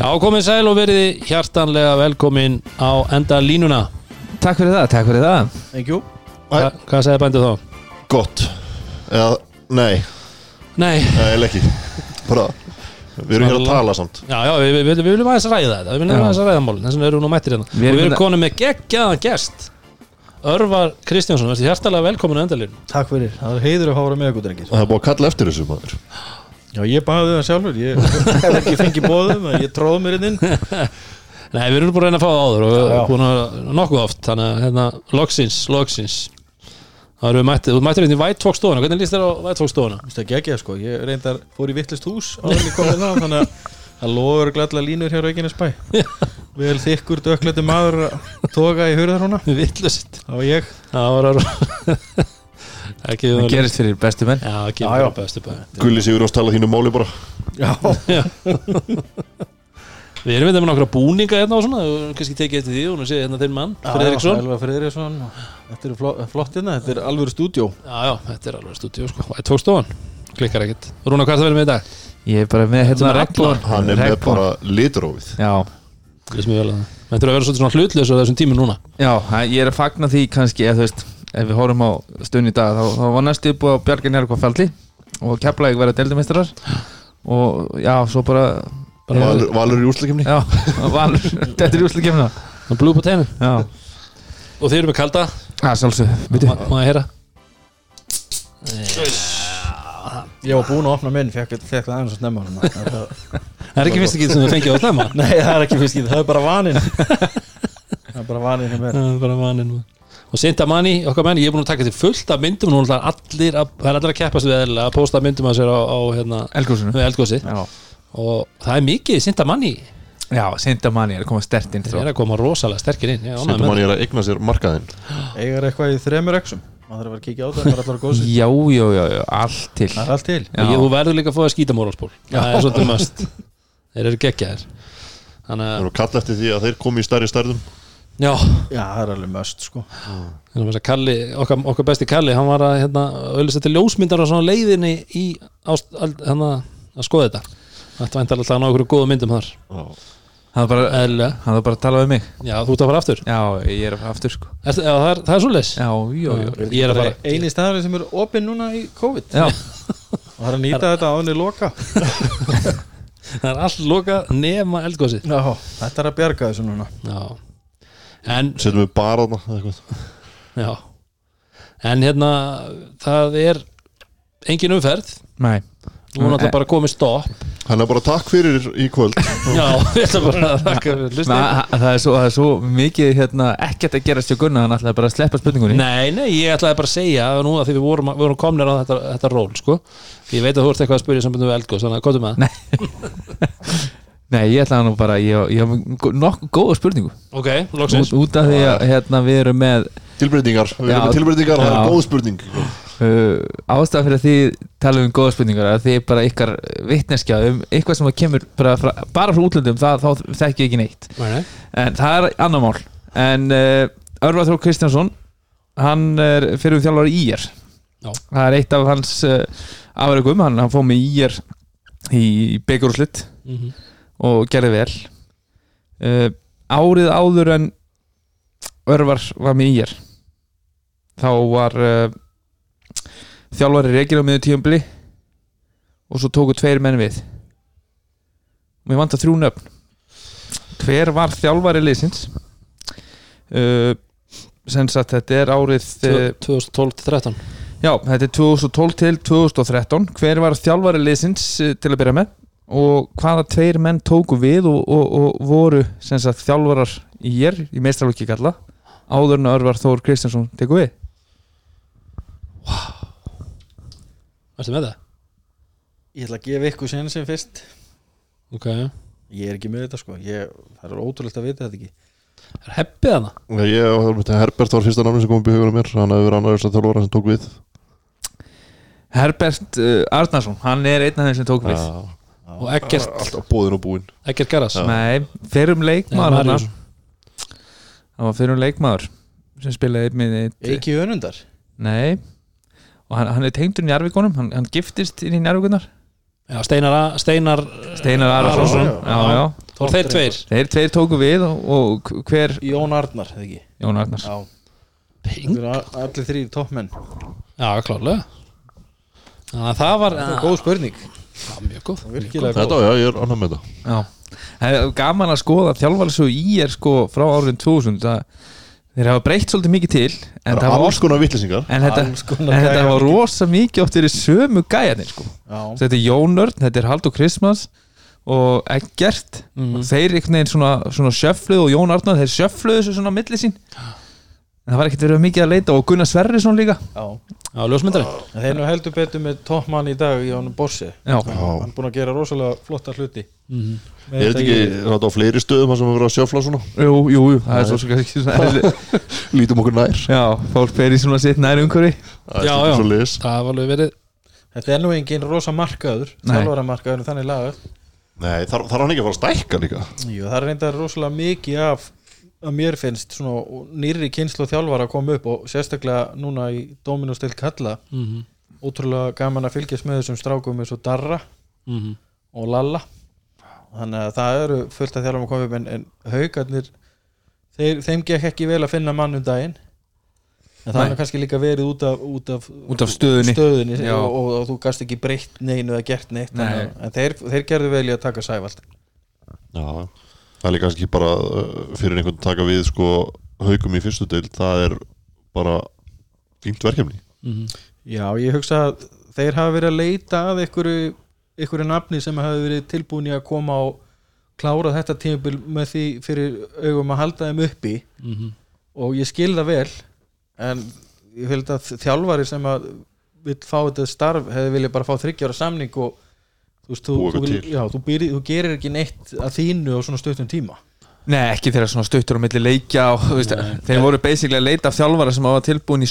Já, komið sæl og verið hjartanlega velkomin á enda línuna. Takk fyrir það, takk fyrir það. Thank you. Hva, Hvað segir bændið þá? Gott. Eða, nei, Nei, nei, eiginlega ekki. Bara, við erum hér að tala samt. Já, já, við, við, við, við viljum aðeins ræða þetta. Við viljum Já. aðeins ræða málin, þess vegna erum við nú mættir hérna. Við Og erum við erum hérna- konum með geggjaðan gest. Örvar Kristjánsson, verður hjartanlega velkomin á enda línuna. Takk fyrir, það er heiður að fá að vera með ykkur drengir. Það er búið að kalla eftir þessu maður Já, ég baði það sjálfur Ég hef ekki fengið bóðum Ég tróð mér inn Nei, við erum að reyna að fá það áður og Já, já. búin að nokkuð oft Þannig að hérna, loksins, loksins. Það erum við mættir, þú mættir hérna í White Fox stofuna Hvernig líst þér á White Fox stofuna? Þú veist það geggja sko Ég reyndar fór í vittlist hús á henni komið það Þannig að það lofur gladla línur hér á Reykjanes bæ Vel þykkur dökklætti maður að toga í hurðar húnna Vittlust Það Það Það gerist fyrir bestu menn. Já, ekki Já, já. bara bestu bæ Gulli Sigur ás tala þínu máli bara. Já, Við erum þetta með nokkra búninga hérna og svona kannski tekið eftir því og nú sé hérna þeim mann Friðriksson. Elva Friðriksson. Þetta er flott, hérna, þetta er alvöru stúdjó Já, já, þetta er alveg stúdíu sko. White Fox stofan Klikkar ekkert. Rúna, hvað er það verið með í dag? Ég er bara með hérna regnbón Hann er með bara litrófið. Já, Við við vel það Það. Þurfa að vera svona hlutlaus á þessum tímum núna. Já, það- ég er að fagna því kannski ef, þú veist, ef við horfum á stund í dag þá, þá var næstu búið á Bjargar Njarkvað felli og Keflavík verið deildumestrar og já, svo bara, Bara Valur, Valur í úrslækjumni já, Valur þetta er úslega kemna Það blú på tennu Já, Og þeir eru með kalda? Það er sjálfsög, Má ég heyra? Ég var búinn að opna minn, fekk, fekk það aðeins að snemma. Þetta- Það er ekki fyrst ekki sem við fengið á stemma Nei, það er ekki fyrst í það, er bara vaninn. Það er bara vaninn hjá mér. Það er bara mannin Og Sinta Manni, okkar menn, ég er búin að taka til fullt af myndum. Nú er allir að, það er allir að keppast við eðlilega að posta myndum að sér á, á hérna, Já, og það er mikið Sinta Manni já Sindamanni er að koma stert inn það er að koma rosalega sterkir inn Ég er er að eigna sér markaðinn. Eigar eitthvað í þremur exum maður þarf að vera að kíkja á það, það er allar góðsinn Já, já, já, já, allt til. Það er allt til. Já. það. Og Þú verður líka að fá að skýta móralspól Það er svolítið möst Þeir eru geggjaðir. Þannig Það að, eru að kalla eftir því að þeir komi í stærri stærðum já. Já, það er alveg möst sko. Að Kalli, okkar, okkar besti Kalli hann var að hérna, auðvitað til ljósmyndar á svona leiðinni í ást, al- hérna, að skoða þetta. Þetta væntar alltaf að ná okkur góða myndum þar. Það er bara, er bara að tala við mig. Já, þú ert að fara aftur. Já, ég er aftur sko. Er, já, það, er, það er svoleiðis. Já, já, já Ég er að fara Einu staður sem er opinn núna í COVID. Já, og það er að nýta þetta áðunni loka. Það er allt loka nema eldgósið Já, þetta er að bjarga þessu núna. Já En, Settum við bara þarna eða eitthvað. já. En hérna, það er engin umferð. Nei. Nú er náttúrulega bara komið stopp. Hann er bara takk fyrir í kvöld. Já, ég ætla bara að þakka fyrir það, er svo, það er svo mikið hérna, ekkert að gera stjó gunna hann ætlaði bara að sleppa spurningunni. Nei, nei, ég ætlaði bara að segja að nú að því við vorum, við vorum komnir á þetta, þetta ról sko. ég veit að þú ert eitthvað að spyrja sambundum við eldgóðs þannig að með það Nei. Ég ætlaði nú bara ég, ég haf nokkuð góða spurningu Ok, loksins út, út af því að hérna, við erum með Tilbreytingar, við erum með tilbreytingar Það er góð spurning uh, ástæða fyrir að því tala um góða spurningar að því bara ykkar vitneskja um eitthvað sem að kemur bara frá, bara frá útlöndum það, þá þekki ég ekki neitt Nei, nei. en það er annar mál en uh, Örvar Þór Kristjánsson hann er fyrir um þjálfari ír Já. það er eitt af hans uh, afrækum, hann, hann fóð með ír í byggjurúslitt Mhm. Og gerði vel. Uh, árið áður en Örvar var með ír þá var uh, þjálfari reygin á miður tíumbli og svo tóku tveir menn við. Mér vant að þrjú nöfn. Hver var þjálfari liðsins? Uh, sem sagt þetta er árið uh, 2012-13 já, þetta er 2012 til 2013 hver var þjálfari liðsins uh, til að byrja með og hvaða tveir menn tóku við og, og, og voru sem sagt þjálfarar í ég í meistarlokki kalla áður en Örvar Þór Kristjánsson teku við. Ertu með það? Ég ætla að gefa ykkur sen sem fyrst. Ok. Ég er ekki með þetta sko. Ég, Það er ótrúlegt að vita þetta ekki. Er heppið hana? Já, Ég, Herbert var fyrsta námi sem kom upp í hugunum mér. Hann hefur verið annar þess að þjálfara sem tók við. Herbert uh, Arnarsson, hann er einn af þeim sem tók við. Já. Og Eggert, Alltaf bóðin og búin Eggert Garras Já. Nei, fyrrum leikmaður Nei, hann Marius. Það var fyrrum leikmaður sem spilaði með eitt Eiki önundar? Nei. Og hann, hann er tengdur í Njarvíkonum hann, hann giftist inn í Njarvíkunar Já, Steinar, A- Steinar Steinar Arason. Arason, já, já. er þeir tveir. Þeir tveir tóku við og, og hver Jón Arnar, eða ekki? Jón Arnars Já, Ping. þeir eru a- allir þrýr toppmenn. Já, klárlega. Þannig að það var Það góð spurning, Já, mjög góð. Virkilega Þetta, góð. já, ég er annað með þetta. Já, það er gaman að skoða þjálfarsögu í er sko frá árin 2000 það, þeir hafa breytt svolítið mikið til en, Það það er var, alls konar vittlisingar en, þetta, þetta var rosa mikið oft verið sömu gæjarnir sko. Já, þetta er Jónörn, þetta er Haldur Krismas og Eggert. Mhm. og þeir einhvern veginn svona, svona sjöfluð og Jón Arnar, þeir sjöfluðu þessu svona milli sín en það var ekkert verið mikið að leita og Gunnar Sverrisson líka. Já. Já, ljósmyndari. En þeir nú heldur betur með toppmann í dag í honum Borsi. Já. Hann er búin að gera rosalega flotta hluti. Mhm. Með Er þetta ekki þetta á fleiri stöðum sem við verðum að sjöfla svona jú, jú, jú það er svo svo kannski svona Lítum okkur nær. Já, fólk fer í svona sitt nær umhverfi Það Já, er já. það var alveg verið Þetta er nú engin rosa markaður Nei. Þjálfaramarkaður þannig lagað. Nei, þar, þar er hann ekki að fara að stækka líka? Jú, það er reyndar rosalega mikið af að mér finnst svona nýrri kynslu þjálfara að koma upp og sérstaklega núna í Dominus til Kalla Mhm. ótrúlega gaman að fylgjast með þessum strákum eins og Darra Mhm. og Lalla þannig að það eru fullt að þjálfum að koma upp en, en haugarnir þeir, þeim gekk ekki vel að finna mann um daginn en það er kannski líka verið út af, út af, Út af stöðunni. stöðunni og, og, og þú gast ekki breytt neinu eða gert neitt Nei. að- en þeir, þeir gerðu vel í að taka sævald Já, það er kannski bara uh, fyrir einhvern að taka við sko haugum í fyrstu deil, það er bara fínt verkefni Mhm. Já, ég hugsa að þeir hafa verið að leita að einhverju, einhverju nafni sem hafa verið tilbúin í að koma og klára þetta tímabil með því fyrir augum að halda þeim uppi Mhm. og ég skil það vel en ég held að þjálfari sem að vill fá þetta starf hefði viljað bara fá þryggjára samning og þú veist, þú, þú, já, þú, býri, þú gerir ekki neitt að þínu á svona stuttum tíma. Nei, ekki þeirra svona stuttur á milli leikja og, þú veist, Nei. þeir voru basically að leita af þjálfara sem hafa tilbúin í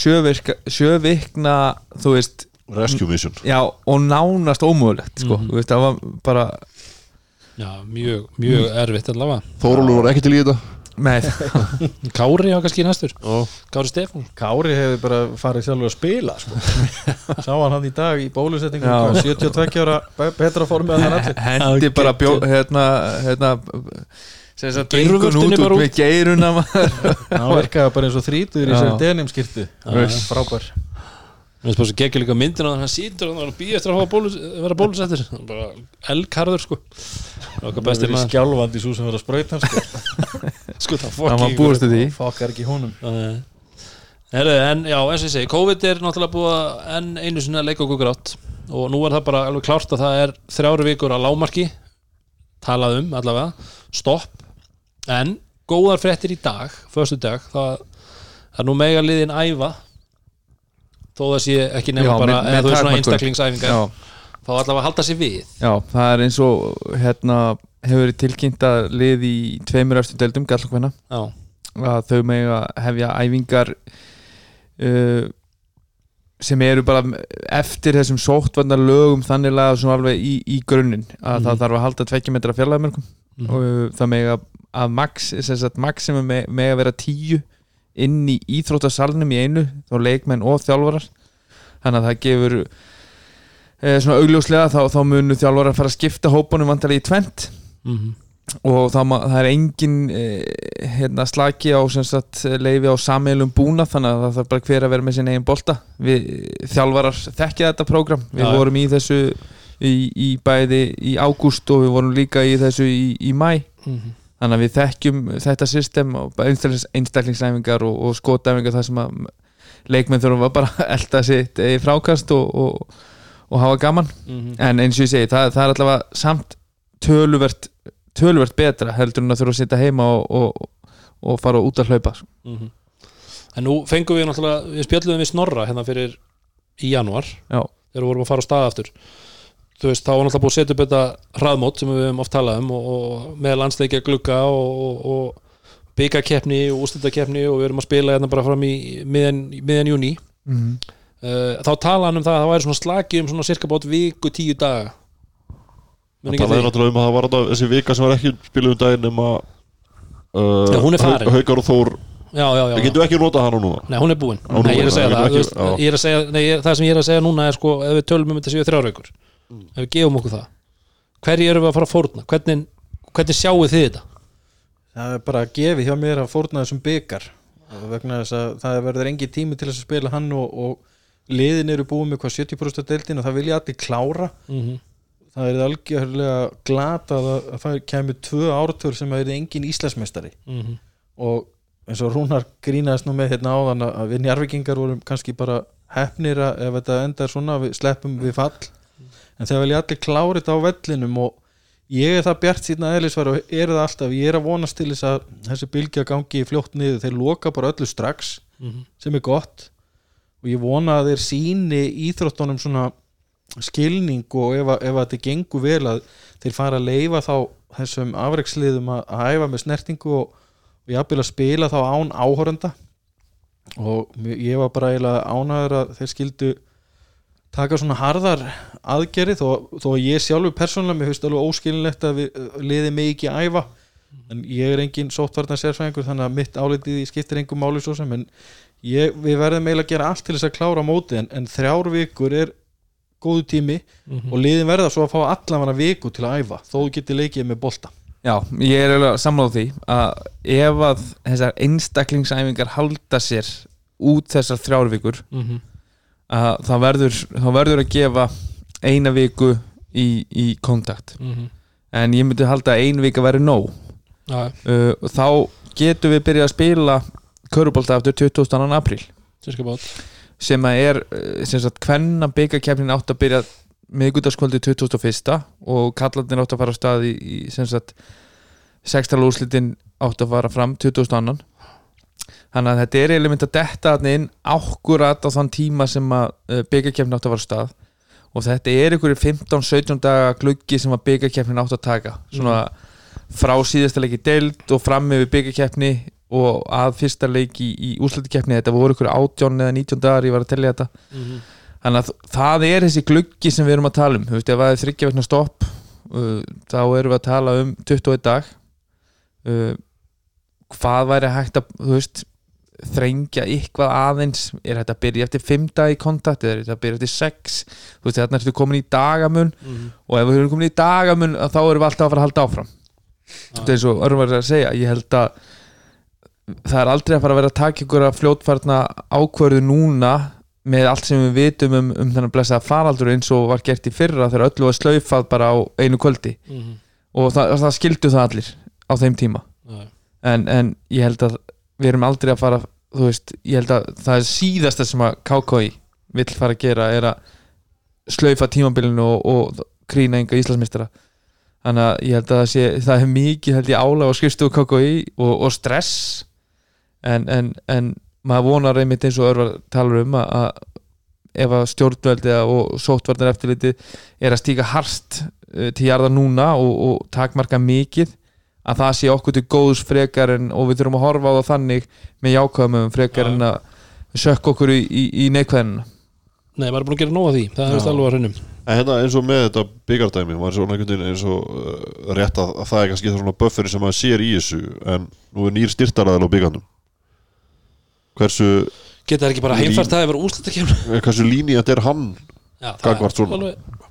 sjövikna þú veist, Rescue Mission. Já, og nánast ómögulegt sko, Mhm. þú veist, það var bara já, mjög, mjög erfitt allavega. Þórólur var ekki til í þetta með, Kári á kannski næstur. Já, Kári Stefán. Kári hefði bara farið sjálfur að spila sko. sá hann hann í dag í bólusetningu Já. hvað, 72 ára be- betra formi að hann allir. Hendi bara bjó, hérna, hérna sem sagt, Geirvörtunni drengun út bara út út. með geiruna hann virkaði bara eins og þrítur í sér denimskirtu frábær Mér finnst bara svo geggjur líka myndin að hann sýtur og hann býð eftir að bólus, vera bólusettir er bara elkarður sko. Okkar besti verið maður. skjálfandi svo sem verið að sprauta hann sko. sko það það var búist við því. Fokkar ekki honum. Nei. Herru, en já, eins og ég segi COVID er náttúrulega búið enn einu sinni að leika okkur grátt. Og nú er það bara alveg klárt að það er þrjáru vikur að lámarki talað um allavega, stopp. En góðar fréttir í dag föstu dag, það það er nú mega liðin æfa þó það sé ekki nefna bara með- með eða þú er svona einstaklingsæfingar. Þá allavega halda sér við. Já, það er eins og hérna, hefur verið tilkynnt að lið í tveimur eftir deildum, gallakvenna já, að þau mega hefja æfingar uh, sem eru bara eftir þessum sóttvarnar lögum þannig laga svona alveg í, í grunninn að Mhm. það þarf að halda tvekja metra fjarlæðamörkum Mhm. og uh, það mega að max, sem sagt, maximum me- mega vera tíu inn í íþróttasalnum í einu þá leikmenn og þjálfarar þannig að það gefur e, svona augljóslega þá, þá munu þjálfarar fara að skipta hópunum vantarlega í tvent Mhm. og það, það er engin e, hérna, slaki á sagt, leifi á sammeilum búna þannig að það þarf bara hver að vera með sinni eigin bolta við þjálfarar þekkja þetta prógram við já. vorum í þessu í, í bæði í ágúst og við vorum líka í þessu í, í mæ Mhm. Þannig að við þekkjum þetta system einstaklingsæfingar og, og skotæfingar þar sem að leikmenn þurfum að bara elda sitt eigi frákast og, og, og hafa gaman Mhm. en eins og ég segi, það, það er allavega samt töluvert, töluvert betra heldur en að þurfa að sitja heima og, og, og fara út að hlaupa Mhm. En nú fengum við náttúrulega, við spjöldum við Snorra hérna fyrir í janúar Já. þegar við vorum að fara á stað aftur þú veist, þá var náttúrulega búið að setja upp þetta hraðmót sem við höfum oft talað um og, og með landsleikja glugga og, og, og byggakeppni og úrstöldakeppni og við erum að spila hérna bara fram í miðjan, miðjan júni mm. uh, þá talaði hann um það að það væri svona slagi um svona cirka bát viku tíu daga. Það talaði náttúrulega um að það var þetta, þessi vika sem var ekki spiluð um daginn nema uh, Já, hún er farin. Haukar og Þór. Já, já, já, Við já. getum ekki notað hana núna. Nei, hún er búin. Hún er Nei, ég er að búin, segja það, veist, ekki- ég er að segja nei, það sem ég er að segja núna er sko ef við tölum um þetta séu þrjár vikur ef við gefum okkur það. Hverju erum við að fara að fórna? Hvernig, hvernig sjáu þið þetta? það er bara að gefi hjá mér að fórna þessum byggar vegna þess að það verður engin tími til þess að spila hann og, og liðin eru búið með hvað 70% af deildin og það vilja allir klára. Mm -hmm. það er algjörlega glata að, að það kemur tvö ártur sem að er engin Íslandsmeistari. Mhm. og eins og Rúnar grínaðist nú með hérna áðan að- við njarvikingar vorum kannski bara hefnir að ef þetta endar svona við sleppum við fall en þegar vilja allir klára þetta á vellinum og ég er það bjart síðan eðlisvar og er það alltaf, ég er að vonast til þess að þessi bylgja gangi fljótt niður. Þeir loka bara öllu strax Mhm. sem er gott. Og ég vona að þeir síni íþróttunum svona skilning og ef, ef að þetta gengur vel að þeir fara að leifa þá þessum afreiksliðum að, að hæfa með snertingu og, og jafnvel að spila þá án áhorenda og ég var bara eiginlega ánæður að þeir skildu taka svona harðar aðgerði þó, þó að ég sjálfur persónulega mér finnst alveg óskilinlegt að við uh, liði mig ekki æfa en ég er engin sóttvarnar sérfræðingur þannig að mitt álitið skiptir engum máli svo sem en ég, við verðum eiginlega að gera allt til þess að klára móti en, en þrjár vikur er góðu tími Mhm. og liðin verða svo að fá allavega viku til að æfa þó þú getur leikið með bolta Já, ég er alveg sammála því að ef að þessar einstaklingsæfingar halda sér út þessar þrjárvíkur Mhm. Að það verður, það verður að gefa eina viku í, í kontakt Mhm. en ég myndi halda að ein vika verður nóg. Já, uh, þá getum við byrjað að spila körubólta aftur 22. apríl. Sem að er uh, sem sagt hvenna byggakefnin átt að byrja miðgutaskvöldi 2001 og kallarnir átt að fara á stað í, í sem sagt sextala úrslitin átt að fara fram 2002 þannig að þetta er eiginlega mynd að detta inn ákkurat á þann tíma sem að uh, byggakefnin átt að fara á stað. Og þetta er ykkur 15-17 daga gluggi sem að byggakefnin átt að taka. Svona frá síðasta leiki deild og fram yfir byggakefni og að fyrsta leiki í, úrslitikefni þetta voru ykkur 18 eða 19 dagar ég var að tellja þetta. Mhm. þannig að það er þessi gluggi sem við erum að tala um. Þú veist, ef það er þryggja vegna stopp uh, þá erum við að tala um 21 dag. Uh, hvað væri hægt að þú veist, þrengja eitthvað aðeins er hægt að byrja eftir 5 dag í kontakt eða er þetta að byrja eftir 6 þú veist, þarna ertu komin í dagamun Mhm. og ef við erum komin í dagamun þá erum við alltaf að fara að halda áfram. Þetta er örfum var að segja ég held að það er aldrei að fara að vera að taka ykkur að fljótfarna ákvörðu núna með allt sem við vitum um, um þennan blessaða faraldur eins og var gert í fyrra þegar öllu var slaufað bara á einu kvöldi. Mhm. og það, það skildu það allir á þeim tíma. En, en ég held að við erum aldrei að fara þú veist, ég held að það er síðasta sem að KKI vill fara að gera er að slaufa tímabilinu og, og krýna enga Íslandsmeistara. Þannig að ég held að það sé það er mikið held ég álag á skrifstofu KKI og, og stress. En, en, en maður vonar einmitt eins og örvar talar um að, ef að stjórnveldi og sóttvarnar eftirliti er að stíka harst uh, til jarða núna og, og takmarka mikið að það sé okkur til góðs frekar en, og við þurfum að horfa á það þannig með jákvæðum frekar Já. en að sökka okkur í, í, í neikvæðina Nei, maður er búin að gera nóg af því. Það er veist alveg að hraunum En hérna eins og með þetta byggardæmi var svona einhvern veginn eins og uh, rétt að, að það er kannski það svona bufferi sem maður sér í þessu en nú er nýr styrtaraðal á byggandum hversu, Geta það ekki bara heimfært það yfir úrslitakefni hversu línýjant er hann Já, það Gagnvart er svona. alveg-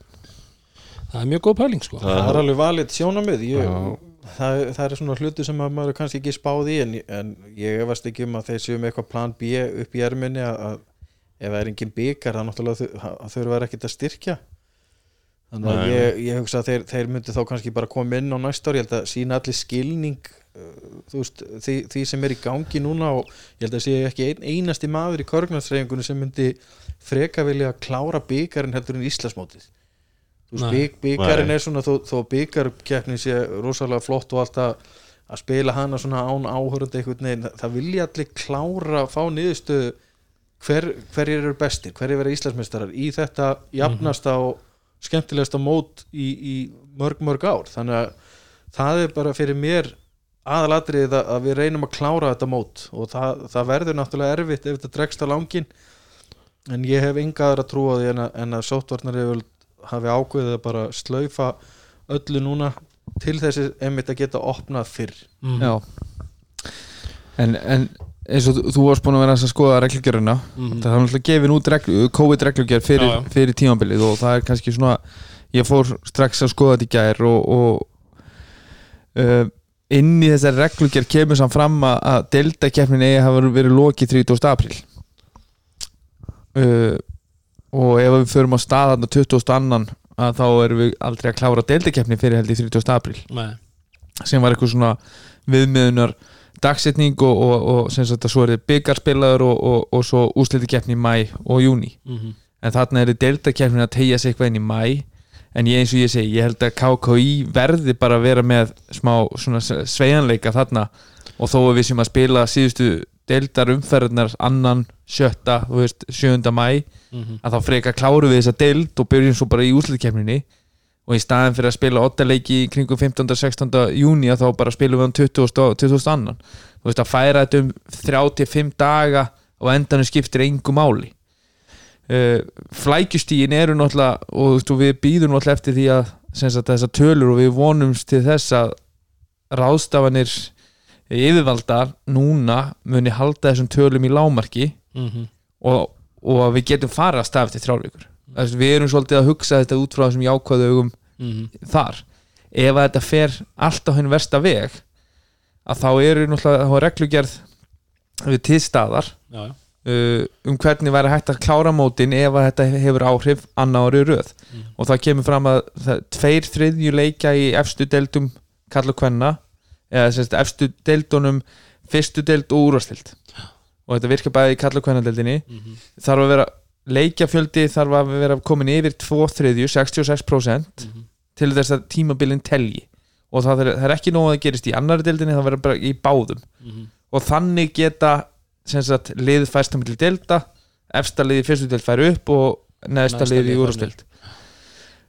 Það er mjög góð pæling sko. Það- það er alveg valið sjónamið ég, Já. Það, það er svona hluti sem að maður kannski ekki spáð í en, en ég efast ekki um að þeir séu með eitthvað plan B upp í erminni að, að ef það er engin byggar það náttúrulega þau- að að styrkja. Þannig að Nei, ég, ég hugsa að þeir, þeir myndi þá kannski bara koma inn á næsta ári. Ég held að sína allir skilning uh, veist, því, því sem er í gangi núna og ég held að sé ekki ein, einasti maður í körgnarsreifingunni sem myndi freka vilja klára byggarinn heldur en Íslasmótið þú veist, Nei. bygg, byggarinn Nei. er svona þó, þó byggarkeppnin sé rosalega flott og allt að að spila hana svona án áhörandi einhvern veginn, það, vilja allir klára að fá niðurstöðu hver, hverjir eru bestir, hverjir vera Íslandsmeistarar í þetta jafnasta og skemmtilegasta mót í, í mörg mörg ár þannig að það er bara fyrir mér aðalatrið að, að við reynum að klára þetta mót og það, það verður náttúrulega erfitt ef þetta dregst á langin en ég hef engaður að trúa því en að, en að sóttvarnar hafi ákveðið að bara slaufa öllu núna til þessi einmitt að geta opnað fyrr. Já en, en eins og þú- þú varst búin að vera að skoða reglugjöruna Mhm. það er náttúrulega gefin út reglu, COVID-reglugjör fyrir, Já, já. fyrir tímabilið og það er kannski svona ég fór strax að skoða þetta í gær og, og uh, inn í þessari reglugjör kemur samt fram að, að deildakefnin eigi hafa verið lokið 30. apríl uh, og ef við förum á staðan 20. annan að þá erum við aldrei að klára deildakefni fyrir held í 30. apríl Nei. sem var eitthvað svona viðmiðunar dagsetning og, og, og sem sagt að svo er þið byggarspilaður og, og, og svo úslitikefni í mæ og júni Mhm. en þarna er þið deildakefnin að tegja sig eitthvað inn í mæ en ég eins og ég segi, ég held að KKI verði bara að vera með smá svona sveianleika þarna og þó að við sem að spila síðustu deildar umferðnar annan, sjötta, þú veist, sjöunda mæ Mhm. að þá freka kláru við þessa deild og byrjum svo bara í úsliðkefninni og í staðin fyrir að spila 8 leiki kringum 15. 16. júni að þá bara spilum við um 20. og 20. annan þú veist að færa þetta um 35 daga og endanum skiptir engu máli uh, flækjustígin eru náttúrulega og þú veist, og við býðum náttúrulega eftir því að sagt, þessar tölur og við vonumst til þess að ráðstafanir yfirvalda núna muni halda þessum tölum í lámarki Mhm. og, og að við getum fara að stafa til þrjálfvíkur við erum svolítið að hugsa þetta út frá þessum jákvæðu augum Mhm. þar ef að þetta fer allt á henni versta veg að þá eru náttúrulega þá er reglugerð við já. uh, um hvernig væri hægt að klára mótin ef að þetta hefur áhrif annar ári röð Mhm. og það kemur fram að það, tveir þriðju leikja í efstu deildum kall og kvenna eða sérst efstu deildunum fyrstu deild og úrvastild og þetta virkar bæði í kall og kvenna deildinni Mhm. þarf að vera leikjafjöldi þarf að vera komin yfir 2 þriðju 66% Mhm. til þess að tímabilin telji. Og það er, það er ekki nóg að gerist í annari deildinni það verður bara í báðum. Mhm. og þannig geta sem sagt, lið fæst til delta efsta lið í fyrstu deild fær upp og neðsta Neðsta lið í úrstild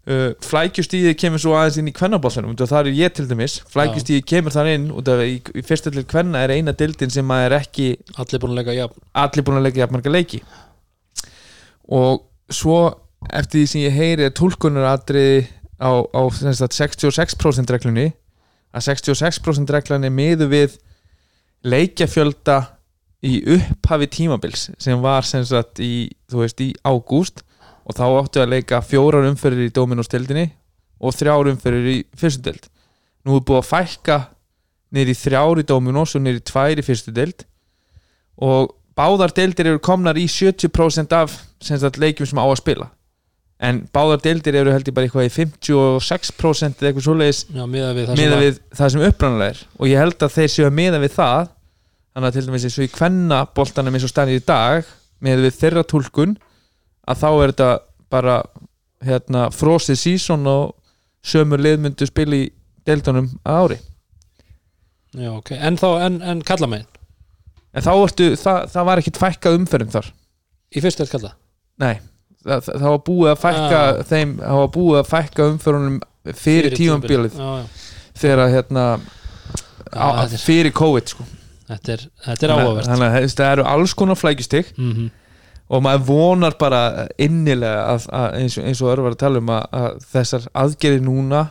uh, flækjustíði kemur svo aðeins inn í kvennabálsanum og það er ég til dæmis. Flækjustíði kemur þar inn og það er í, í fyrstu deild kvenna er eina deildin sem að er ekki Allir búin að leika jafn. allir búin að leggja jafnmarga leiki. Og svo eftir því sem ég heyri er tólkunaratriði á, á sem sagt, 66% reglunni að 66% reglan er miðu við leikjafjölda í upphafi tímabils sem var sem sagt í, þú veist, í ágúst og þá áttu að leika fjórar umferðir í Dominostildinni og þrjár umferðir í fyrstu deild. Nú er búið að fækka niður í þrjár í Dominos og í tvær í fyrstu deild. Og báðar deildir eru komnar í 70% af sagt, leikjum sem á að spila. En báðar deildir eru held ég bara eitthvað í 56% eða eitthvað svoleiðis miða við það sem við það sem upprannalega er. Og ég held að þeir séu að miða við það. Þannig að til dæmis eins og í kvenna boltanum eins og stannir í dag miða við þeirra túlkun að þá er þetta bara hérna, frosið sísón og sömur liðmyndu spila í deildunum að ári. Já, ok. En þá, en, en kalla megin en þá ertu, það, það var ekkit fækkað umferðum þar. Í fyrst er kalla Nei, það, það, það var búið að fækka Ah. þeim, það var búið að fækka umförunum fyrir, Já, já. þegar að hérna á, fyrir COVID sko. Þetta er, er áhugavert. þannig að það eru alls konar flækjustig. Mm og maður vonar bara innilega að, að eins, og, eins og örvar að tala um að, að þessar aðgerði núna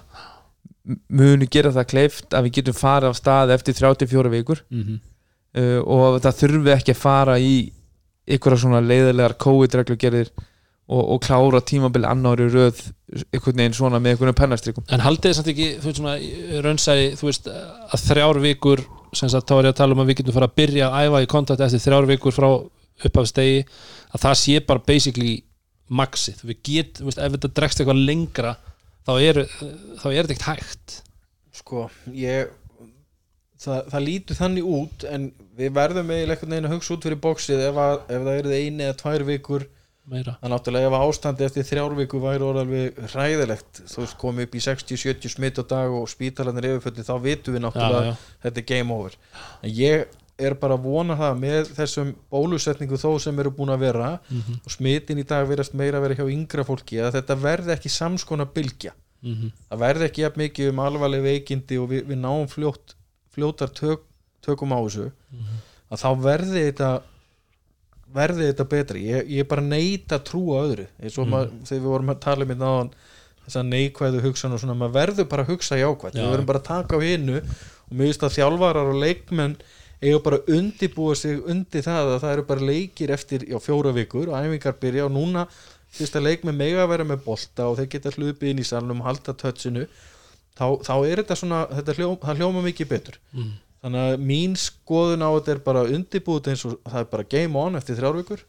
munu gera það kleift að við getum farið af stað eftir 34 vikur -hmm. uh, og það þurfi ekki að fara í ykkur svona leiðilegar COVID-reglugerðir og, og klára tímabil annári röð einhvern veginn svona með einhvern pennastrikum En haldið þið samt ekki, þú veist svona raunsæri, þú veist, að þrjár vikur sem sagt, þá er ég að tala um að við getum fara að byrja að æfa í kontakt eftir þrjár vikur frá upphafstegi, að það sé bara basically maxið, við get þú veist, ef þetta dregst eitthvað lengra þá er, þá er þetta ekkert hægt. Sko, ég það, það lítur þannig út en við verðum eiginlega einhvern veginn að hugsa út fyrir bóksið ef, að, ef það eru eini eða tvær vikur. Meira. Það náttúrulega ef ástandi eftir þrjár viku væri orð alveg hræðilegt þú veist komið upp í 60-70 smitt á dag og spítalarnir yfirföldi þá vitum við náttúrulega já, já. þetta er game over. En ég er bara að vona það með þessum bólusetningu þó sem eru búin að vera Mhm, og smitin í dag verðast meira að vera hjá yngra fólki að þetta verði ekki samskona bylgja. Mhm, það verði ekki jafn mikið um alvarleg veikindi og við, við náum fljótt, fljótar tök, tökum á þessu. Mhm. að þá verði þetta verði þetta betri. Ég, ég bara neita trúa öðru eins og Mhm. maður, þegar við vorum að tala um þetta náðan þess að neikvæðu hugsan og svona maður verður bara að hugsa jákvæð Já. við verðum bara að taka á hinnu og finnst að þjálfarar og leikmenn eiga bara undibúa sig undir það að það eru bara leikir eftir já, fjóra vikur og æfingar byrja og núna fyrst að leikmenn mega að vera með bolta og þeir geta hlupið inn í salnum og halda tötsinu þá, þá er þetta svona þetta hljó, það hljóma mikið betur. Mm. þannig að mín skoðun á þetta er bara undirbúið eins og það er bara game on eftir þrjárvíkur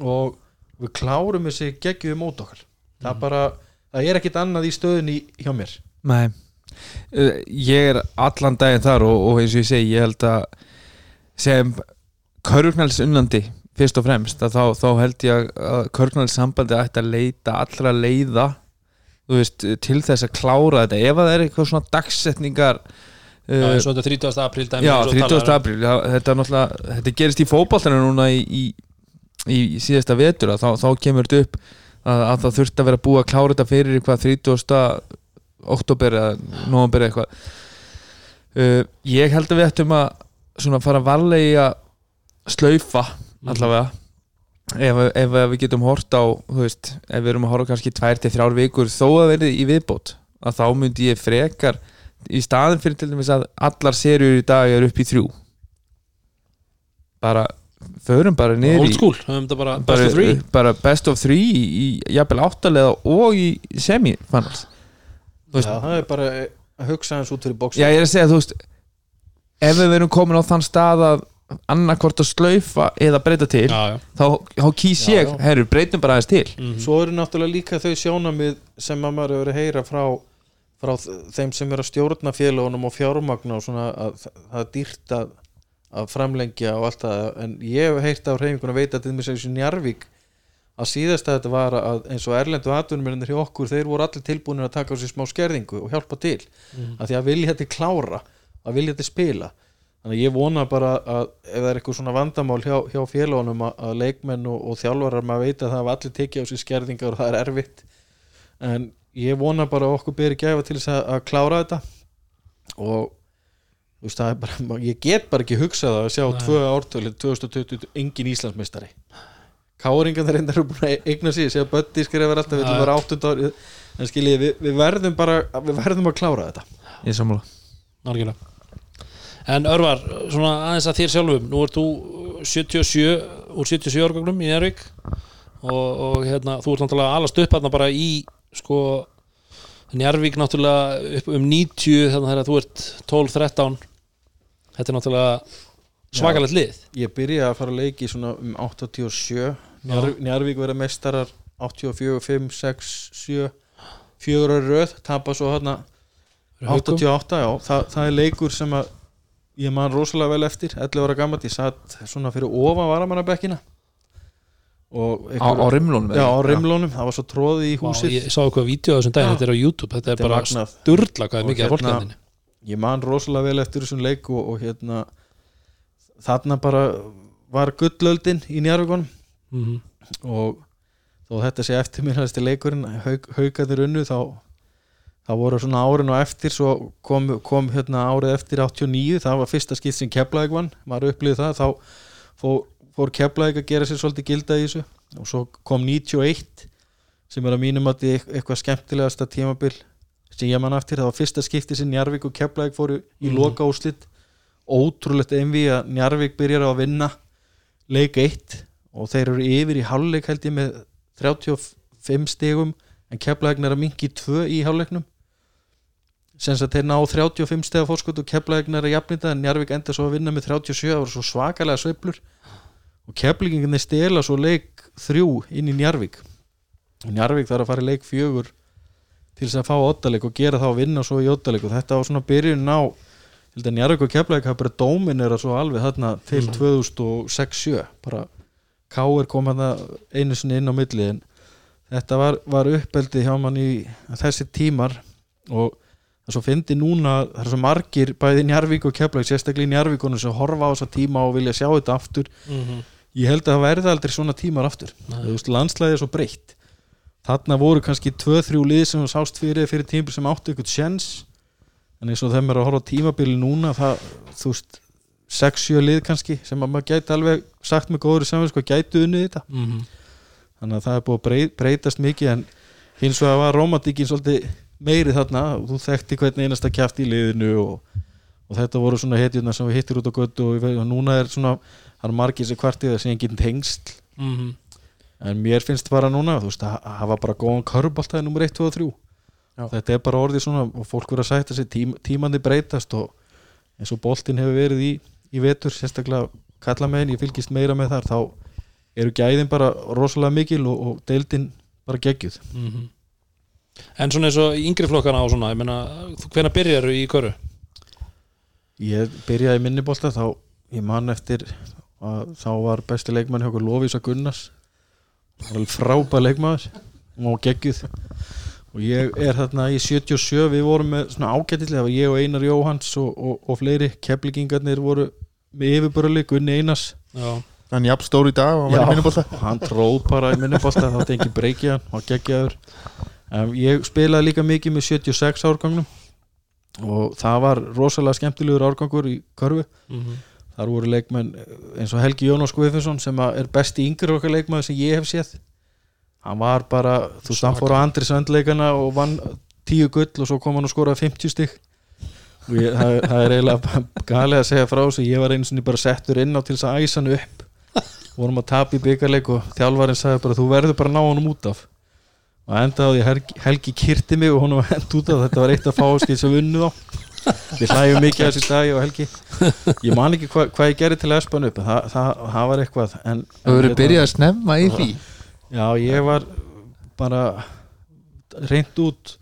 og við klárum þessi geggjum mót okkar. Það er bara, það er ekkit annað í stöðunni hjá mér. Nei. Uh, Ég er allan daginn þar og, og eins og ég segi, ég held að sem körfnæls unnandi fyrst og fremst þá, þá held ég að körfnæls sambandi ætti að leita allra leiða veist, til þess að klára þetta ef að það er eitthvað svona dagsetningar Já, eins og þetta 30. apríl dæmi Já, eins og 30. talaðu um. apríl þetta, er náttúrulega- þetta gerist í fótballtana núna í, í, í síðasta vetur þá, þá kemur þetta upp að, að það þurfti að vera búið að klára þetta fyrir eitthvað 30. oktober eða november eitthvað uh, ég held að við ættum að svona fara varlega í að slaufa allavega. Ef, ef við getum hort á veist, ef við erum að horfa kannski tvær til þrjár vikur þó að verði í viðbót að þá myndi ég frekar í staðin fyrir til dæmis að allar serjur í dag er upp í þrjú. Bara förum bara niður Old í school, bara bara, best of three. bara best of three í, í jafnvel áttalega og í Þú veist- Já, það er bara að hugsa hans út fyrir bóks Já, ég er að segja, þú veist ef við verum komin á þann stað að annarkvort að slaufa eða breyta til Já, já. þá, þá kýs ég, herru, breytum bara aðeins til. Mhm. Svo eru náttúrulega líka þau sjónamið sem að maður hefur að heyra frá, frá þeim sem eru að stjórna félagunum og fjármagna og svona að það er dýrt að, að framlengja og allt það. En ég hef heyrt á reyfingun að veita til þess að Njarvík að síðast að þetta var að eins og erlendu atvinnumirinnir hjá okkur þeir voru allir tilbúinir að taka á sér smá skerðingu og hjálpa til að því að vilja þetta klára að vilja þetta spila. Þannig að ég vona bara að ef það er eitthvað svona vandamál hjá, hjá félagunum að, að leikmenn og, og þjálfarar maður veit að það hafa allir tekið á sér skerðingar og það er erfitt. En ég vona bara að okkur beri gæfa til þess að, að klára þetta. Og þú veist, er bara, ég get bara ekki hugsað að sjá tvö ártölu 2020 engin Íslandsmeistari. Káringan þeir reyndar eru búin að eigna sig segja Bötti skrifar alltaf, við ætlum bara áttund ári en skiljið, við, við verðum bara við verðum að klára þetta. Ég sammála. Algjörlega En Örvar, svona aðeins að þér sjálfum Nú ert þú 77 úr 77 árgangnum í Njárvík og, og hérna, þú ert náttúrulega alast upp hérna bara í sko Njárvík náttúrulega upp um 90 þannig að þú ert 12-13 Þetta er náttúrulega svakalegt lið. Ég byrjaði að fara að leiki svona um 87 Njar, Njarvík verða mestarar 84, 5, 6, 7 fjögur ári röð tapa svo hérna 88 já, Þa, það er leikur sem að ég man rosalega vel eftir 11 ára gammalt, ég satt svona fyrir ofan varamannabekkina og Á, á rimlunum já, á rimlónum, það var svo tróði í húsið. Ég sá eitthvað vídeo þessum Já. þetta er á YouTube Þetta er Þetta er bara er Og mikið af hérna- fólklandinni ég man rosalega vel eftir þessum leik og, og hérna þarna bara var gullöldin í Njarvíkonum mm -hmm. og þó þetta sé eftir mér hægsti leikurinn haug, haugarnir unnu þá, þá voru svona árin og eftir svo kom, kom hérna árið eftir 89 það var fyrsta skipt sem Keflavík vann maður upplýði það, þá fór, fór Keflavík að gera sér svolítið gilda í þessu. Og svo kom 91 sem er að mínum að þetta eitthvað skemmtilegasta tímabil sem ég man eftir, það var fyrsta skipti sem Njarvík og Keflavík fóru í Mhm. loka úslit ótrúlegt envi að Njarvík byrjar að vinna leik 1 og þeir eru yfir í hálfleik held ég með 35 stegum en Keflavík er að mingi 2 í hálfleiknum. Sem að þeir ná 35 stega fórskot og Keflavík er að jafnita en Njarvík enda svo að vinna með 37 það voru svo svakalega sveiflur. Og Keflavíkinginni stela svo leik 3 inn í Njarvík og Njarvík þarf að fara í leik 4 til þess að fá oddaleik og gera það og vinna svo í oddaleik. Og þetta var svona byrjun á held að Njarvík og Keflavík hafa bara dóminera svo alveg þarna til 2006-7 bara K.R. kom hann einu sinni inn á milli en þetta var, var uppeldi hjá mann í þessi tímar og það svo fyndi núna það er svo margir bæði Njarvík og Keflavík sérstaklega í Njarvíkunum sem horfa á þessa tíma og vilja sjá þetta aftur. Ég held að það verði aldrei svona tímar aftur. Nei. þú veist landslæði er svo breytt. Þarna voru kannski 2-3 lið sem sást fyrir fyrir tímur sem áttu ykkur sjens en eins og þeim er að horfa tímabili núna það, þú veist 6-7 lið kannski sem að maður gæti alveg sagt með góður samins hvað gæti unnið þetta. Mhm. Þannig að það er búið að brey- breytast mikið en hins vegar var romantíkin svolítið meiri þarna. Og þú þekkti hvernig einasta kjaft í liðinu og, og þetta voru svona hetjurna sem við hittir út á göttu og, og núna er svona það er margir sem kvartið að segja enginn tengsl. Mhm. en mér finnst bara núna þú veist að hafa bara góðan körbóltaði nummer 1, 2 og 3 þetta er bara orðið svona og fólk verður að sætta sig tím, tímandi breytast og eins og boltinn hefur verið í, í vetur, sérstaklega kalla megin, ég fylgist meira með þar þá eru gæðin bara rosalega mikil og, og deildin bara geggjuð. Mhm. En svona eins og yngri flokkana og svona, ég meina, hvenær byrjar í köru? ég byrjaði í minnibolta þá ég man eftir að þá var besti leikmann hjá okkur Lofísa Gunnars. Það var frábæð leikmaður og geggjuð. Og ég er þarna í 77 við vorum með svona ágættilega það var ég og Einar Jóhans og, og, og fleiri. Keflingingarnir voru með yfirbörli Gunni Einars. Já, Hann er jafn stór í dag og hann var í minnubólta og hann tróð bara í minnibolta þá ekki breykja hann og geggjaður. Um, ég spilaði líka mikið með 76 árgangnum og það var rosalega skemmtilegur árgangur í körfu. Mhm. Þar voru leikmenn eins og Helgi Jónas Guðfinnsson sem að er besti yngri okkar leikmaður sem ég hef séð. Hann var bara, þú veist, hann fór á andri söndleikana og vann tíu gull og svo kom hann og skoraði 50 stygg og ég, það, það er eiginlega galið að segja frá þessu, ég var einu sinni bara settur inn á til þess að æsa hann upp vorum að tapa í byggarleik og þjálfarinn sagði bara, þú verður bara að ná honum út af. Og endaði Helgi, Helgi kyrti mig og honum hend út af. Þetta var eitt af fáskið sem unnu þá við hlægjum mikið að þessi dag ég og Helgi. Ég man ekki hva, hvað ég gerði til að espa hann upp það, það, það var eitthvað Þú verður en- byrjað að snemma í því? Já, ég var bara reynd út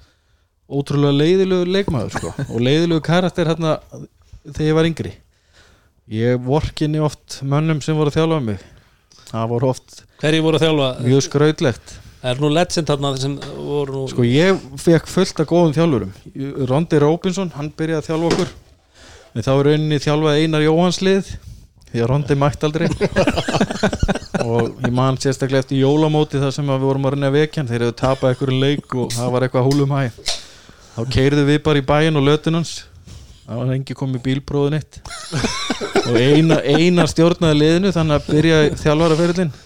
ótrúlega leiðilegu leikmaður sko. og leiðilegu karakter hérna þegar ég var yngri. Ég vorkinni oft mönnum sem voru að þjálfa mig það voru oft Hverju voru að þjálfa? mjög skrautlegt. Er nú legend þarna sem voru nú sko ég fekk fullt af góðum þjálfurum. Rondi Róbinsson, hann byrjaði að þjálfa okkur. En þá er rauninni þjálfaði Einar Jóhanslið því að Rondi mætt aldrei. Og ég man sérstaklega eftir jólamóti þar sem við vorum að reyna að vekja hann. Þeir hefðu tapað einhverju leik og það var eitthvað húlum hæ. Þá keirðu við bara í bæinn og lötun hans það var engi komið bílbróðin eitt og eina, eina stjórnaði liðinu þannig að byrja þjálfaraferðin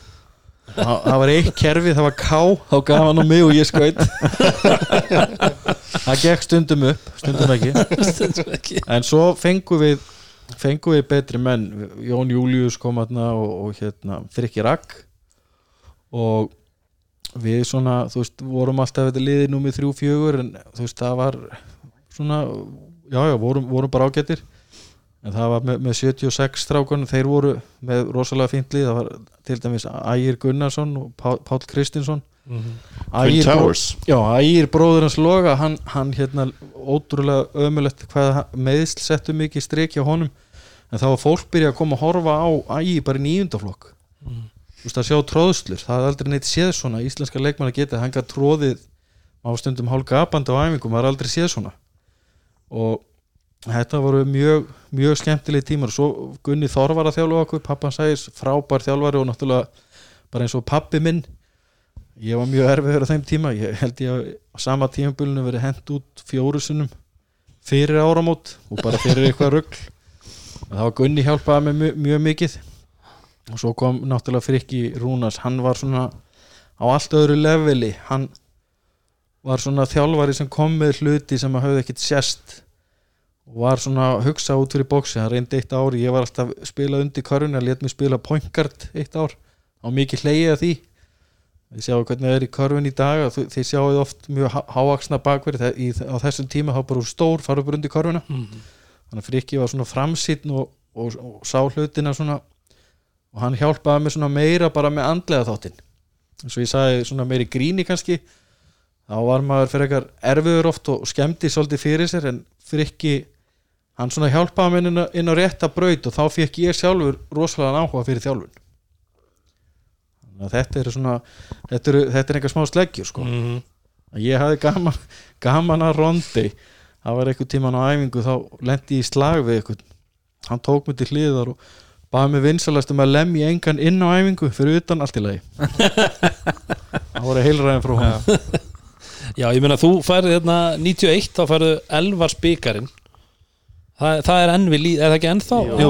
það það var eitt kerfi, það var K. Þá gaf hann á mig og ég skaut. Það gekk stundum upp stundum ekki. En svo fengum við fengum við betri menn. Jón Július kom hérna og, og hérna Frikki Rakk og við svona, þú veist, vorum alltaf þetta liðið númið þrjú fjögur en þú veist, það var svona já, já, vorum, vorum bara ágættir en það var með, með 76 strákunum. Þeir voru með rosalega fínt lið. Það var til dæmis Ægir Gunnarsson og Pál, Pál Kristinsson. Mhm. Twin Ægir, já, Ægir bróður hans loga hann, hann hérna ótrúlega ömulegt hvað meðsl settu mikið strik hjá honum. En þá var fólk byrja að koma að horfa á Ægir bara í nýjundaflokk Mhm. þú veist að sjá tróðslur það er aldrei neitt séð svona. Íslenska leikmann að geta hann gætt tróðið á stundum hálf gapandi á æfingum, það er aldrei séð svona og þetta voru mjög, mjög skemmtilegi tímar. Og svo Gunni Þorvar var að þjálfa okkur pappan sæðis, frábær þjálfari og náttúrulega bara eins og pappi minn. Ég var mjög erfiður á þeim tíma. Ég held ég að á sama tímabulinu verið hent út fjóru sinnum fyrir áramót og bara fyrir eitthvað rugl. Og það var Gunni hjálpaði mig mjög, mjög mikið. Og svo kom náttúrulega Frikki Rúnas hann var svona á allt öðru leveli. Hann var svona þjálfari sem kom með hluti sem að hafði ekkit sérst og var svona að hugsa út fyrir bóksi hann reyndi eitt ári, ég var alltaf að spila undir körun að let mig spila point guard eitt ár. Á mikið hleyið að því. Þið sjáu hvernig það er í körfun í dag að þið þið sjáu oft mjög há- hávaxna bakverð á þessum tíma þá bara úr stór fara upp undir körfuna. Mhm. þannig að Frikki var svona framsýtn og, og, og sá hlutina svona og hann hjálpaði mig svona meira bara með andlega þáttinn. Eins og ég sagði svona meiri gríni kannski þá var maður fyrir eitthvað erfiður oft og skemmti svolítið fyrir sér en Frikki hann svona hjálpaði mig inn inn á rétta braut og þá fekk ég sjálfur rosalega áhuga fyrir þjálfun. Þannig að þetta er svona þetta er, þetta er eitthvað smá sleggjur sko. Mhm. að ég hafði gaman, gaman að rondi. Það var einhver tíman á æfingu þá lendi ég í slag við einhvern. Hann tók mig til hliðar og baði mig vinsalast um að lemja engan inn á æfingu fyrir utan allt í lagi. Það voru heilræðin frá hann Já, ég meina þú færði hérna 91 þá færðu Elvars byggarinn það, það er enn við líð, er það ekki ennþá? Jú.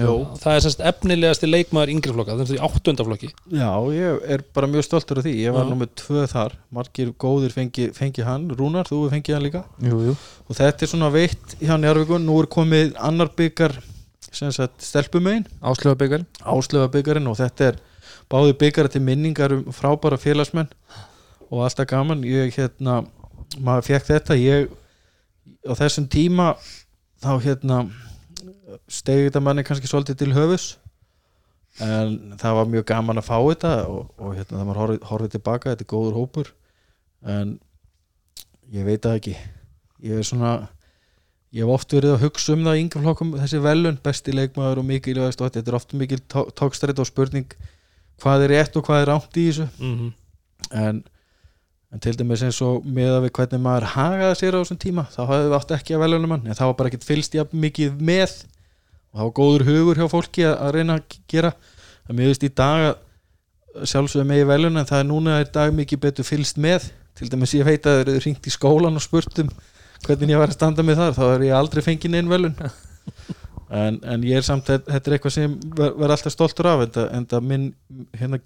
Jú. Það er semst efnilegasti leikmaður yngri flokka, það er áttundaflokki já, ég er bara mjög stoltur af því. Ég var með tvö þar. Margir góðir fengi, fengi hann. Rúnar, þú hefur fengið hann líka. Jú, jú. Og þetta er svona veitt hjá Njárvíkun nú er komið annar byggar sem sagt stelpumegin. Áslöfa byggar áslöfa byggarinn og þetta er báði byggara til minningar um frábæra félagsmenn og alltaf gaman. Ég hérna maður fekk þetta ég á þessum tíma þá hérna stegi þetta manni kannski svolítið til höfus en það var mjög gaman að fá þetta og, og hérna það maður horfið, tilbaka þetta er góður hópur en ég veit það ekki. Ég er svona ég hef oft verið að hugsa um það í yngri flokkum þessi velun, besti leikmaður og mikilvægast og þetta er oft mikil tókstrætt og spurning hvað er rétt og hvað er rátt í þessu. Mm en, en til dæmis eins og með að við hvernig maður hagaði sér á þessum tíma þá hafði við átt ekki að velja mann en það var bara ekkert fylst jafn mikið með. Og það var góður hugur hjá fólki að, að reyna að gera. Það miðist í dag að sjálfsögum megi veljun en það er núna í dag mikið betur fylst með. Til dæmis ég veit að þeir eru ringt í skólan og spurt um hvernig ég var að standa með þar þá er ég aldrei fengið neinn veljun en, en ég er samt þetta er eitthvað sem verð ver alltaf stoltur af en það, en það minn, hérna,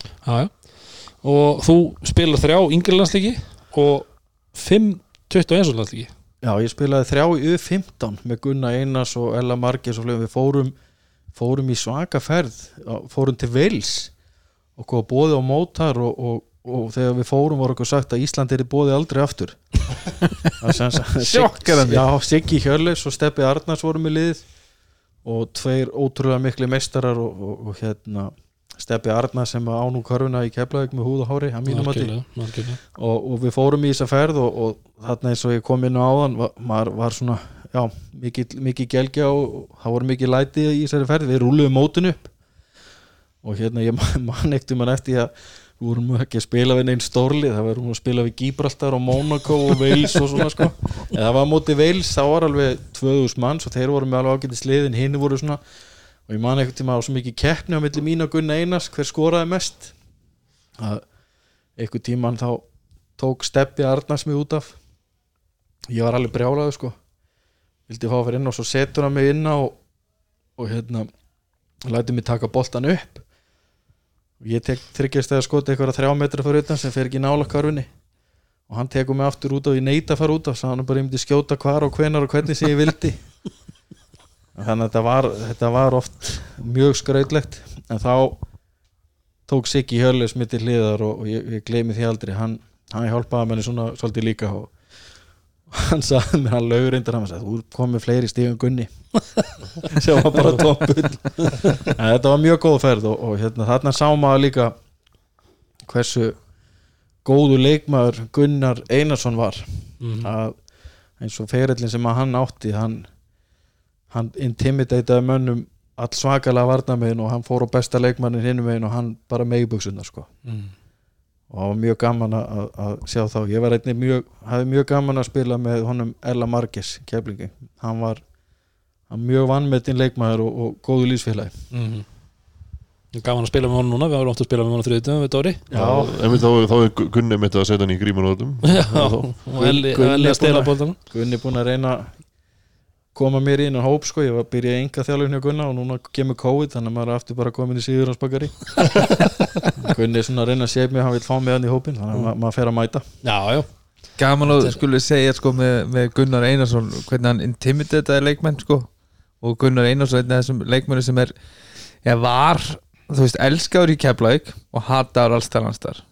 bygga gefin í minningu góðs manns -hmm. Já, já Og þú spilar þrjá yngri landslíki og 5 21 landslíki Já, ég spilaði þrjá í U15 með Gunnar Einars og Ella Marges og við fórum, fórum í svaka ferð fórum til Vils og góða bóði á mótar og, og, og þegar við fórum voru okkur sagt að Ísland er bóði aldrei aftur Sjokkerandi. Já, Siggi Hjörleis og Steppi Arnars vorum í liðið og tveir ótrúlega miklu meistarar og, og, og hérna Steppi Arnars sem á nú körfuna í Keflavík með húð og hári, Markilega, markilega og, og við fórum í þessa ferð og, og þarna eins og ég kom inn á áðan var, maður var svona, já, mikið, mikið gelgja og það voru mikið læti í þessari ferð, við rúluðum mótun upp. Og hérna ég man- ekkert um hann eftir að við vorum ekki að spila við neinn stórli, það vorum að spila við Gibraltar og Monaco og Wales og svona sko, en það var á móti Wales þá var alveg 2000 manns og þeir voru með alveg ágæti sliðin, hinn voru svona og ég man ekkert tíma á svo mikið keppni á milli mín og Gunnar Einars, hver skoraði mest. Að einhver tíman þá tók Steppi Arnars mig út af. Ég var alveg brjálaður sko. Vildi fá að fyrir inn og svo setur hann mig inn á og, og hérna læti mig taka boltan upp. Og ég tek þryggjast eða skoti eitthvað þrjá metra fyrir utan sem fer ekki nála karfinni og hann tekur mig aftur út af ég neita að fara út af svo hann bara ég myndi skjóta hvar og hvenar og hvernig sem ég vildi þannig að þetta var, þetta var oft mjög skrautlegt. En þá tók Siggi Hjörleis mitt í hliðar og, og ég, ég gleymi því aldrei. Hann, hann hjálpaði menni svona svolítið líka og hann sagði mér hann laugur reyndar hann sagði, þú komið fleiri stíðum gunni. Sem var bara toppull en þetta var mjög góð ferð og, og hérna, þarna sá maður líka hversu góðu leikmaður Gunnar Einarsson var. Mhm. að eins og ferillin sem að hann átti hann, hann intimidateði mönnum all svakalega varnamegin og hann fór á besta leikmannin hinnum megin og hann bara megibuxuna sko. Mm. og það var mjög gaman að, að- að sjá þá. Ég var einnig mjög, hafði mjög gaman að spila með honum Ella Marges keflingi, hann var hann mjög vannmetinn leikmaður og, og góðu lífsfélagi Mm. Gaman að spila með honum núna, við varum átt að spila með honum þriðutum við Dóri? Þá, þá er Gunni mitt að setja hann í grímanótum Já, og Elli Gunni er búin að reyna koma mér í innan hóp sko, ég var að byrja enga þjálfun hjá Gunna og núna kemur COVID þannig að maður er aftur bara komin í síður hans bakari Gunni er svona að reyna að séð mér hann vil fá mig hann í hópin þannig að ma maður fer að mæta. Já, já, Gaman að skulle segja sko með, með Gunnar Einarsson hvernig hann intimidataði leikmenn sko. Og Gunnar Einarsson einn af þessum leikmenni sem er já, var, þú veist, elskaður í Keflavík og hataður alls þar hans þar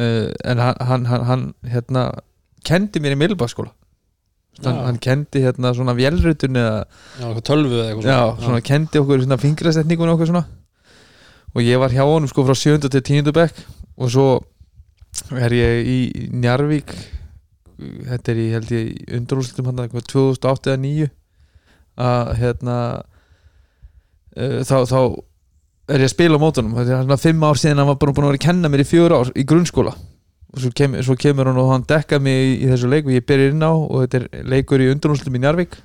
uh, en hann, hann, hann, hann hérna kendi mér í Milbaskóla hann, Já. hann kendi hérna svona vélrutun eða já, eitthvað tölvu eða eitthvað já, svona kendi okkur svona fingrasetningun okkur svona og ég var hjá honum sko frá 7. til 10. bekk og svo er ég í Njarvík þetta er í held ég undurúslutum hann 2008 eða 9 að hérna uh, þá, þá er ég að spila á mótunum þetta er svona 5 ár síðan hann var bara búin að vera að kenna mér í 4 ár í grunnskóla og svo, kem, svo kemur hann og hann dekka mig í, í þessu leik og ég byrja inn á og þetta er leikur í undurúslutum í Njarvík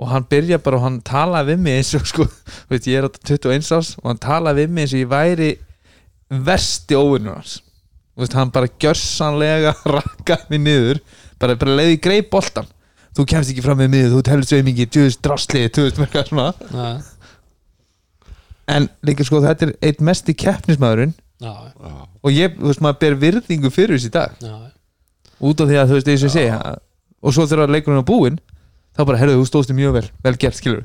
og hann byrja bara og hann talaði við mig eins og sko, þú veit, ég er á 21 árs og hann talaði við mig eins og ég væri versti óvinnur hans. Þú veist, hann bara gjörsanlega rakkaði mig niður bara, bara leiði greið boltan þú kemst ekki fram með miður, þú telur sveimingi djúðist drastlið, þú veist, hvað svona. Já, en líka sko, þetta er eitt mesti keppnismæðurinn já, og ég, þú veist, maður ber virðingu fyrir þessi dag. Já, út af því að þú veist, eins og ég segja og svo þegar leikurinn er búinn þá bara, herðu, þú stóðst mjög vel, vel gert, skilur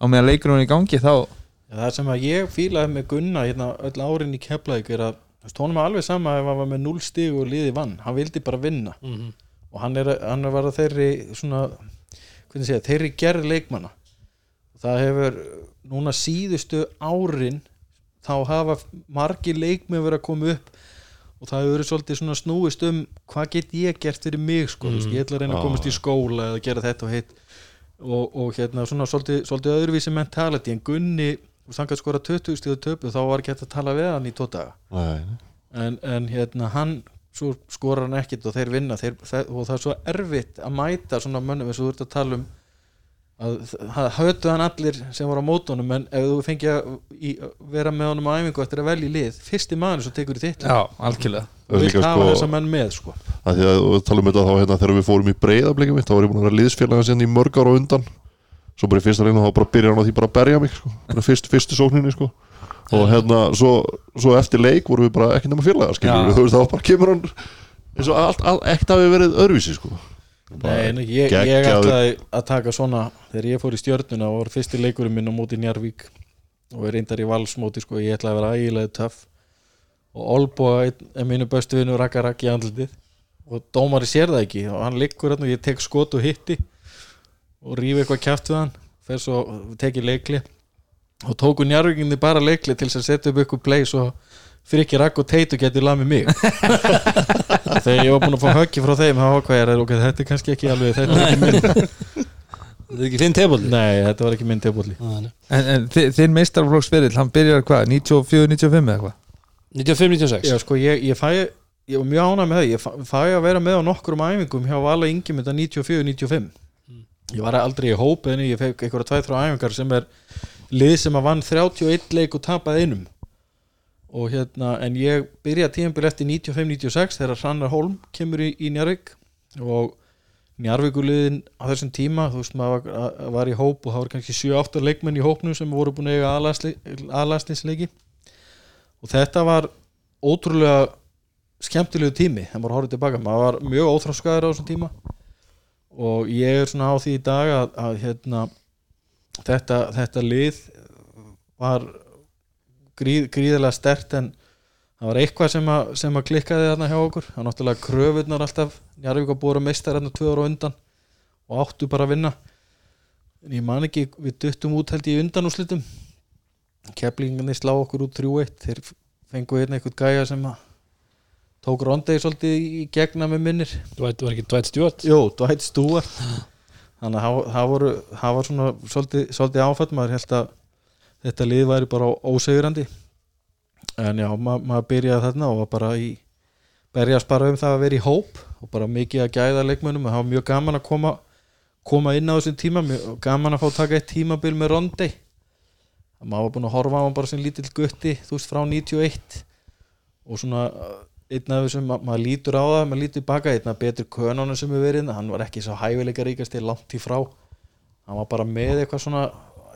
á meðan leikurinn er í gangi, þá Það sem að ég fílaði með Gunna hérna öll árin í Keflavík er að Þú veist, honum er alveg sama ef hann var með 0 stig og liði vann, hann vildi bara vinna. Mhm. og hann er, hann er var að þeirri svona, hvernig segja, þeirri gerð leikmanna. Það hefur núna síðustu árin þá hafa margir leikmenn verið að koma upp og það hefur verið svolítið svona snúist um hvað get ég gert fyrir mig sko, mm. ég ætla að reyna að komast í skóla eða gera þetta og hitt. Og, og hérna svona svolítið, svolítið öðruvísi mentality en Gunni, þangar skora 20 stíðu töpu þá var ekki hægt að tala við hann í Nei, en, en hérna hann svo skorar hann ekkit og þeir vinna þeir, og það er svo erfitt að mæta svona mönnum eins og þú ert að tala um það höfðu hann allir sem voru á mótunum en ef þú fengi að í, vera með honum á æfingu eftir að velja lið fyrsti maður sem tekur í þitt Já, algjörlega. Og vilt hafa sko- þessa menn með sko. að því að og tala um þetta þá hérna þegar við fórum í breyðablikum þá var ég búin að vera liðsfélaga sinni í mörg ára á undan. Svo bara í fyrsta reyna þá bara byrjar hann á því bara að berja mig sko. Bara fyrst, fyrstu sókninni sko. og hérna svo, svo eftir leik vorum við bara ekki nema félaga Nei, ég, ég ætlaði að taka svona þegar ég fór í stjörnuna og var fyrsti leikurinn minn á móti Njarvík og er reyndar í valsmóti sko, ég ætlaði að vera ægilega töff. Og Olboa er mínu bestu vinnu rakka rakki andlitið. Og dómari sér það ekki. Og hann liggur hérna og ég tek skot og hitti og rífi eitthvað kjátt við hann fer svo, tekið leikli og tóku Njarvíkinni bara leikli til þess að setja upp eitthvað play svo Frikki Rakk og Teitu getur lamið mig. Þegar ég var búin að fá höggi frá þeim þá hvað ég er, ok, þetta er kannski ekki alveg þetta er ekki minn, Þetta er ekki þinn tebóli nei, þetta var ekki minn tebóli En, en þi- þinn meistarflokksferill, hann byrjar hvað, 94-95 eða hvað? 95-96 já, sko, ég, ég fæ ég var mjög ánægð með það, ég fæ, fæ að vera með á nokkrum æfingum hjá Vala Ingimunda 94-95 ég var aldrei í hóp en ég fekk einhverja tvæð þrjá æfingar sem er lið sem að vann 31 leik og tapaði einum og hérna, en ég byrja tíðanbyrð eftir 95-96 þegar Hrannar Holm kemur í, í Njarvík og Njarvíkuliðin á þessum tíma, þú veist maður var, var í hóp og það voru kannski 7-8 leikmenn í hópnum sem voru búin að eiga aðlæslinsleiki og þetta var ótrúlega skemmtilegu tími þegar maður horfði tilbaka, maður var mjög óþráskaður á þessum tíma. Og ég er svona á því í dag að, að hérna, þetta, þetta lið var gríð, gríðilega stert en það var eitthvað sem að, sem að klikkaði þarna hjá okkur. Það var náttúrulega kröfurnar alltaf. Njarvík að búra meistar hérna tvö ára undan og áttu bara að vinna. En ég man ekki, við duttum út held ég í undanúslitum keflingarnir slá okkur út 3-1 þeir fengu hérna eitthvað gæja sem að tók rondegi svolítið í gegna með minnir. Dwight var ekki Dwight Stewart? Jó, Dwight Stewart. Þannig að það var svona svolítið, svolítið áfætt maður held að þetta lið væri bara ósegurandi en já, ma maður byrjaði þarna og bara í berjast bara um það að vera í hóp og bara mikið að gæða leikmönnum. Og það var mjög gaman að koma koma inn á þessum tíma mjög gaman að fá að taka eitt tímabil með Rondi. Maður var búin að horfa á hann bara sem lítill gutti þú veist frá 91 og svona einn af þessum, ma maður lítur á það maður lítur baka, einn af betur könunum sem er verið hann var ekki svo hæfileika ríkast til langt í frá. Hann var bara með eitthvað svona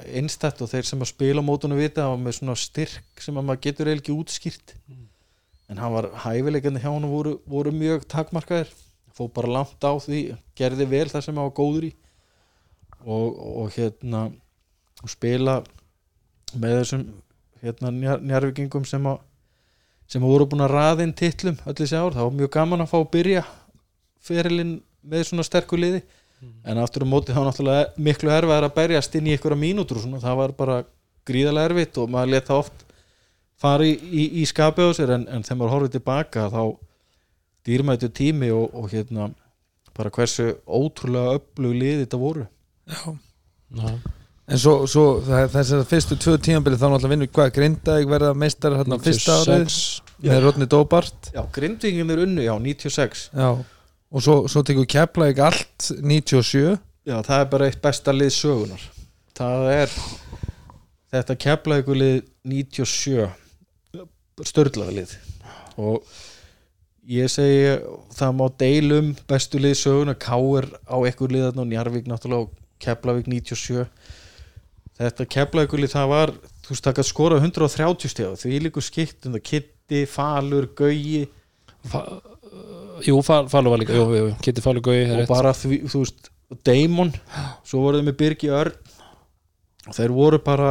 einstætt og þeir sem að spila mótunum vita, hann var með svona styrk sem að maður getur eiginlega ekki útskýrt. En hann var hæfileikandi hjá hann voru, voru mjög takmarkaðir. Fó bara langt á því, gerði vel það sem hann var góður í. Og, og hérna og spila með þessum hérna, njar, njarvíkingum sem að sem voru búin að raða inn titlum öll þessi ár, það var mjög gaman að fá að byrja ferilinn með svona sterku liði en aftur á móti þá náttúrulega miklu erfið að berjast inn í einhverja mínútur og svona, það var bara gríðarlega erfitt og maður leta oft fara í, í, í skapið á sér. En, en þegar maður horfið tilbaka þá dýrmættu tími og, og hérna bara hversu ótrúlega öflug lið þetta voru. En svo, svo það, þessar fyrstu tvö tímabili þá náttúrulega vinnur hvað Grindavík verða meistar hérna fyrsta árið? 96 með Rodni Dóbart Já, grindvingin er unnu, já, 96 Já, og svo, svo tekur Keflavík allt 97 Já, það er bara eitt besta lið sögunar Það er þetta keflaugulið 97 störlaða lið. Og ég segi það má deilum bestu lið sögunar Káir á ekkur liðan og Njarvík náttúrulega og Keflavík 97 þetta Keflaugulið það var þú veist það gætt skora 130 steg því. Líku skipt um það. Kitti, Falur, Gauji Jú, Fal- Falur var líka jú, jú. Kitty Falur Gauði og bara því, þú veist Damon, svo voru þeir með Birgi Örn. Og þeir voru bara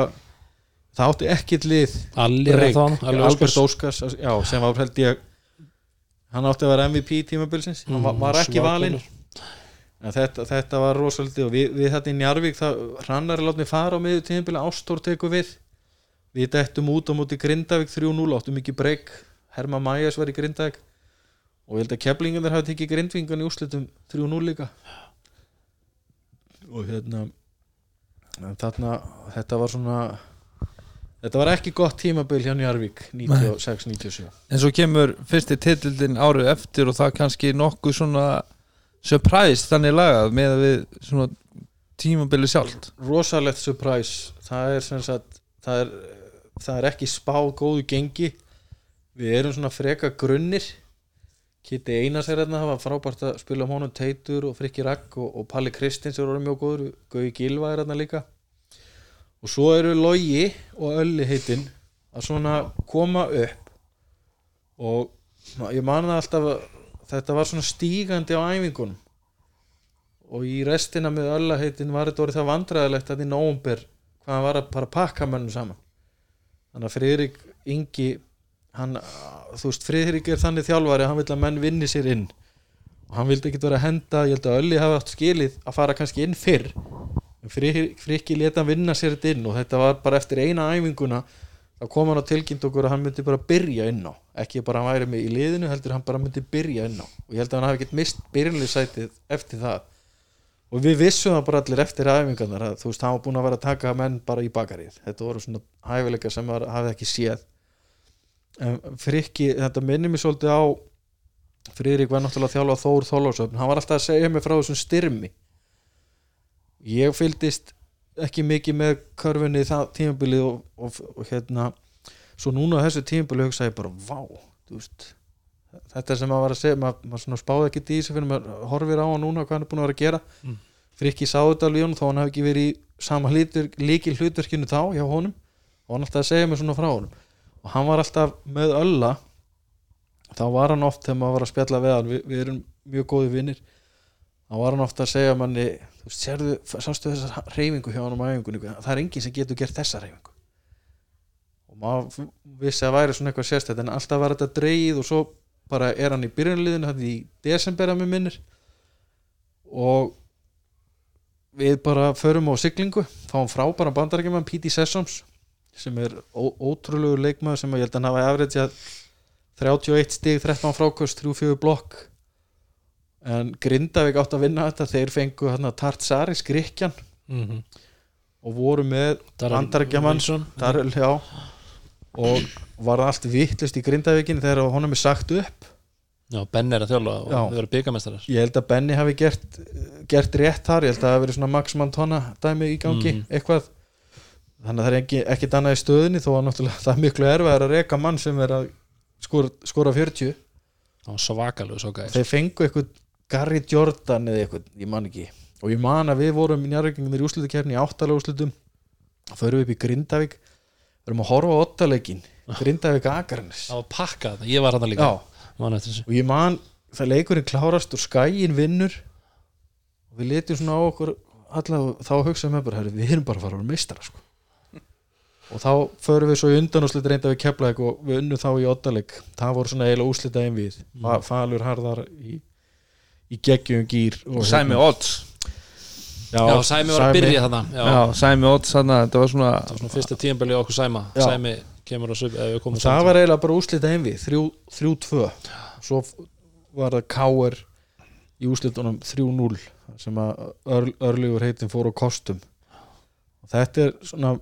það átti ekkit lið. Alli er Break, það Alli Albert Óskars. Já, sem var held ég hann átti að vera MVP tímabilsins. Hann var, var ekki valinn. Þetta, þetta var rosaldi og við, við þetta í Njarvík hrannar er látni fara á miður tímabili Ástór tekur við. Við dettum út á móti Grindavík 3-0 áttum ekki breyk Herma Majas var í Grindavík og ég held að keflingunir hafi tekið grindvingan í úrslitum 3-0 líka. Og hérna þarna þetta var svona þetta var ekki gott tímabil hjá Njarvík 96-97 en svo kemur fyrsti titildin árið eftir og það kannski nokkuð svona surprise þannig lagað með að við svona tímabili sjálft. Rosalegt surprise. Það er sem sagt það er, það er ekki spáð góðu gengi. Við erum svona freka grunnir Kitty Einars er hérna það var frábært að spila um honum Teitur og Frikki Ragg og, og Palli Kristins er orðið mjög góður Gauði Gilva er hérna líka. Og svo eru Logi og Ölli heitinn að svona koma upp. Og ég man það alltaf þetta var svona stígandi á æfingunum. Og í restina með Ölla heitin var þetta orðið það vandræðilegt að í nóumber hvað hann var að bara pakka mönnum saman. Þannig að Friðrik Ingi hann, þú veist, Friðrik er þannig þjálfari hann vil að menn vinni sér inn. Og hann vildi ekki vera að henda ég held að Ölli hafi átt skilið að fara kannski inn fyrr. En Frikki leta hann vinna sér inn og þetta var bara eftir eina æfinguna þá kom hann á tilkynnt okkur að hann myndi bara byrja inn á. Ekki bara hann væri með í liðinu heldur hann bara myndi byrja inn á. Og ég held að hann hafi ekkert mist byrjunleysætið eftir það. Og við vissum það bara allir eftir æfingarnar að þú veist, hann var búin að vera að taka menn bara í bakarið. Þetta voru svona hæfileika sem hann hafði ekki séð Frikki, þetta minnir mér svolítið á Friðrik var náttúrulega að þjálfa Þór Þólásöfn hann var alltaf að segja mig frá þessum styrmi. Ég fylgdist ekki mikið með körfunni það tímabilið og, og, og hérna svo núna á þessu tímabilið hugsa ég bara vá, þú veist þetta sem maður var að segja, maður, maður spáði ekki í þessu fyrir maður horfir á hann núna hvað hann er búin að vera að gera. Mm. Frikki sáðu þetta alveg þó hann hafi ekki verið í sama líkil hlutverkinu þá hjá honum. Og hann alltaf að segja mér svona frá honum og hann var alltaf með ölla. Þá var hann oft þegar maður var að spjalla við hann við, við erum mjög góði vinnir þá var hann ofta að segja manni þú sérðu, sástu þessa reyfingu hjá hann á æfingunni, það er enginn sem getur gert þessa reyfingu og maður vissi að væri svona eitthvað sérstætt en alltaf var þetta dreigið og svo bara er hann í byrjunliðinu þetta í desember að mér minnir. Og við bara förum á siglingu fáum frábæra bandarækjumann P.T. Sessoms sem er ó- ótrúlegur leikmaður sem að ég held að hann hafa efrið 31 stig, 13 frákost 3-4 blokk. En Grindavík átt að vinna þetta þeir fengu hérna Tartsaris Gríkjan mm -hmm. og voru með já, og var allt vittlust í Grindavíkin þegar honum er sagt upp. Já, Ben er að þjálfa og Já. þau verður byggamestrar ég held að Benny hafi gert, gert rétt þar, ég held að það hafi verið svona Max Montana dæmi í gangi, Mhm. eitthvað þannig að það er ekki, ekkit annað í stöðunni þó að náttúrulega það er miklu erfæður að reka mann sem er að skora, skora 40 Það var svakalegu svo gæði þeir fengu eitthvað Gary Jordan eða eitthvað, ég man ekki. Og ég man að við vorum í njárvíkingum í úrslutukefni í áttalega úrslutum þá förum við upp í Grindavík. Við erum að horfa á ottaleikin Grindavík Akarnes Það var pakkað, ég var hann líka. Já, og ég man það leikurinn klárast og skæin vinnur og við letum svona á okkur alla og þá hugsaðum við bara við erum bara að fara að vera meistara sko. Og þá förum við svo í undan og slita reynda við keflaðik og við unnum þá í ottaleg það voru svona eiginlega úslita einn við mm. Falur Harðar í, í geggjum gýr og Sæmi hérna- Odds. Já, Sæmi var að byrja þarna Já, Já, Sæmi Odds þarna, þetta var svona það var svona fyrsta tíðanbeli okkur Sæma. Já. Sæmi kemur og það var eiginlega bara úslita einn við 3-2 svo var það Káer í úslitunum 3-0 sem að ör, örlugur heitin fór á kostum. Og þetta er svona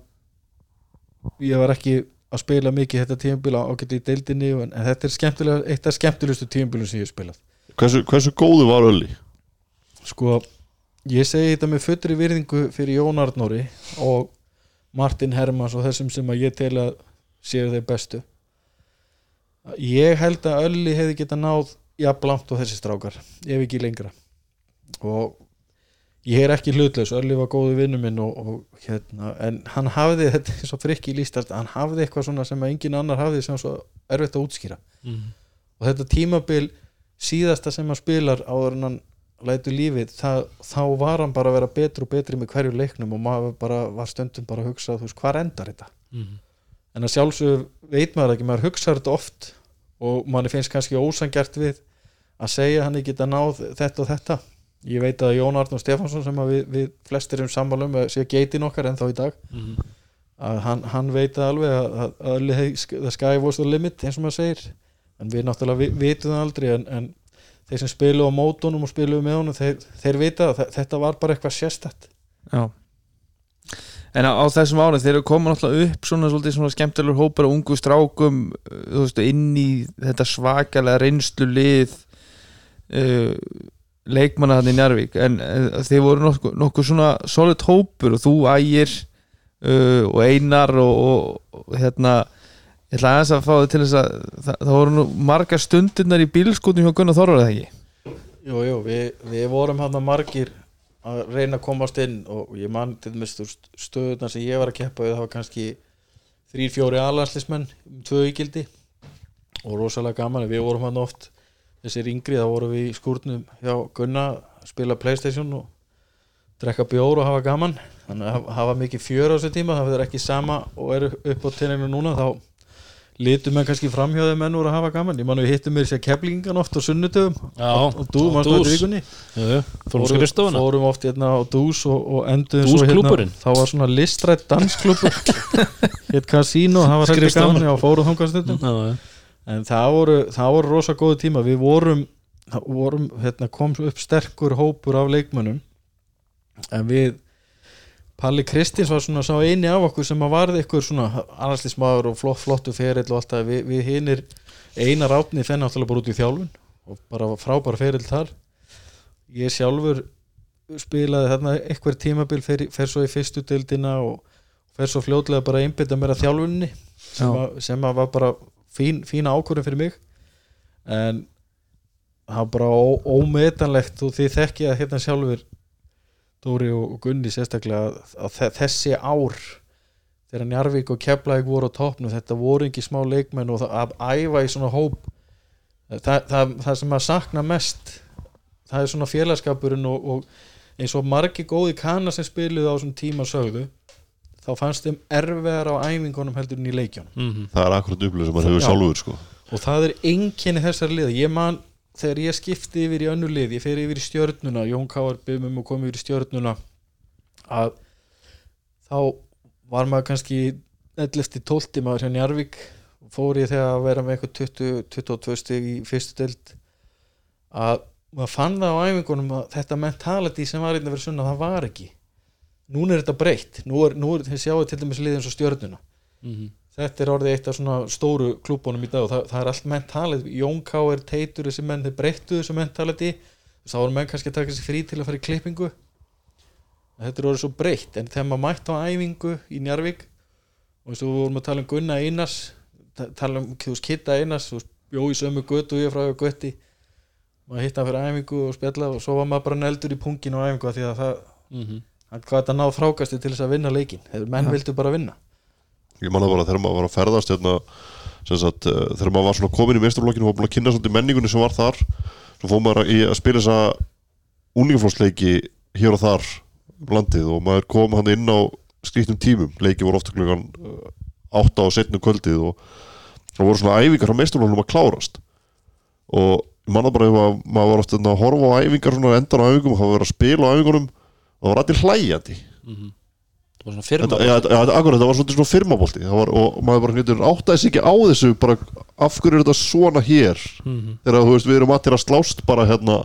ég var ekki að spila mikið þetta tímabila ágætli í deildinni en, en þetta er eitt af skemmtilegustu tímabilum sem ég hef spilað. Hversu, hversu góðu var Ölli? sko, ég segi þetta með fullri virðingu fyrir Jón Arnóri og Martin Hermans og þessum sem að ég tel að séu þeir bestu. Ég held að Ölli hefði geta náð jafn langt og þessi strákar ef ekki lengra. Og ég er ekki hlutlaus, Ölli var góðu vinnu minn og, og hérna, en hann hafði þetta er svo frikki lístast, hann hafði eitthvað svona sem að engin annar hafði sem svo erfitt að útskýra mm. og þetta tímabil síðasta sem hann spilar áður en hann lætur lífið það, þá var hann bara að vera betri og betri með hverju leiknum og maður bara var stundum bara að hugsa þú veist, hvað endar þetta Mm. en að sjálfsög veit maður ekki, maður hugsa þetta oft og manni finnst kannski ósangjart við að segja hann ekki geta náð þetta og þetta ég veit að Jón Arnur Stefánsson sem að við, við flestir um sammálum sé geitin okkar ennþá í dag Mhm. að hann, hann veit alveg að, að, að the sky was the limit eins og maður segir. En við náttúrulega vi, vitum það aldrei en, en þeir sem spilu á mótunum og spilu með honum þeir, þeir vita að þe- þetta var bara eitthvað sérstætt Já. En á, á þessum árið þeir eru koma náttúrulega upp svona svolítið svona skemmtilegur hópar og ungu strákum uh, þú veist, inn í þetta svakalega reynslu lið uh, leikmanna hann í Njarvík en uh, þeir voru nokkuð, nokkuð svona solid hópur og þú ægir uh, og Einar og, og, hérna ég ætla aðeins að fá þið til þess að það, það voru nú margar stundirnar í bílskútum hjá Gunnar Þorvar eða ekki? Jú, jú, við, við vorum hann margir að reyna að komast inn og ég man til veist, stöðuna sem ég var að keppa við það var kannski þrýr, fjóri alanslismenn um tvö ígildi og rosalega gaman við vorum hann oft þessir yngri þá vorum við í skúrnum hjá Gunna spila Playstation og drekka bjór og hafa gaman. Þannig að hafa- hafa mikið fjör á þessu tíma það verður ekki sama og eru upp á tenninu núna þá litum menn kannski framhjóðið menn úr að hafa gaman. Ég man við hittum mér sér keflingan oft á sunnudöfum Já, og á manstu þetta í vikunni. Fórum fórum oft hérna á dús og, og enduðum svo hérna. Þá var svona listrætt dansklubur Casino, það var hægt Skrifstofan. gaman og fórum þangast stundum. Já, já. En það voru, það voru rosa góðu tíma. Við vorum, vorum hérna, kom upp sterkur hópur af leikmönnum. En við Palli Kristins var svona sá eini af okkur sem að varði ykkur svona annarslísmaður og flott, flottu ferill og allt það. Við, við hinir einar átni fenn náttúrulega bara út í þjálfun og bara frábær ferill þar. Ég sjálfur spilaði þarna eitthvað tímabil fer, fer svo í fyrstu deildina og fer svo fljótlega bara að einbytta mér að þjálfunni sem, að, sem að var bara fín, fína ákvörðin fyrir mig. En það var bara ó, ómetanlegt og þið þekki að hérna sjálfur Dóri og Gunni sérstaklega að, að þe- þessi ár þegar Njarvík og Keflæk voru á toppnum þetta voru ekki smá leikmenn og að æfa í svona hóp það, það, það sem að sakna mest það er svona félagskapurinn og, og eins og margi góði kana sem spiluðu á þessum tíma sögðu þá fannst þeim erfiðar á æfingunum heldur en í leikjónum Mhm. það er akkurat upplöð sem maður hefur Já. sjálfur sko. og það er einkenni þessar liða ég man þegar ég skipti yfir í önnu lið ég fer yfir í stjörnuna, Jón Káar byrjum um að koma yfir í stjörnuna að þá var maður kannski 11. 12. maður hjá Njarvík fór ég þegar að vera með eitthvað 20, 22 stig í fyrstu deild að maður fann það á æfingunum að þetta mentality sem var einnig verið sunna það var ekki núna er þetta breytt nú er, nú er þið sjáu til dæmis liðin svo stjörnuna Mhm. þetta er orðið eitt af svona stóru klúbunum í dag og það, það er allt mentalið Jón K. er teitur þessi menn þeir breyttu þessu mentality þá voru menn kannski að taka sér frí til að fara í klippingu þetta er orðið svo breytt en þegar maður mætt á æfingu í Njarvík og eins og við vorum að tala um Gunna Einars ta- tala um veist, Kitta Einars þú veist, bjó í sömu götu og ég frá götti maður hitt hann fyrir æfingu og spjalla og svo var maður bara neldur í pungin á æfingu því að það, Mhm. hann hvað þetta náð frákasti til þess að vinna leikin Þeir menn Ja. vildu bara vinna. Ég man það bara þegar maður var að ferðast hérna, sem sagt, uh, þegar maður var svona komin í meistarflokkinu og var búin að kynna svolítið menningunni sem var þar svo fór maður í að spila þessa uningaflósleiki hér og þar um landið og maður kom hann inn á skrýttum tímum, leiki voru ofta klukkan uh, átta á setnu kvöldið og það voru svona æfingar á meistarflokkinu að klárast. Og ég man það bara ef að maður var ofta að horfa á æfingar svona endan á æfingum og var verið að spila á æfingunum og það var allir hlæjandi. Mhm. Það var svona firma Þetta, ja, þetta var svona firmabolti. Það var, og maður bara hnýttur áttaði sig ekki á þessu bara af hverju er þetta svona hér? Mhm. þegar þú veist við erum allir að slást bara hérna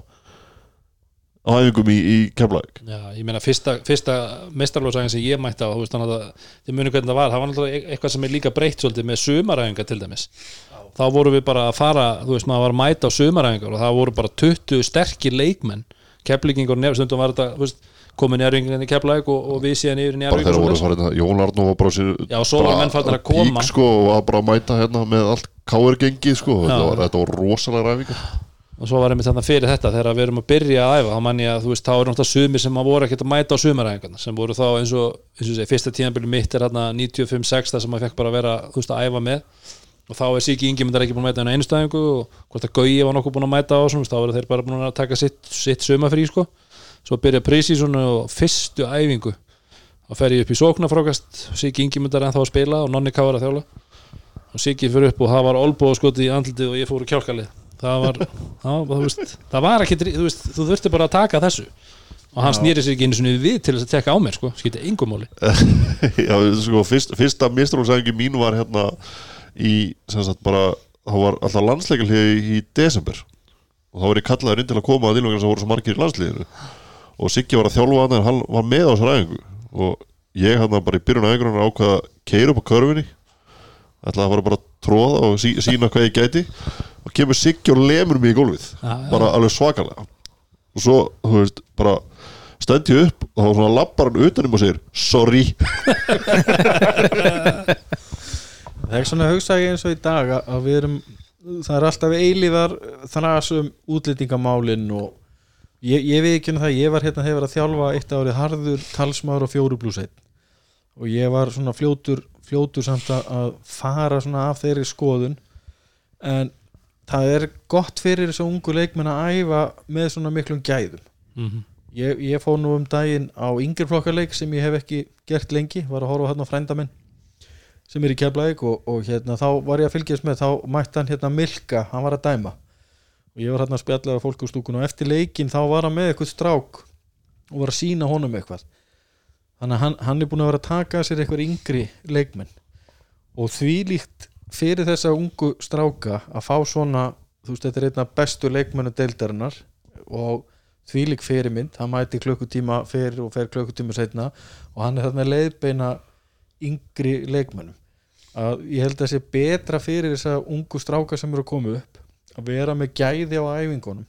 á æfingum í, í Keflavík. Já, ég meina fyrsta, fyrsta mestarlósæðin sem ég mætti á, þú veist þannig að þið muni hvernig það var, það var náttúrulega e- eitthvað sem er líka breytt svolítið með sumaræfingar til dæmis. Þá vorum við bara að fara, þú veist maður var að mæta á sumaræfingar og það voru bara 20 sterkir leikmenn, keflingingur og nefn, stundum var þetta, þú veist njárvingin í keflæk og, og við síðan yfir í bara að Jón Arnó var bara sér Já, koma. pík, sko, og var bara að mæta hérna með allt káir gengið sko. þetta, Já. var, þetta var rosalega ræfingar og svo var einmitt þarna fyrir þetta þegar við erum að byrja að æfa þá mann ég að þú veist þá eru náttúrulega sumir sem að voru ekkert að mæta á sumaræfingarna sem voru þá eins og, eins og segi, fyrsta tíðanbili mitt er hérna 95-6 þar sem maður fekk bara að vera þú veist að æfa með og þá er Siki Ingimundar ekki búin að mæta henni einstæðingu og hvort að Gauji var nokkuð búin að mæta á svona, þá eru þeir bara búin að taka sitt, sitt sumafrí sko. Svo byrja prísísonu og fyrstu æfingu. Þá fer ég upp í sóknarfrákast Siki Ingimundar ennþá að spila og Nonni Káar að þjála og Siggi fyrir upp og það var olbúa skoti í andlitið og ég fór í kjálkalið. Það var, það, þú veist, það var ekki þú, veist, þú þurfti bara að taka þessu. Og hann snýri sér ekki einu svona við til þess að tekka á mér sko, skipti engum máli. Já, sko, fyrst, fyrsta mistrálsæðingi mín var hérna í, sem sagt, bara þá var alltaf landsleikalið í desember. Og þá var ég kallaður inn til að koma að innlokar sem voru svo margir í landsliðinu og Siggi var að þjálfa hann en hann var með á þessar æfingu. Og ég hann bara í byrjun æfingunar ákvað að keira upp á körfinni ætlaði að fara bara að tróða og sí, sína hvað ég gæti. Og kemur Siggi og lemur mig í gólfið. Bara alveg svakalega. Og svo, þú veist, bara stend ég upp og þá svona lappar hann utanum og segir sorry. Það er svona að hugsa ég eins og í dag að- að við erum, það er alltaf eilíðar þrasum útlýtingamálin og ég, ég við ekki um það, ég var hérna hefur að þjálfa eitt árið harður talsmaður og fjóru blús einn. Og ég var svona fljótur, fljótur samt að, fara svona af þeirri skoðun. En það er gott fyrir þessu ungu leikmenn að æfa með svona miklum gæðum. Mm -hmm. ég, ég fór nú um daginn á yngreflokkarleik sem ég hef ekki gert lengi var að horfa hérna á frænda minn sem er í Keflæk og, og hérna þá var ég að fylgjast með þá mætti hann hérna Milka, hann var að dæma og ég var hérna að spjalla af fólk úr stúkun og eftir leikin þá var hann með eitthvað strák og var að sína honum eitthvað. Þannig að hann, hann er búin að vera að taka sér eitthvað yngri leikmenn. Og því líkt fyrir þessa ungu stráka að fá svona þú veist þetta er einna bestu leikmennu deildarinnar og því lík fyrirmynd hann mæti klukkutíma fyrir og fer klukkutíma setna og hann er þarna leiðbeina yngri leikmennum að ég held að það sé betra fyrir þessa ungu stráka sem eru að koma upp að vera með gæði á æfingunum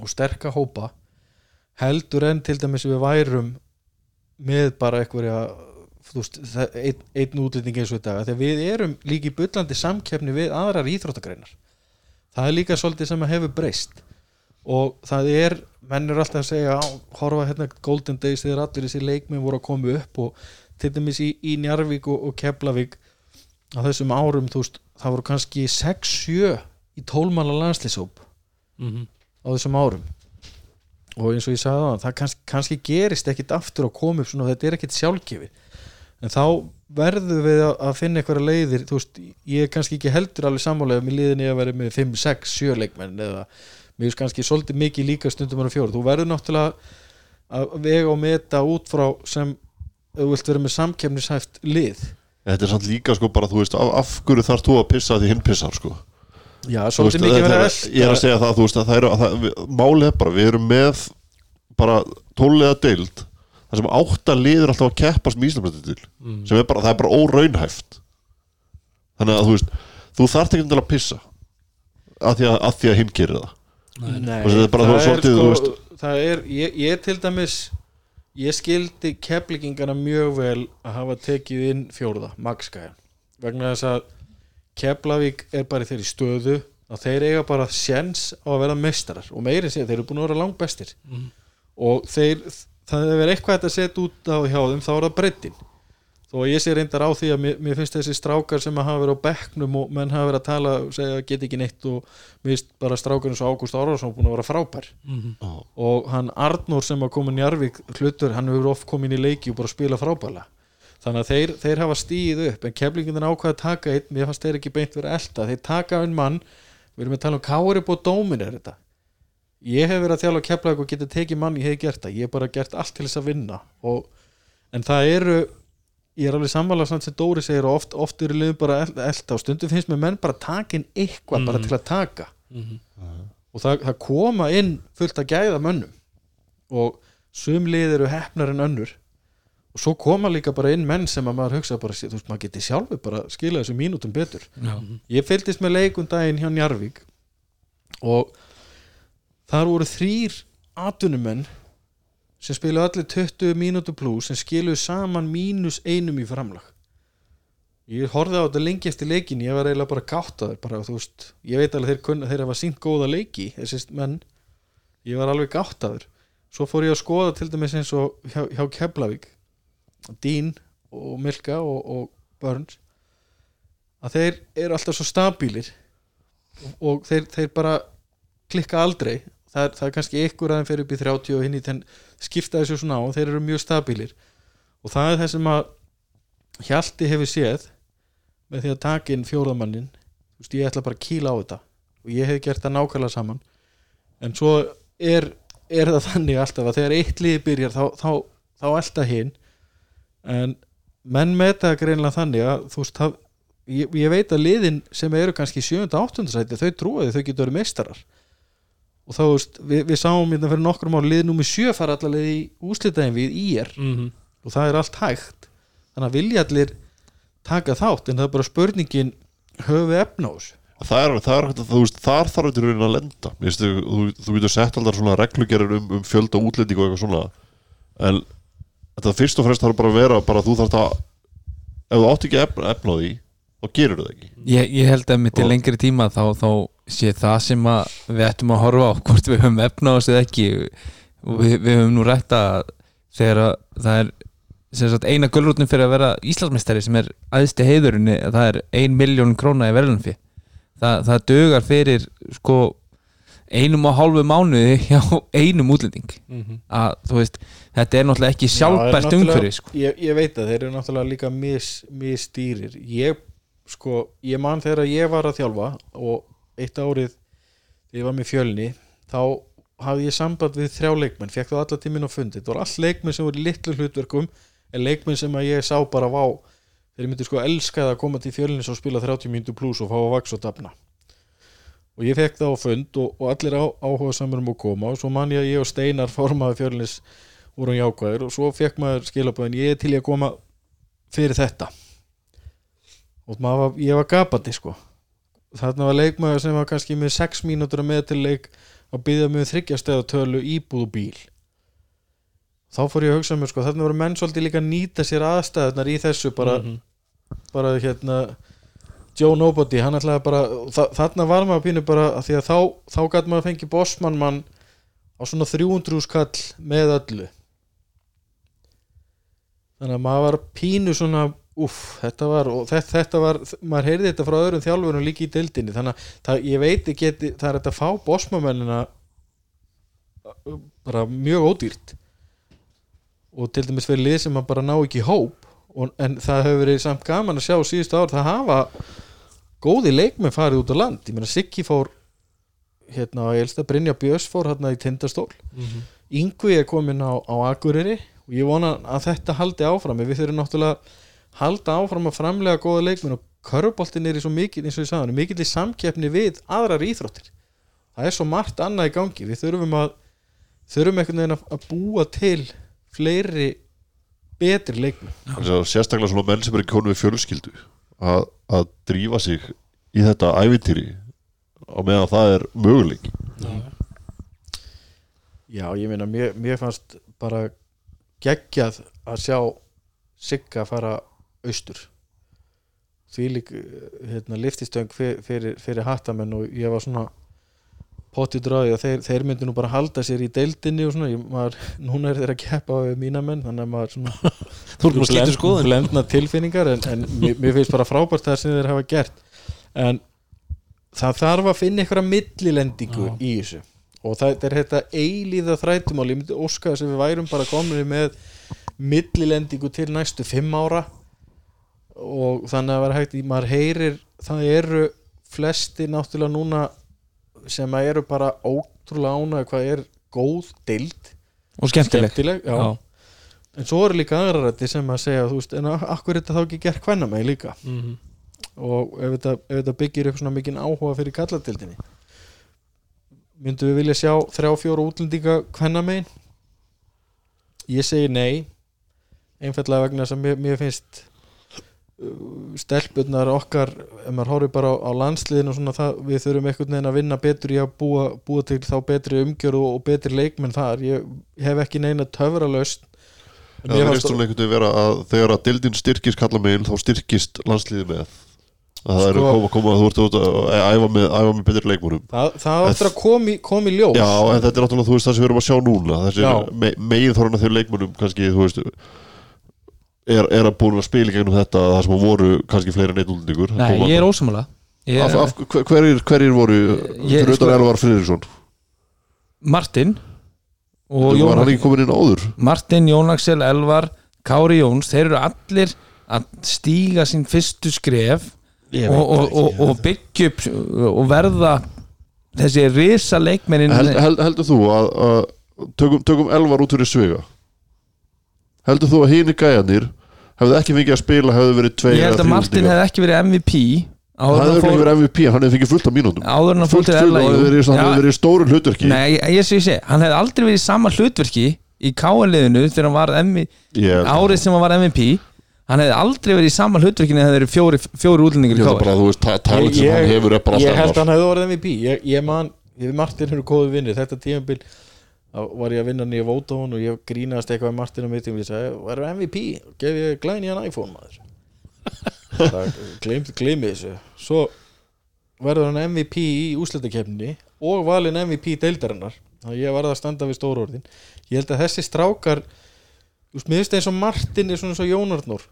og sterka hópa heldur en til dæmis við værum með bara einhverja veist, það- einn, útlýting eins og dag þegar við erum líka í bullandi samkeppni við aðrar íþróttagreinar. Það er líka svolítið sem að hefur breyst og það er menn er alltaf að segja horfa hérna Golden Days þegar allir þessi leikminn voru að koma upp og til dæmis í, í Njarvík og, og Keflavík á þessum árum þú veist, það voru kannski 6-7 í tólmála landslýsóp Mhm. á þessum árum. Og eins og ég sagði það, það kannski, kannski gerist ekkit aftur að koma upp svona, þetta er ekkit sjálfgefi en þá verðum við að, að finna eitthvað leiðir, þú veist, ég er kannski ekki heldur alveg sammálega með liðinni að vera með 5, 6, 7 leikmenn eða mér finnst kannski svolítið mikið líka stundum að fjóra, þú verður náttúrulega að vega og meta út frá sem ef þú vilt vera með samkefnishæft lið. Þetta er samt líka sko bara, þú veist, af, af hverju þarf þú að pissa því hinn pissar sko Já, svolítið mikið verið er- Ég er að segja það, þú veist, að það er að það, við, Málið er bara, við erum með bara tólulega deild það sem átta liður alltaf að keppast með Íslandbrætti til Mm. sem er bara, það er bara óraunhæft. Þannig að þú veist þú þarft ekki til að pissa að því að, að, því að hinn gerir það. Nei, þetta er bara, þú veist, svolítið, þú veist- það er, ég, ég til dæmis ég skildi keflingingana mjög vel að hafa tekið inn fjórða, Magskæja vegna þess að Keflavík er bara í þeirri stöðu að þeir eiga bara sjens á að vera meistarar og meiri sér, þeir eru búin að vera langbestir. Mhm. og þeir það hefur verið eitthvað að setja út á hjá þeim þá er það breytin þó að ég sé reyndar á því að mér, mér finnst þessi strákar sem að hafa verið á bekknum og menn hafa verið að tala og segja að get ekki neitt og mér finnst bara strákarinn svo Ágúst Árvarsson búin að vera frábær. Mhm. og hann Arnór sem að koma í Njarvík hlutur, hann hefur oft komið inn í leiki og bara spila frábæla þannig að þeir, þeir hafa stíð upp en keflingin ákvað að taka einn mér fannst þeir ekki beint verið elda þeir taka einn mann, við erum að tala um kári búið dómin er þetta. Ég hef verið að þjála keflag og getið tekið mann ég hef gert það, ég hef bara gert allt til þess að vinna. Og, en það eru ég er alveg samt sem Dóri segir og oft, oft eru liðum bara el- elda og stundum finnst mér menn bara taka inn eitthvað bara Mhm. til að taka. Mhm. og það, það koma inn fullt að gæða mönnum og sum lið eru hefnar en önnur og svo koma líka bara inn menn sem að maður hugsa bara, þú veist, maður geti sjálfur bara skila þessu mínútum betur. Já. ég fylgdist með leikum daginn hjá Njarvík og þar voru þrýr atunumenn sem spilu allir 20 mínútu pluss sem skiluðu saman mínus einum í framlag. Ég horfði á þetta lengi eftir leikin ég var eiginlega bara gáttaður bara, þú veist, ég veit alveg þeir, kunna, þeir hafa sínt góða leiki þessi menn. Ég var alveg gáttaður. Svo fór ég að skoða til dæmis eins og hjá, hjá Keflavík Dín og Milka og, og Burns að þeir eru alltaf svo stabílir og þeir, þeir bara klikka aldrei. Það er, það er kannski ykkur aðeins fyrir upp í 30 og hinn í þenn skipta þessu svona á og þeir eru mjög stabílir. Og það er það sem að Hjalti hefur séð með því að taka inn fjórðamannin þú veist, ég ætla bara að kýla á þetta og ég hef gert það nákvæmlega saman. En svo er, er það þannig alltaf að þegar eitt liði byrjar þá, þá, þá alltaf hinn en menn með þetta greinlega þannig að þú veist, það, ég, ég veit að liðin sem eru kannski 7. 8. sæti þau trúaði þau getur verið meistarar. Og þá veist, við, við sáum hérna fyrir nokkrum ára liðið númi sjö fara allavega í úslitaðin við IR mm og það er allt hægt. Þannig að vilja allir taka þátt en það er bara spurningin á þessu? Það er, það er, þú veist, þar þarf þetta raunin að lenda. Þau- þú, þú getur sett alltaf svona reglugerir um, um fjölda útlending og eitthvað svona. En þetta fyrst og fremst þarf bara að vera bara þú þarf að ef þú átt ekki efna, efna á því þá gerur það ekki. Ég, ég held að til Og- lengri tíma þá, þá sé það sem að við ættum að horfa á hvort við höfum efna á þessu eða ekki. Við, við höfum nú rætt að þegar að það er sagt, eina gulrútin fyrir að vera Íslandsmeistari sem er aðsti heiðurinni það er ein miljón króna í verðlunfi það, það dugar fyrir sko einum og hálfu mánuði hjá einum útlending. Að þú veist, þetta er náttúrulega ekki sjálfbært er umhverfi sko. ég, ég veit að þeir eru náttúrulega líka mis, misstýrir ég sko, ég man þegar ég var að þjálfa og eitt árið ég var með fjölni þá hafði ég samband við þrjá leikmenn fekk þá alla tíminn á fundi, þetta voru all leikmenn sem voru litlu hlutverkum en leikmenn sem að ég sá bara vá þeir myndi sko elskaði að koma til fjölnis og spila 30 mínútur pluss og fá að vaks og dafna og ég fekk það á fund og, og allir á, áhuga samar um að koma. Og svo man ég að ég og Steinar formaði fjölnis vorum jákvæðir. Og svo fekk maður skilabóðin ég til í að koma fyrir þetta. Og var, ég var gapandi sko. Þarna var leikmaður sem var kannski með 6 mínútur að með til leik að byggja með þryggjastæða tölu íbúð og bíl. Þá fór ég að hugsa mér sko þarna voru menn svolítið líka að nýta sér aðstæðunar í þessu bara, bara hérna Joe Nobody, hann ætlaði bara þa þarna var maður pínu bara að því að þá, þá gæti maður fengið bossmann mann á svona 300 skall með öllu. Þannig að maður var pínu svona uff, þetta var og þetta, þetta var, maður heyrði þetta frá öðrum þjálfurum líka í deildinni, þannig að það, ég veit ekki, það er þetta að fá bossmannmennina bara mjög ódýrt. Og til dæmis fyrir lið sem að bara ná ekki hóp og, en það hefur verið samt gaman að sjá síðustu ár, það hafa góði leikmenn farið út á land. Ég meina Siggi fór hérna á Elsta, Brynja Björns fór hérna í Tindastól. Yngvi er komin á, á Akureyri og ég vona að þetta haldi áfram. Við þurfum náttúrulega að halda áfram að framlega góða leikmenn og körfuboltin er í svo mikið, eins og ég sagði mikið í samkeppni við aðrar íþróttir. Það er svo margt annað í gangi. Við þurfum að þurfum einhvern veginn að, að búa til fleiri betri leikmenn. Þannig að sérstaklega svona menn sem er ekki konum við fjölskyldu að, að drífa sig í þetta ævintýri á meðan það er möguleik Já, ég meina, mér, mér fannst bara geggjað að sjá Sigga fara austur. Því lík hérna, liftistöng fyrir, fyrir, fyrir hattamenn og ég var svona potti dráði að þeir, þeir myndi nú bara halda sér í deildinni og svona, ég, maður, núna er þeir að keppa við mína menn, þannig að maður svona Þú erum að skipta skoðun. blendna tilfinningar en, en mér, mér finnst bara frábært það sem þeir hafa gert. En það þarf að finna einhverja millilendingu Já. í þessu. Og það er þetta eilíða þrætumál. Ég myndi óska þess að við værum bara komin með millilendingu til næstu fimm ára. Og þannig að vera hægt maður heyrir það eru flesti náttúrulega núna sem eru bara ótrúlega ánægð hvað er góð deild. Og skemmtileg. Skemmtileg já. en svo eru líka aðra rætti sem að segja veist, en akkur er þetta þá ekki gert hvenna mig líka? Mhm. og ef þetta, ef þetta byggir upp svona mikinn áhuga fyrir kallatildinni myndum við vilja sjá þrjá fjóra útlendinga hvenna megin ég segi nei einfallega vegna að mér, mér finnst stelpurnar okkar ef maður horfir bara á, á landsliðin og svona það, við þurfum einhvern veginn að vinna betur í að búa, búa til þá betri umgjörð og, og betri leikmenn þar. Ég, hef ekki neina töfralaust En Það er svona einhvern veginn vera að þegar að dildin styrkist kalla megin þá styrkist landsliði með. Að það er Sko- að koma, koma þú ert út að æfa með, æfa með betri leikmúrum það, það áttur að komi, komi ljós. Já, en þetta er náttúrulega þú veist það sem við erum að sjá núna þessi me, megin þorna þegar leikmúrum kannski þú veist er, er að búin að spila gegnum þetta það sem voru kannski fleiri neittúldingur Nei, ég er hver- hverjir, hverjir voru Ég- fyrir utan sko- Elvar Friðriksson? Martin og var Jón hann ekki komin inn áður? Martin, Jón Axel, Elvar Kári Jóns, þeir eru allir að stíga sín fyrstu skref og, og, og, og byggja upp og verða þessi risa leikmennin Held, held, heldur þú að, að tökum, tökum elvar út fyrir sviga heldur þú að hínir gæjanir hefðu ekki fengið að spila hefðu verið tveir ég held að Martin hefði ekki verið MVP hann áður en hefði fór, verið MVP, hann hefði fengið fullt af mínútum. Áður en hann fór fullt til LA hefði verið, hann hefði verið í stóru hlutverki. Nei, ég, ég sé, ég sé, hann hefði aldrei verið í sama hlutverki í KL-liðinu þegar hann var MV, ég, árið sem hann var MVP hann hefði aldrei verið í sama hlutverkinu þegar það eru fjóri, fjóri útlendingar ég í held að hann hefur er bara ég held alltaf að hann hefði orðið MVP ég, ég man, Martin eru góðu vinnir þetta tímabil þá var ég að vinna nýja Vodafone og ég grínaðist eitthvað með Martin og mitt og ég sagði, verður MVP gef ég glæni hann iPhone maður? Það gleymi þessu. Svo verður hann MVP í úslutakefninni og valinn MVP deildarinnar. Að ég var að standa við stóru orðin. Ég held að þessi strákar finnst eins og Martin er svona eins og Jón Arnór.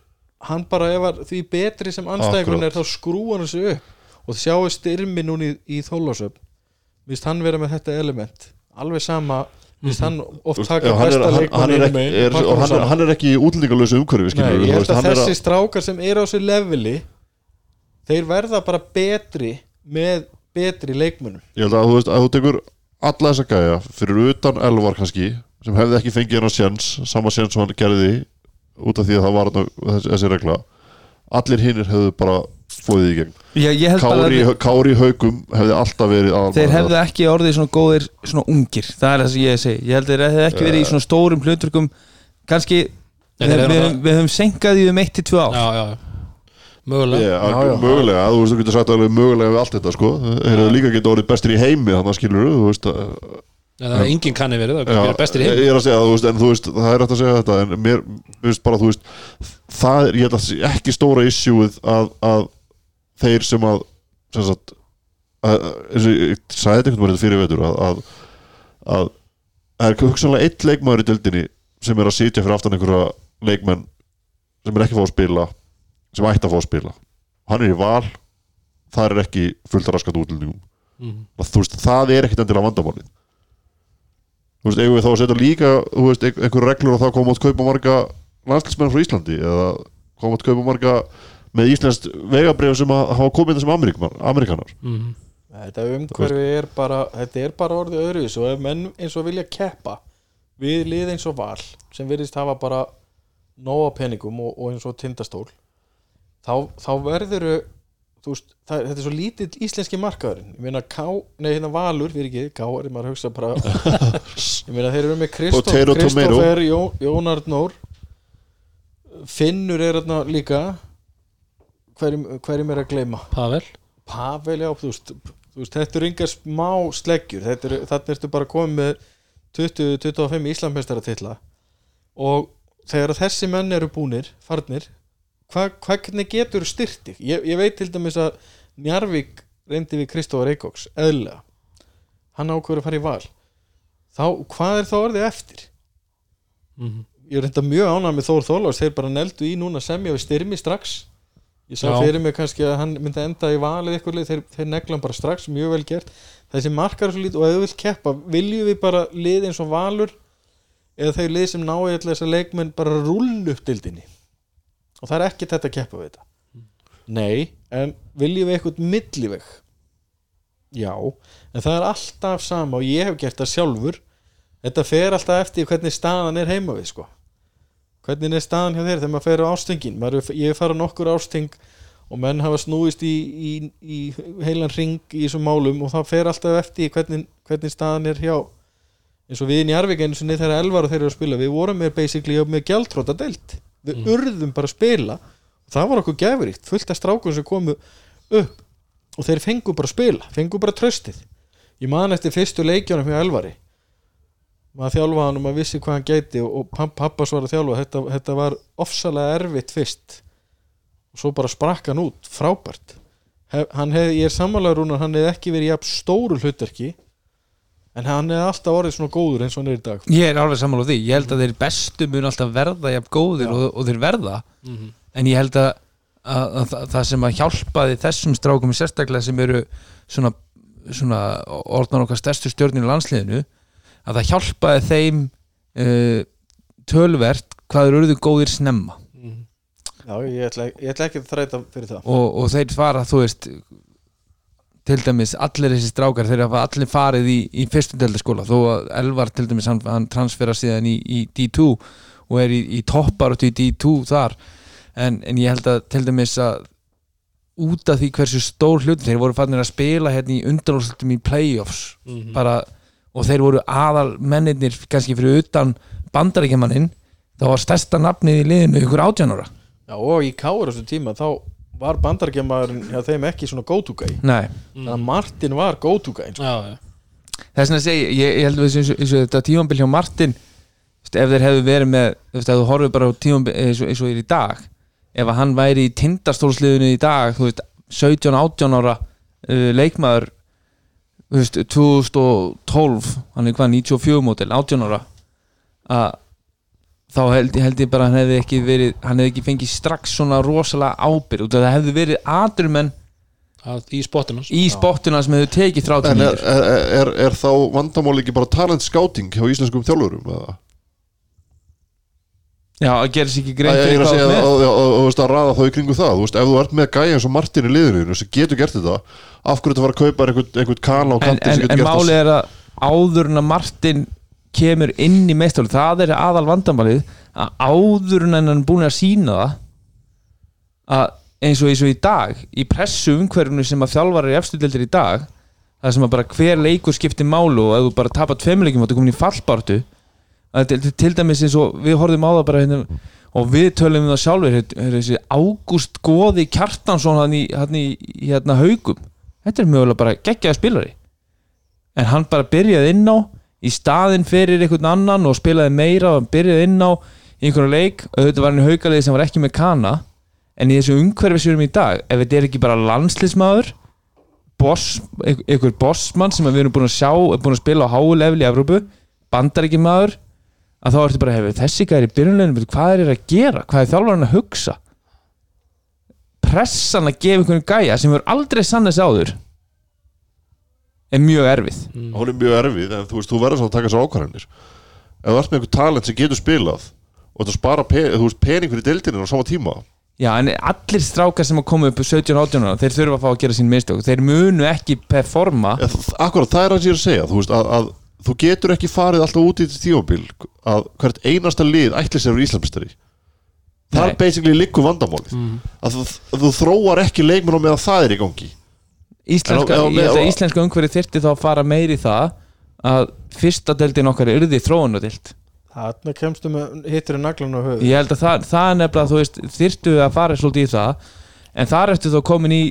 Hann bara ef því betri sem anstæðingurinn er þá hann sig upp. Og sjáu styrmi núna í, í þólasöp mér finnst hann vera með þetta element. Alveg sama hann oft taka er, besta leikmann er er, hann, er, er ekki útlendingalösu umhverfi Nei, ég held að er þessi strákar sem eru á þessu leveli þeir verða bara betri með betri leikmunum ég held að þú veist að þú tekur alla þessa gæja fyrir utan Elvar kannski sem hefði ekki fengið hann sjens sama sjens sem hann gerði út af því að það var þessi regla. Allir hinnir hefðu bara fóðið í gegn. Ég, ég held bara Kári, að Kári Haugum hefði alltaf verið aðalmaður þeir þar. hefðu ekki orðið svona góðir svona ungir, það er það sem ég segi. Ég held að þeir hefðu ekki verið í svona stórum hlutverkum. Kannski við, við, við höfum senkað í um 1-2 ár. Já, já, mögulega. Yeah, Já, já. mögulega, þú veist, þú getur sagt alveg mögulega við allt þetta sko, þeir hefðu líka getið orðið bestir í heimi þannig að skilur þú veist að, ja, það er enginn kanni verið, það já, er bestir heim ég er að segja, þú veist, en þú veist það er hægt að segja þetta, en mér, mér veist bara þú veist, það er, ég held að sé ekki stóra issueð að, að þeir sem að sem sagt, að, og ég sagði þetta veginn fyrir vetur að, að, að það er hugsanlega eitt leikmaður í dildinni sem er að sitja fyrir aftan einhverja leikmenn sem er ekki að fá að spila sem ætti að fá að spila. Hann er í val það er ekki fullt að raskat Mhm. þú veist, það er ekkit endilega vandamálið. Þú veist, eigum við þá að setja líka þú veist, ein- einhver reglur og það koma út kaupa marga landslismenn frá Íslandi eða koma út kaupa marga með íslenskt vegabrif sem að hafa komið þessum Amerikanar, Amerikanar. Mhm. þetta umhverfi er bara þetta er bara orðið öðruvis og ef menn eins og vilja keppa við lið eins og val sem virðist hafa bara nóga peningum og, og eins og tindastól þá, þá verður þú veist, það, þetta er svo lítill íslenski markaðurinn, ég meina Ká nei hérna Valur, fyrir ekki, Ká er maður að hugsa bara ég meina þeir eru með Jó, Jón Arnór Finnur er þarna líka hverjum, hverjum er að gleyma? Pavel. Pavel, já, þú veist, þú veist þetta eru yngar smá sleggjur. Eru, þarna ertu bara komið með 20-25 Íslandmestaratitla og þegar þessi menn eru búnir, farnir hva, hvernig getur styrti ég, ég veit til dæmis að Njarvík reyndi við Kristófar Eikóks eðlilega, hann ákveður að fara í val. Þá, hvað er þá orðið eftir? Mhm. ég er reynda mjög ánægð með Þór Þórlás þeir bara neldu í núna semja við styrmi strax ég sá Já. fyrir mig kannski að hann myndi enda í valið eitthvað lið, þeir, þeir negla hann bara strax mjög vel gert, þessi markar er svo lítið og ef þú vilt keppa, viljum við bara lið eins og valur eða þau lið sem ná allir þessar leikmenn bara rúll upp dildinni og það er ekki þetta að keppa við þetta. Nei, en viljum við eitthvað milliveg? Já, en það er alltaf sama og ég hef gert það sjálfur. Þetta fer alltaf eftir hvernig staðan er heima við sko hvernig er staðan hjá þér þegar maður fer á ástingin maður, er- ég hef farið á nokkur ásting og menn hafa snúist í, í, í heilan ring í þessum málum og það fer alltaf eftir hvernig, hvernig staðan er hjá eins og við í Njarvík einu sinni þegar elvar og þeir eru að spila við vorum með basically með gjaldróta delt við urðum bara að spila og það var okkur gæfuríkt, fullt af strákum sem komu upp og þeir fengu bara að spila fengu bara tröstið ég man eftir fyrstu leikjónum hjá elvari maður þjálfa hann og maður vissi hvað hann gæti og, og papp- pappas var að þjálfa. Þetta, þetta var ofsalega erfitt fyrst. Og svo bara sprakk hann út. Frábært. Hef, hef, ég er sammálaður rúnar hann hefði ekki verið jafn stóru hlutverki en hann hefði alltaf orðið svona góður eins og hann er í dag. Ég er alveg sammála á því, ég held að þeir bestu mun alltaf verða jafn góðir og, og þeir verða. Mhm. en ég held að, að, að, það- það sem að hjálpaði þessum strákum sérstaklega sem eru svona, svona orðnar okkar stærstu stjórnir í landsliðinu að það hjálpaði þeim uh, tölvert hvað þeir urðu góðir snemma Mhm. Já, ég ætla, ég ætla ekki að þræta fyrir það og, og þeir fara, þú veist til dæmis, allir þessi strákar þeir hafa allir farið í, í fyrstu deltaskóla þó að Elvar til dæmis, hann, hann transfera síðan í, í D2 og er í, í toppar og í D2 þar en, en ég held að til dæmis að út af því hversu stór hlut þeir voru fannir að spila hérna í undanúrslutum í playoffs Mhm. bara, og þeir voru aðal mennirnir kannski fyrir utan bandaríkjamaninn þá var stærsta nafnið í liðinu ykkur átjánóra Já, og í káur þessu tíma þá var bandargemmaðurinn hjá þeim ekki svona Nei, þannig að Martin var go-to-guy sko. Þess vegna segi, ég, ég held að þetta tímambil hjá Martin ef þeir hefðu verið með ef þú horfið bara á tímambil eins og, eins og er í dag ef að hann væri í tindastólsliðinu í dag þú veist, 17-18 ára uh, leikmaður þú veist, 2012 hann er hvað, 94 mótil, 18 ára. Að þá held, held ég bara að hann hefði ekki verið hann hefði ekki fengið strax svona rosalega út af það hefði verið atrumenn að, Í spottinu í spottuna sem hefðu tekið 30 En er, er, er, er þá vandamál ekki bara talent scouting hjá íslenskum þjálfurum eða? Já, að gera sér ekki grein er fyrir að hvað að, með. að, að, að, að raða þá í kringu það veist, ef þú ert með gæja eins og Martin í liðinu sem getur gert þetta af hverju þetta var að kaupa einhvern, einhvern kana á en, kanti en, en gert málið er að áður en að Martin kemur inn í meistáli það er aðal vandamálið að áður en hann búin að sína það að eins og eins og í dag í pressu umhverfunu sem að þjálfar er eftirdeldir í dag það sem að bara hver leikur skiptir málu og ef þú bara tapar tveimleikum og þú komin í fallbartu að til, til, dæmis eins og við horfum á það bara hérna, og við tölum um það sjálfur hérna, þessi Ágúst Góði Kjartansson hann í, hann í hérna haugum. Þetta er mögulega bara geggjaði spilari. En hann bara byrjaði inn á í staðinn fyrir einhvern annan og spilaði meira og byrjaði inn á í einhverju leik, auðvitað var hann í haukalegi sem var ekki með kana. En í þessu umhverfi sem við erum í dag, ef þetta er ekki bara landslismadur boss, einhver, bossmann sem við erum búin að sjá búin að spila á háu level í Evrópu bandaríkjumadur að þá ertu bara hefur þessi gæri byrjunleginu hvað er það að gera, hvað er þjálfarinn að hugsa? Pressan að gefa einhvern gæja sem hefur aldrei sannast áður er mjög erfið. Hún er mjög erfið en þú veist, þú verður svo að taka svo ákvarðanir. Ef þú ert með einhver talent sem getur spilað og þetta spara pe þú veist, pening fyrir deildinu á sama tíma. Já, en allir strákar sem að koma upp 17-18 ára, þeir þurfa að fá að gera sín mistök. Þeir munu ekki performa. Akkurat, það er sem ég er að segja Þú veist, að, að þú getur ekki farið alltaf út í þetta tímabil að hvert einasta lið ætli sér úr Íslandsmestari Það er basically liggur vandamálið. Að, þú, að þú þróar ekki leikmenn á meðan það er í gangi. Íslenska, En á- á- held á- íslenska umhverfi þyrfti þá að fara meiri í það að fyrsta deildin okkar er yrði þróunadild Þarna kemstu með hittur í naglan á höfu ég held að það, það er nefnilega, þú veist þyrftu að fara svolítið í það. En þar ertu þá komin í,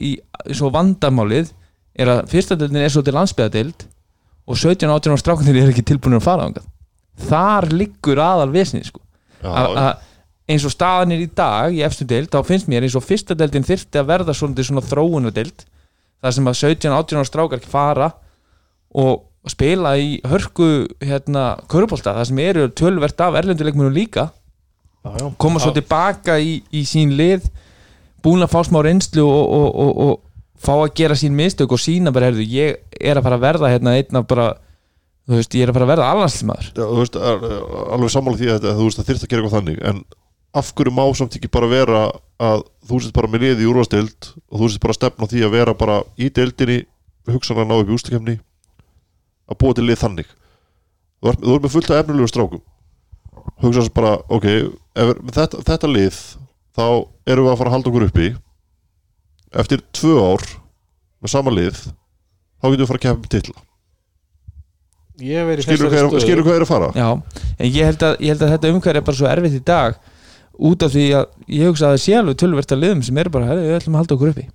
í svo vandamálið er að fyrsta deildin er svolítið landsbyðadild og 17-18 ára strákanir er ekki tilbúinir að fara þangað þar liggur aðal vesnið sko. Já, eins og staðan er í dag í efstu deild, þá finnst mér eins og fyrsta deildin þyrfti að verða svona, svona þróunadeild þar sem að 17-18 ára strákar fara og spila í hörku hérna, körubólta, þar sem eru tölvert af erlenduleikmunum líka Já, já. koma svo tilbaka í, í sín lið búin að fá smá reynslu og, og, og, og fá að gera sín mistök og sína bara, herðu, ég er að fara að verða hérna einn af bara, þú veist, ég er að fara að verða alvanslimaður Já, þú veist, er, alveg sammála því að þú veist að þyrst að gera eitthvað þannig en af hverju má samt ekki bara vera að þú sést bara með liði í úrvastild og þú sést bara stefna því að vera bara í deildinni hugsanlega ná upp í ústakefni að búa til lið þannig? Þú ert, þú ert með fullt af efnulegu strákum. Hugsa þess bara, ok ef, þetta, þetta lið þá erum við að fara að halda okkur uppi eftir tvö ár með sama lið þá getum við að fara að kemja titla. Ég hef verið í skilur þessari hvað, er- er að fara? Já, en ég held að, ég held að þetta umhverf er bara svo erfitt í dag út af því að ég hugsa að það sé alveg tölvert að liðum sem eru bara, við ætlum að halda okkur uppi.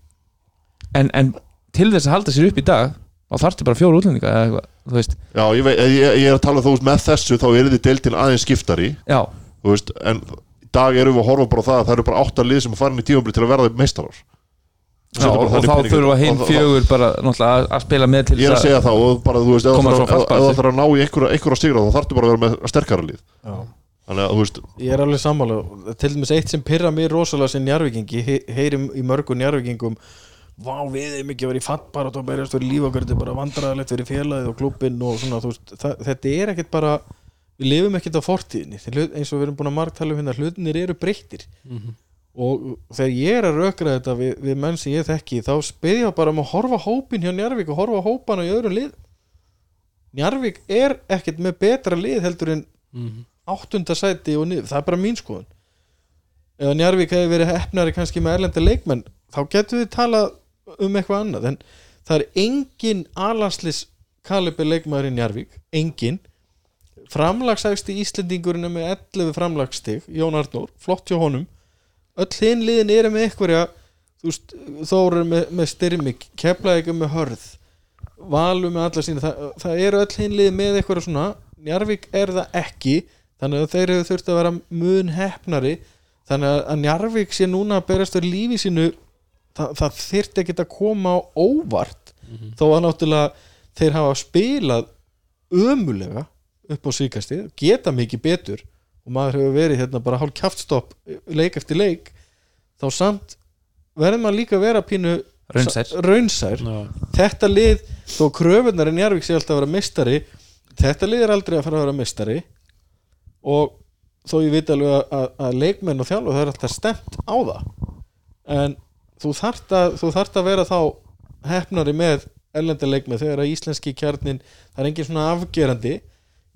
En, en til þess að halda sér upp í dag þá þarftu bara fjóru útlendinga eða eitthvað, þú veist, Já, ég, veit, ég, ég er að tala þú veist með þessu þá er þið deildin aðeins skiptari. Já, þú veist, en í dag erum við að horfa bara á það að það eru bara átta lið sem að fara inn í tífambli til að verða meistarar já og, og þá þurfa hinn fjögur bara náttúrulega að, að spila með til Ég er að segja það og bara þú veist ef þú þú ætlar að ná í einhverja, sigra þá þarftu bara að vera með sterkara lið. Já. Þannig að þú veist, Ég er alveg sammála. Til dæmis eitt sem pyrra mér rosalega sem njárvikingi heyrim í mörgum njárvikingum Vá, við erum ekki að vera í fattbar og berjast fyrir líf okkar, þetta er bara vandræðalegt fyrir félagið og klubbinn og svona, þú veist, það, þetta er ekkert bara, við lifum ekkert á fortíðinni, eins og við erum búin að margtala um hérna, hlutinir eru breyttir og þegar ég er að rökra þetta við, við menn sem ég þekki þá spyrja bara um að horfa á hópin hjá Njarvík og horfa á hópana í öðrum lið. Njarvík er ekkert með betra lið heldur en Mhm. áttunda sæti og niður, það er bara mín skoðun. Ef Njarvík hefði verið hefnari kannski með erlenda leikmenn þá getum við talað um eitthvað annað en það er engin alanslis kaliber leikmaður í Njarvík engin framlagsægsti Íslendingurinn með 11 framlagsstig Jón Arnór, flott hjá honum öll hinn liðin eru með einhverja þú veist, Þór er með, með styrmi Keflavík er með hörð Valur með alla sína það, það eru öll hinn liðin með einhverja svona Njarvík er það ekki þannig að þeir hefur þurft að vera mun hefnari þannig að- Njarvík sé núna að berast fyrir lífi sínu það, það þyrfti ekki að koma á óvart þó að náttúrulega þeir hafa spilað ömulega upp á síkasti geta mikið betur og maður hefur verið hérna bara hálf kjaftstopp leik eftir leik þá samt verður maður líka að vera pínu Raunsær. raunsær. Þetta lið, þó kröfunar en Jarvík sé alltaf að vera mistari þetta lið er aldrei að fara að vera mistari og þó ég veit alveg að, að, að leikmenn og þjálfu það er alltaf stemt á það. En þú þarft að, þú þarft að vera þá hefnari með erlendi leikmenn þegar að íslenski kjarnin það er engin svona afgerandi.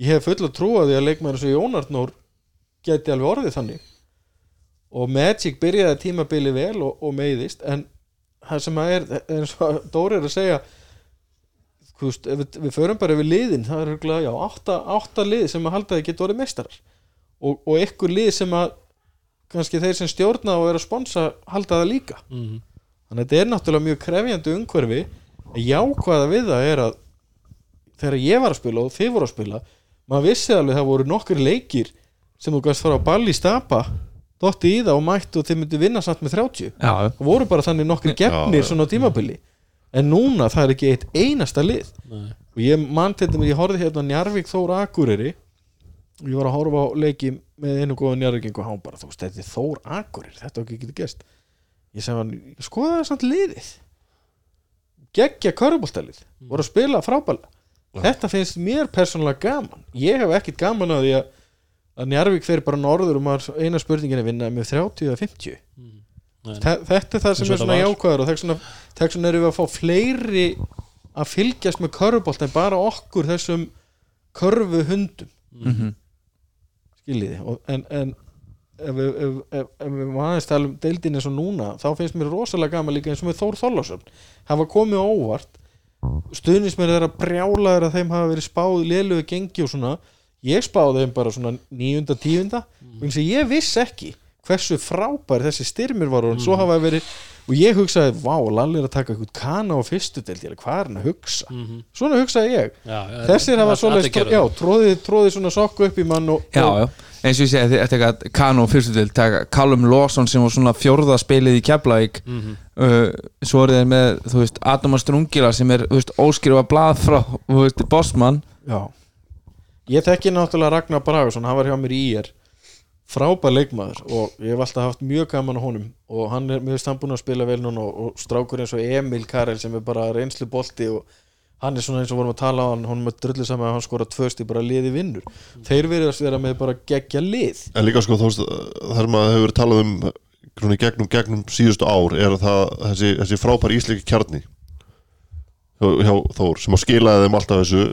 Ég hef full að trúa því að leikmenn eins og Jónarnór geti alveg orðið þannig. Og Magic byrjaði tímabili vel og, og meiðist en það sem að er eins og Dóri er að segja veist, við, við förum bara yfir liðin það er örugglega, já, átta, átta lið sem að halda að geta orðið meistarar. Og, og ykkur lið sem að kannski þeir sem stjórna og er að sponsa halda það líka. Mhm. þannig að þetta er náttúrulega mjög krefjandi umhverfi. En jákvæða við það er að þegar ég var að spila og þið voru að spila maður vissi alveg að það voru nokkur leikir sem þú gæst fara á ball í stapa dotti í það og mætt og þið myndu vinna samt með 30 Já, það voru bara þannig nokkri gefnir svona tímabili. En núna það er ekki eitt einasta lið. Nei. og ég mann til dæmis, ég horfði hérna Njarvík Þór Akureyri. Og ég var að horfa á leiki með einu góða Njarvíking og hann bara, þú veist, þetta er Þór Akureyri þetta er ekki getið gest. Ég segi hann, skoða það samt liðið. Geggja köruboltalið voru að spila frábæla þetta finnst mér persónulega gaman. Ég hef ekkit gaman að því að að Njarvík fer bara norður og maður eina spurningin er vinna með 30 eða 50 Nei. Þe- þetta er það sem er svona jákvæður og þess vegna, erum við að fá fleiri að fylgjast með körfubolt en bara okkur þessum körfu hundum. Mhm. skiljiði? Og, en, en ef við, ef, ef, ef við má aðeins tala um deildin eins og núna þá finnst mér rosalega gaman líka eins og með Þór Þorlásson hafa komið á óvart. Stuðnismenn þeirra brjálaður að þeim hafa verið spáð lélugu gengi og svona ég spáði þeim bara svona níunda, tíunda. Og eins og ég viss ekki hversu frábær þessi styrmir var og svo hafa verið og ég hugsaði, vá, Lalli er að taka eitthvað kana á fyrstu deild, ég er, hvað er hann að hugsa? Mhm. svona hugsaði ég. Já, þessir hafa það. tróðið tróði svona sokku upp í mann og, Já, og já, eins og ég segi þetta er eitthvað Kano fyrstu til, taka Callum Lawson sem var svona fjórða spilið í Keflavík. Mhm. uh, svo er þeir með, þú veist, Adamar Strungila sem er, þú veist, óskrifa blað frá, þú veist, Bosman Já Ég þekki náttúrulega Ragnar Bragason hann var hjá mér í ír frábær leikmaður og ég hef alltaf haft mjög gaman á honum og hann er mjög stambúin að spila vel núna og, og strákur eins og Emil Karel sem er bara reynslu bolti og hann er svona eins og vorum að tala á hann hann er drullu saman að hann skora tvösti bara liði vinnur. Þeir verið að vera með bara geggja lið. En líka sko, veist, þar maður hefur talað um í gegnum, gegnum síðustu ár er það þessi, þessi frábær ísliki kjarni hjá, Þór sem að skilaði þeim alltaf þessu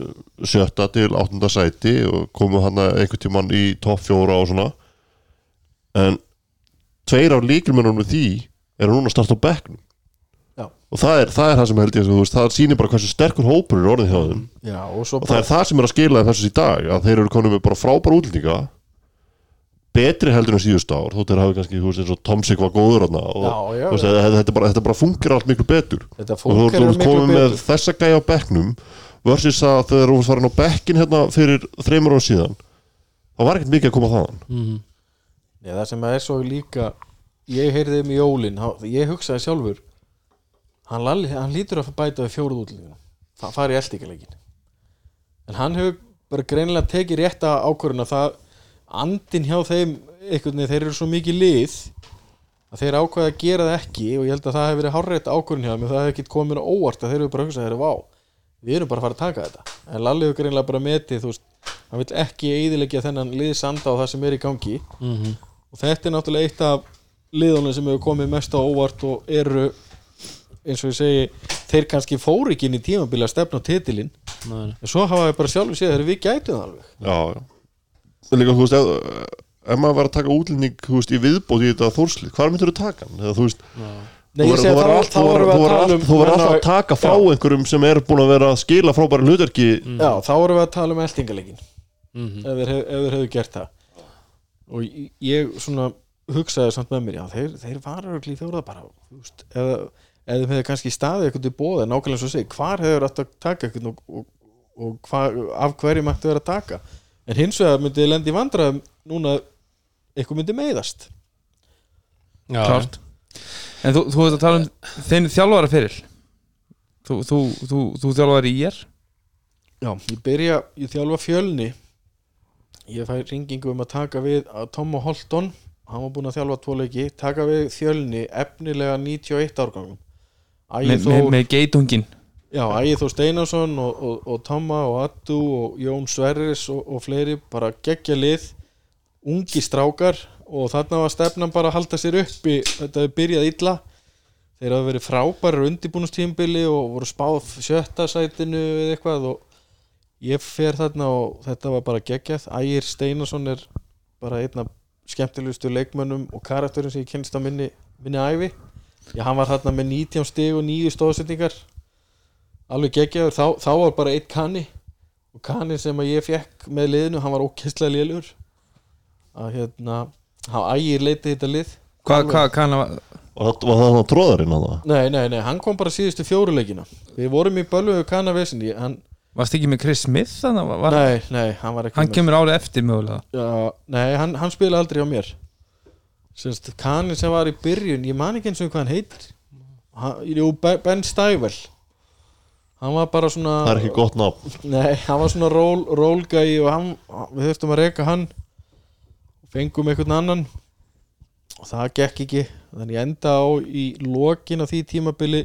sjötta til áttunda sæti og komu hann einhvern tímann í topp fjóra og svona. En tveir af líkilmennunum því eru núna að starta á bekknum. Já. og það er, það er það sem held ég þú veist, það sýnir bara hversu sterkur hópur er orðið hjá þeim. Já, og og það er það sem er að skila þessu í dag að þeir eru konum með bara frábæra útlendinga betri heldur en síðust ár þó þeir hafi kannski, þú veist, eins og Tomsik var góður og Já, já, veist, þetta, þetta, bara, þetta bara funkar allt miklu betur. Og þú miklu komið með þessa gæja á bekknum versus að þegar þú farin á bekkin hérna fyrir þreymur ára síðan þá var ekkert mikið að koma þaðan. Mhm. Já, það sem er svo líka ég heyrði um í jólin ég hugsaði sjálfur hann, Lalli, hann lítur að bæta við fjóruð útlendinguna það fari í eldíkalekin en hann hefur bara greinilega tekið rétta ákvörðun að það andin hjá þeim veginn, þeir eru svo mikið lið að þeir ákveða að gera það ekki og ég held að það hefur verið hárrétt ákvörðun hjá þeim og það hefur ekki komið mér á óvart að þeir eru bara hugsað þeir eru vá, við erum bara að fara að taka þetta. En Lalli hefur greinilega bara metið þú veist, hann vil ekki eiðilegja þennan liðsanda á það sem er í gangi. Mhm. og þetta er náttúrulega eitt af liðunum sem hefur komið mest á óvart og eru eins og ég segi þeir kannski fóru ekki inn í tímabili að stefna á titilinn. Nei, en svo hafa líka, þú veist, ef, ef maður var að taka útlending þú veist, í viðbót í þetta þórslið hvar myndur þú taka hann? Eða, þú veist. Nei, þú að alltaf- að tala um alltaf- að taka frá Já. einhverjum sem er búin að vera að skila frábæra hlutverki Já, þá vorum við að tala um eltingaleikin Mhm. ef þeir, hef, ef þeir hefðu gert það og ég- svona hugsaði samt með mér, já, þeir, þeir var örugglega í fjóraða bara, þú veist, ef, ef þeim hefði kannski staðið eitthvað til bóða, nákvæmlega svo að segja hvar hefur átt að taka eitthvað og, og, og hva, af hverju mættu vera að taka en hins vegar myndi þið lendi vandraðum núna eitthvað myndi meiðast. Já, klárt. En þú, þú veist að tala um þinn þjálfara fyrir Þú, þú, þú, þú þjálfar í ér Já, ég byrja, ég þjálfa fjölni. Ég fæ ringingu um að taka við að Tom Holton hann var búinn að þjálfa tvo leiki taka við fjölni efnilega 91 árgangum. Ægir með, með, Þór, með geitungin já, Ægir Þór Steinarsson og, og, og Tomma og Addu og Jón Sverris og, og fleiri bara geggja lið ungi strákar og þarna var stefnan bara að halda sér uppi þetta hefur byrjað illa. Þeir hafa verið frábærar undirbúnustímbili og voru spáð sjötta sætinu eða eitthvað og ég fer þarna og þetta var bara geggjað. Ægir Steinarsson er bara einn af skemmtilegustu leikmönnum og karakterin sem ég kynst á minni, minni ævi. Já, hann var þarna með 19 stig og 9 stóðsetningar alveg geggjaður, þá, þá var bara eitt kanni og kanni sem að ég fekk með liðinu, hann var ókesslega lélur. Að hérna hann ægir leiti þetta lið. Hvað hva, kann að og það var það hann tróðarinn að það? Nei, nei, nei, hann kom bara síðustu fjóruleikina við vorum í bölvu kannavesinni hann, Varst ekki með Chris Smith þannig að var, nei, nei, hann var ekki Hann með- kemur árið eftir mögulega. Já, nei, hann, hann spila aldrei á mér. Sennst, Kanin sem var í byrjun ég man ekki eins og hvað hann heitir. Hann, Jú, Be- Ben Stivell Hann var bara svona það er ekki gott nafn. Nei, hann var svona ról, rólgæi og hann, við þurftum að reka hann. Fengum einhvern annan. Og það gekk ekki. Þannig enda á í lokin af því tímabili.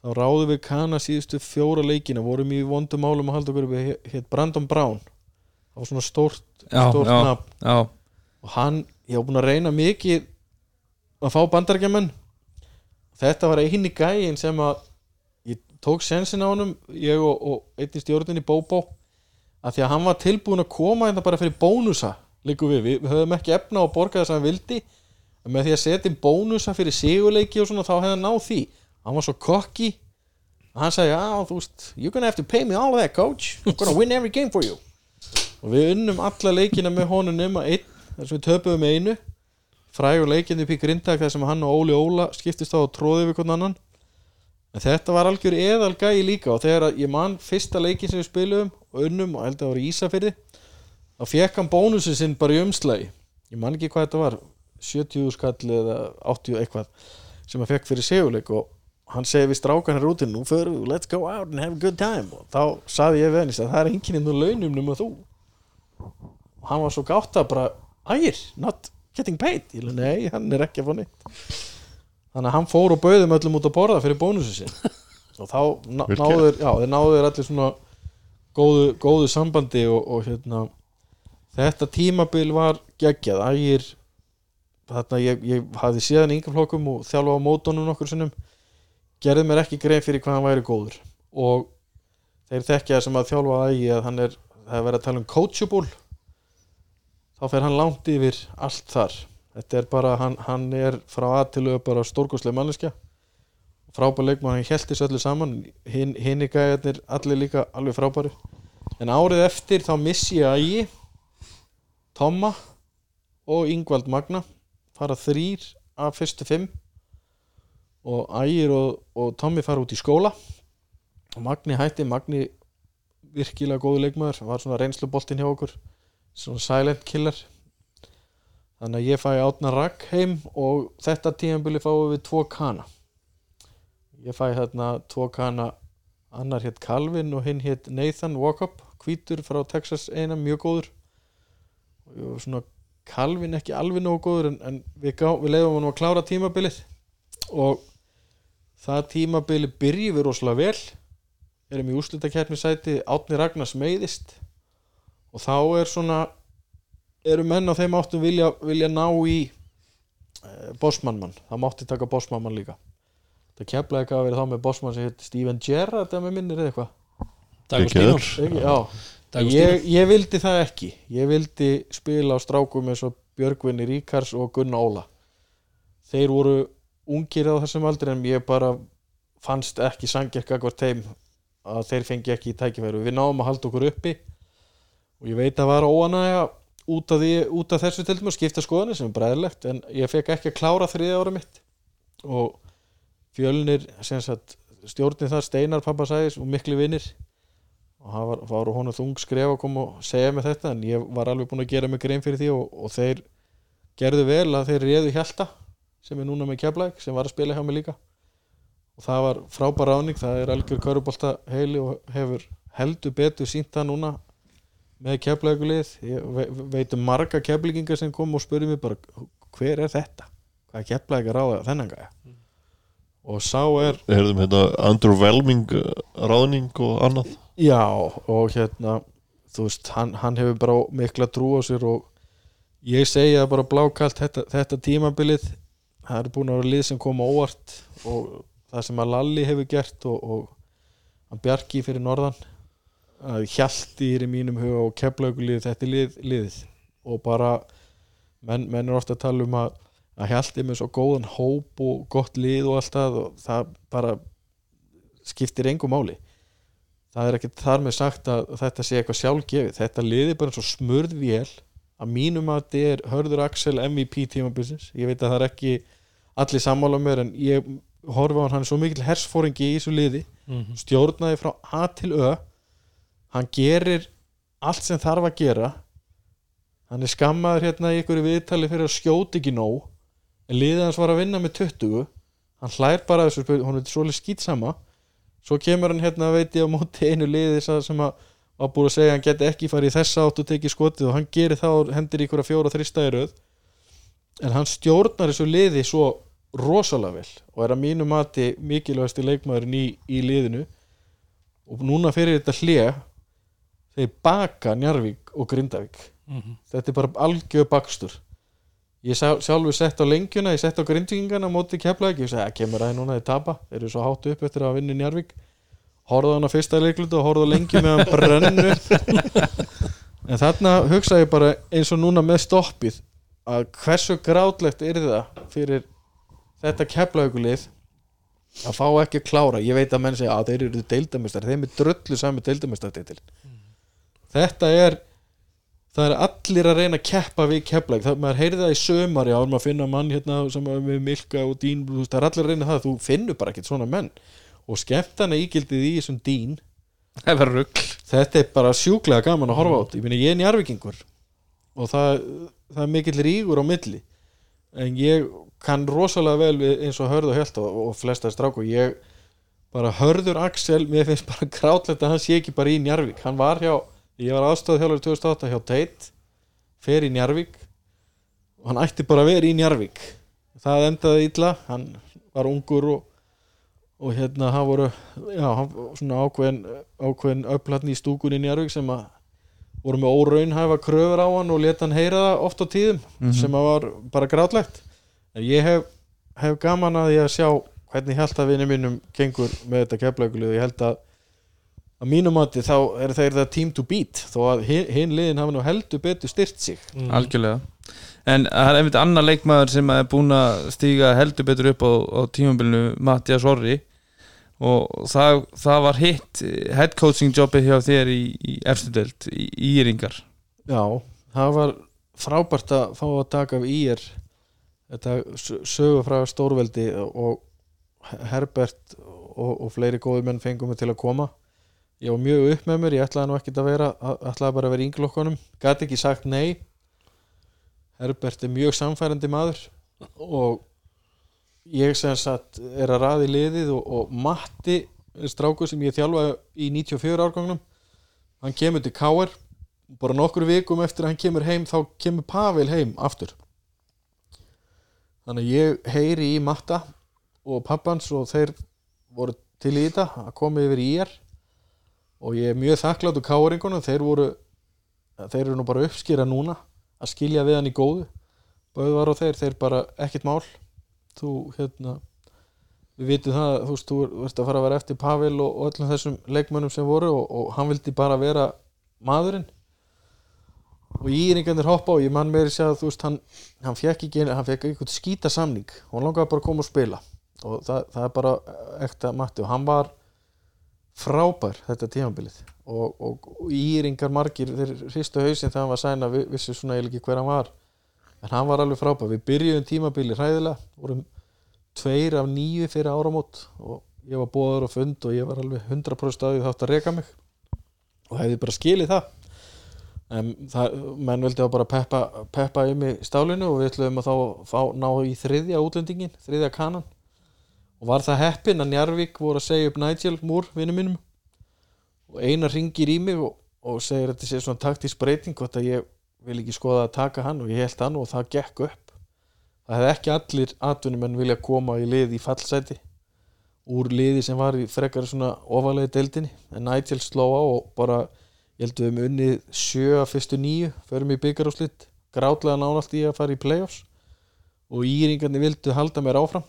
Þá ráðum við Kana síðustu fjóra leikina. Vorum í vondum málum að halda okkur við hétt Brandon Brown. Það var svona stórt já, nafn. já. Og hann, ég var búin að reyna mikið að fá bandarækjaman þetta var eini gæin sem að tók sensin á honum ég og, og einnig stjórninni Bóbó að því að hann var tilbúin að koma þetta bara fyrir bónusa líku við, við, höfum ekki efna á að borga þess að hann vildi en með því að setja inn bónusa fyrir sigurleiki og svona þá hefði hann náð því. Hann var svo kokki að hann sagði, já þú veist you're gonna have to pay me all that coach. I'm gonna win every game for you. Og við unnum alla leikina með honum nema einn þar sem við töpuðum einu. Frægur leikinn upp í grindag þar sem hann og Óli Óla skiptist á tróði við annan en þetta var algjör eðal gæi líka og þegar ég man fyrsta leikin sem við spilum og unnum og held að það var í Ísafirði þá fekk hann bónusin sinn bara í umslagi. Ég man ekki hvað þetta var 70 skall eða 80 eitthvað sem hann fekk fyrir seguleik og hann segi við strákan hér úti nú förum við, let's go out and have a good time. Og þá saði ég við henni að það er enginn inn á launum nema þú. Og hann var svo gátt að bara ægir, not getting paid. Ég leið, nei, hann er ekki að fá neitt þannig að hann fór og bauðum öllum út að borða fyrir bónusu sin og þá náður, þeir náður allir svona góðu, góðu sambandi og, og hérna þetta tímabil var geggjað. Ægir þarna ég, ég hafði séðan yngjaflokkum og þjálfa á mótonum nokkur sinnum. Gerði mér ekki grein fyrir hvað hann væri góður. Og þeir þekkja sem að þjálfa ægi að hann er það er verið að tala um coachable. Þá fer hann langt yfir allt þar þetta er bara, hann, hann er frá að til að bara stórkostlega manneskja. Frábær leikmann, hann heldi svo öllu saman. Hin í gæðarnir allir líka alveg frábæri en árið eftir þá missi ég ægi Tomma og Ingvald Magna fara þrýr af fyrstu fimm. Og ægir og, og Tommi fara út í skóla. Og Magni hætti Magni virkilega góðu leikmaður var svona reynsluboltinn hjá okkur. Svona silent killer þannig að ég fæ átna rakk heim og þetta tíðanbili fáum við tvo kana. Ég fæ þarna tvo kana. Annar hétt Calvin og hinn hétt Nathan Walkup hvítur frá Texas eina mjög góður. Og svona Calvin ekki alveg nógu góður en, en við, gá, við leiðum hann að klára tímabilið. Og það tímabili byrjum við rosalega vel. Erum í úrslitakeppni sæti Átni Ragnars meiðist. Og þá er svona eru menn á þeim áttum vilja, vilja ná í Bossmann mann, það mátti taka Bossmann mann líka. Það keflaði ekki að vera þá með Bossmann sem heit Steven Gerrard eða með minnir eða eitthvað. Dagostínur ég, ég vildi það ekki. Ég vildi spila á strákum eins og Björgvinni Ríkars og Gunna Óla. Þeir voru ungir á þessum aldri en ég bara fannst ekki sangirk akkur teim að þeir fengi ekki í tækifæru við náum að halda okkur uppi og ég veit að var óanægja út af, því, út af þessu til dæmis að skipta skoðanir sem er bræðilegt en ég fekk ekki að klára þriðja ára mitt. Og fjölnir sagt, stjórnir þar Steinar pappa sæðis og miklu vinnir og það var, var honum þung skref að koma og segja mig þetta en ég var alveg búinn að gera mig grein fyrir því og, og þeir gerðu vel að þeir réðu Hjalta sem er núna með Keflæk sem var að spila hjá mig líka. Og það var frábær ráning, það er algjör körubólta heili og hefur heldur betur sínt það núna með Keflækulið ég ve veit um marga keflingingar sem kom og spurði mig bara hver er þetta? Hvað er Keflæk að ráða þennan gæja? og sá er Heyrðum hérna underwhelming uh, ráðning og annað Já, og hérna þú veist, hann, hann hefur bara mikla trú á sér og ég segja bara blákalt þetta, þetta tímabilið það er búin að vera lið sem koma óvart og það sem að Lalli hefur gert og, og hann Bjarki fyrir norðan að hjalti í mínum huga og keflaugulið þetta er lið, liðið. Og bara menn, menn er ofta að tala um að að hjalti með svo góðan hóp og gott lið og allt það og það bara skiptir engu máli. Það er ekkert þar með sagt að þetta sé eitthvað sjálfgefið. Þetta liði bara svo smurð vél að mínum að þetta er Hörður Axel MVP tímabilsins, ég veit að það er ekki allir sammála mér en ég horfa á hann, hann er svo mikil hersfóringi í þessu liði, Mhm. stjórnaði frá A til Ö hann gerir allt sem þarf að gera. Hann er skammaður hérna í ykkur viðtali fyrir að skjóta ekki nóg en liðið hans var að vinna með 20 hann hlær bara að þessu hún er svolítið skýtsama svo kemur hann hérna veit ég á móti einu liði sem að var búið að segja að hann geti ekki farið í þessa átt og tekið skotið og hann gerir það og hendir í að fjóra röð. En hann stjórnar þessu liði svo rosalega vel og er að mínu mati mikilvægasti leikmaðurinn í, í liðinu. Og núna fyrir þetta hlje þeir baka Njarvík og Grindavík. Mhm. þetta er bara algjör bakstur. Ég sá, sjálfur sett á lengjuna ég sett á grindvíkingana móti keflaði ég segi að kemur aðeins núna þeir tapa. Þeir eru svo hátt upp eftir að vinna Njarvík horfðu á hann á fyrsta leiklutu og horfðu á lengju með hann brennu en þarna hugsa ég bara eins og núna með stoppið að hversu grátlegt er það fyrir þetta keflaugulið að fá ekki að klára? Ég veit að menn segja að þeir eru deildamistar þeim er dröllu sami deildamistar þetta er það er allir að reyna að keppa við keppleik, það maður heyrði það í sömar já, maður finna mann hérna sem er með Milka og Dín, þú veist, það er allir að reyna það. Þú finnur bara ekkert svona menn. Og skemmtana ígildið í þessum Dín. Þetta er bara sjúklega gaman að horfa á þetta. Ég meina ég er njarvikingur og það, það er mikill rígur á milli. En ég kann rosalega vel eins og hörðu og held og, og flesta strák og ég bara hörður Axel, mér finnst bara grátlegt að hann sé ekki bara í Njarvík hann var hjá, ég var aðstofað þjálfur 2008 hjá Teit, fer í Njarvík og hann ætti bara að vera í Njarvík það endaði illa, hann var ungur og, og hérna hann voru já, hann, svona ákveðin ákveðin öflatni í stúkunni í Njarvík sem að voru með óraunhæfa kröfur á hann og leta hann heyra það oft á tíðum sem að var bara grátlegt. En ég hef, hef gaman að ég að sjá hvernig held að vinni mínum gengur með þetta keflaugulið ég held að að mínum mati þá er þeir það team to beat þó að hin, hin liðin hafa nú heldur betur styrt sig. Mhm. Algjörlega. En það er einmitt annar leikmaður sem er búin að stíga heldur betur upp á, á tímabilinu Mattias Orri. Og það, það var hitt head coaching jobbi hjá þér í, í efstudeld, í Íringar. Já, það var frábært að fá að taka af ír þetta s- sögu frá stórveldi og Herbert og, og fleiri góði menn fengum mig til að koma ég var mjög upp með mér, ég ætlaði nú ekkert að vera ætlaði bara að vera í ynglokkunum. Gæti ekki sagt nei. Herbert er mjög samfærandi maður og ég sem sagt er að raði liðið og, og Matti strákur sem ég þjálfa í 94 árgangnum hann kemur til Káar bara nokkur vikum eftir að hann kemur heim þá kemur Pavel heim aftur. Þannig að ég heyri í Matta og pappans og þeir voru til í þetta að koma yfir í er og ég er mjög þakklátt úr káringunum. Þeir voru þeir eru nú bara að uppskýra núna að skilja við hann í góðu. Böðvar og þeir, þeir bara ekkert mál. Þú hérna við vitum það, þú veist, þú ert að fara að vera eftir Pavel og, og öllum þessum leikmönnum sem voru og, og hann vildi bara vera maðurinn. Og íringarnir hoppa og ég mann meiri segja að þú veist, hann, hann fekk ekki hann fekk eitthvað skýta samning og hann langaði bara að koma og spila. Og það, það er bara ekta matti. Og hann var frábær þetta tímabilið. Og, og, og íringar margir þeir hristu hausinn þegar hann var sæna vi, vissi svona eiginlega ekki hver hann var. En hann var alveg frábær, við byrjuðum tímabili hræðilega, vorum tveir af nýju fyrir áramót og ég var bóður og fund og ég var alveg 100% að þátt að reka mig. Og hefði bara skilið það. En það, menn vildi að bara peppa, peppa um í stálinu og við ætlum að þá fá, ná í þriðja útlendingin, þriðja kanan og var það heppin að Njarvík voru að segja upp Nigel Moore, vinnu mínum? Og einar ringir í mig og, og segir að þetta sé svona taktísk breyting hvort að ég vil ekki skoða að taka hann og ég held hann og það gekk upp. Það hefði ekki allir atvinnumenn vilja koma í lið í fallseti úr liði sem var í frekar svona ofalega deildinni. En Nigel sló á og bara ég held við um unnið sjö að fyrstu nýju förum í byggar og slitt grátlega nánalt í að fara í playoffs. Og íringarnir vildu halda mér áfram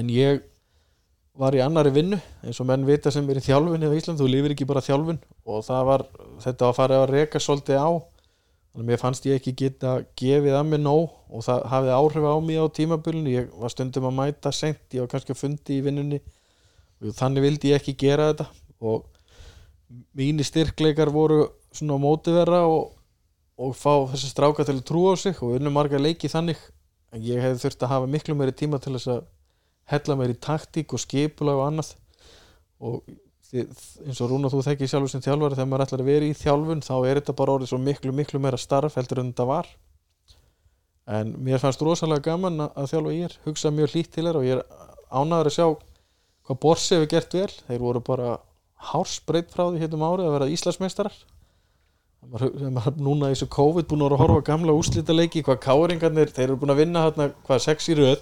en ég var í annari vinnu eins og menn vita sem er í þjálfun í Ísland, þú lifir ekki bara þjálfun. Og var, þetta var að fara að reka svolítið á. Þannig að mér fannst ég ekki geta gefið að mér nóg og það hafði áhrif á mig á tímabölinu ég var stundum að mæta sent, ég var kannski að fundi í vinnunni. Og þannig vildi ég ekki gera þetta. Og mínir styrkleikar voru svona á mótiverra og, og fá þessi stráka til að trúa á sig og unnum marga leiki þannig. En ég hefði þurft að hafa miklu meiri tíma til þess að hella meiri taktík og skipulag og annað. Og eins og Rúna þú þekkir sjálfur sem þjálfari þegar maður ætlar að vera í þjálfun þá er þetta bara orðið svo miklu miklu meira starf heldur en þetta var. En mér fannst rosalega gaman að, þjálfa ég er hugsa mjög hlýtt til þér og ég er ánæður að sjá hvað Borsi hefur gert vel. Þeir voru bara hársbreytt frá því hérna árið að vera Íslandsmeistarar. Núna í þessu COVID búin að horfa gamla úslita leiki hvað káringarnir, þeir eru búin að vinna hérna, hvað sex í röð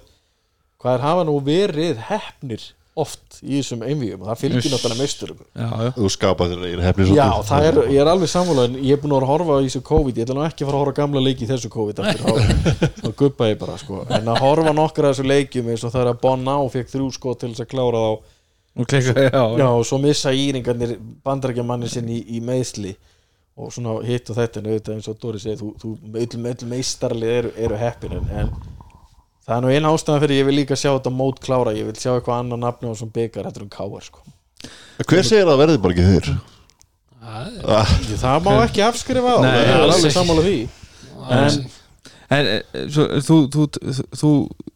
hvað er hafa nú verið hefnir oft í þessum einvíum og það fylgir náttúrulega meistur já, já. þú skapað þér eigin hefni Já, það er, ég er alveg sammála en ég er búin að horfa í þessu COVID. Ég ætla nú ekki að fara að horfa á gamla leiki í þessu COVID þá, guppa ég bara sko. en að horfa nokkra af þessu leikjum eins og það er að Bonná fekk þrjú sko til þess að klára þá. Og klika, já, Já, og svo missa íringarnir bandarækjamanni sinn í, í meðsli og svona hitt og þetta en auðvitað eins og Dóri segir, þú, þú öll, öll meistarlið eru, eru heppin en, en það er nú eina ástæðan fyrir ég vil líka sjá þetta mót klára, ég vil sjá eitthvað annar nafni á svona byggar, þetta er um káar sko. hver segir að það verði bara ekki þeir Það ah, það má ekki afskrifa það, Nei, ég er alveg sammála því. En En eh, svo, þú, þú, þú, þú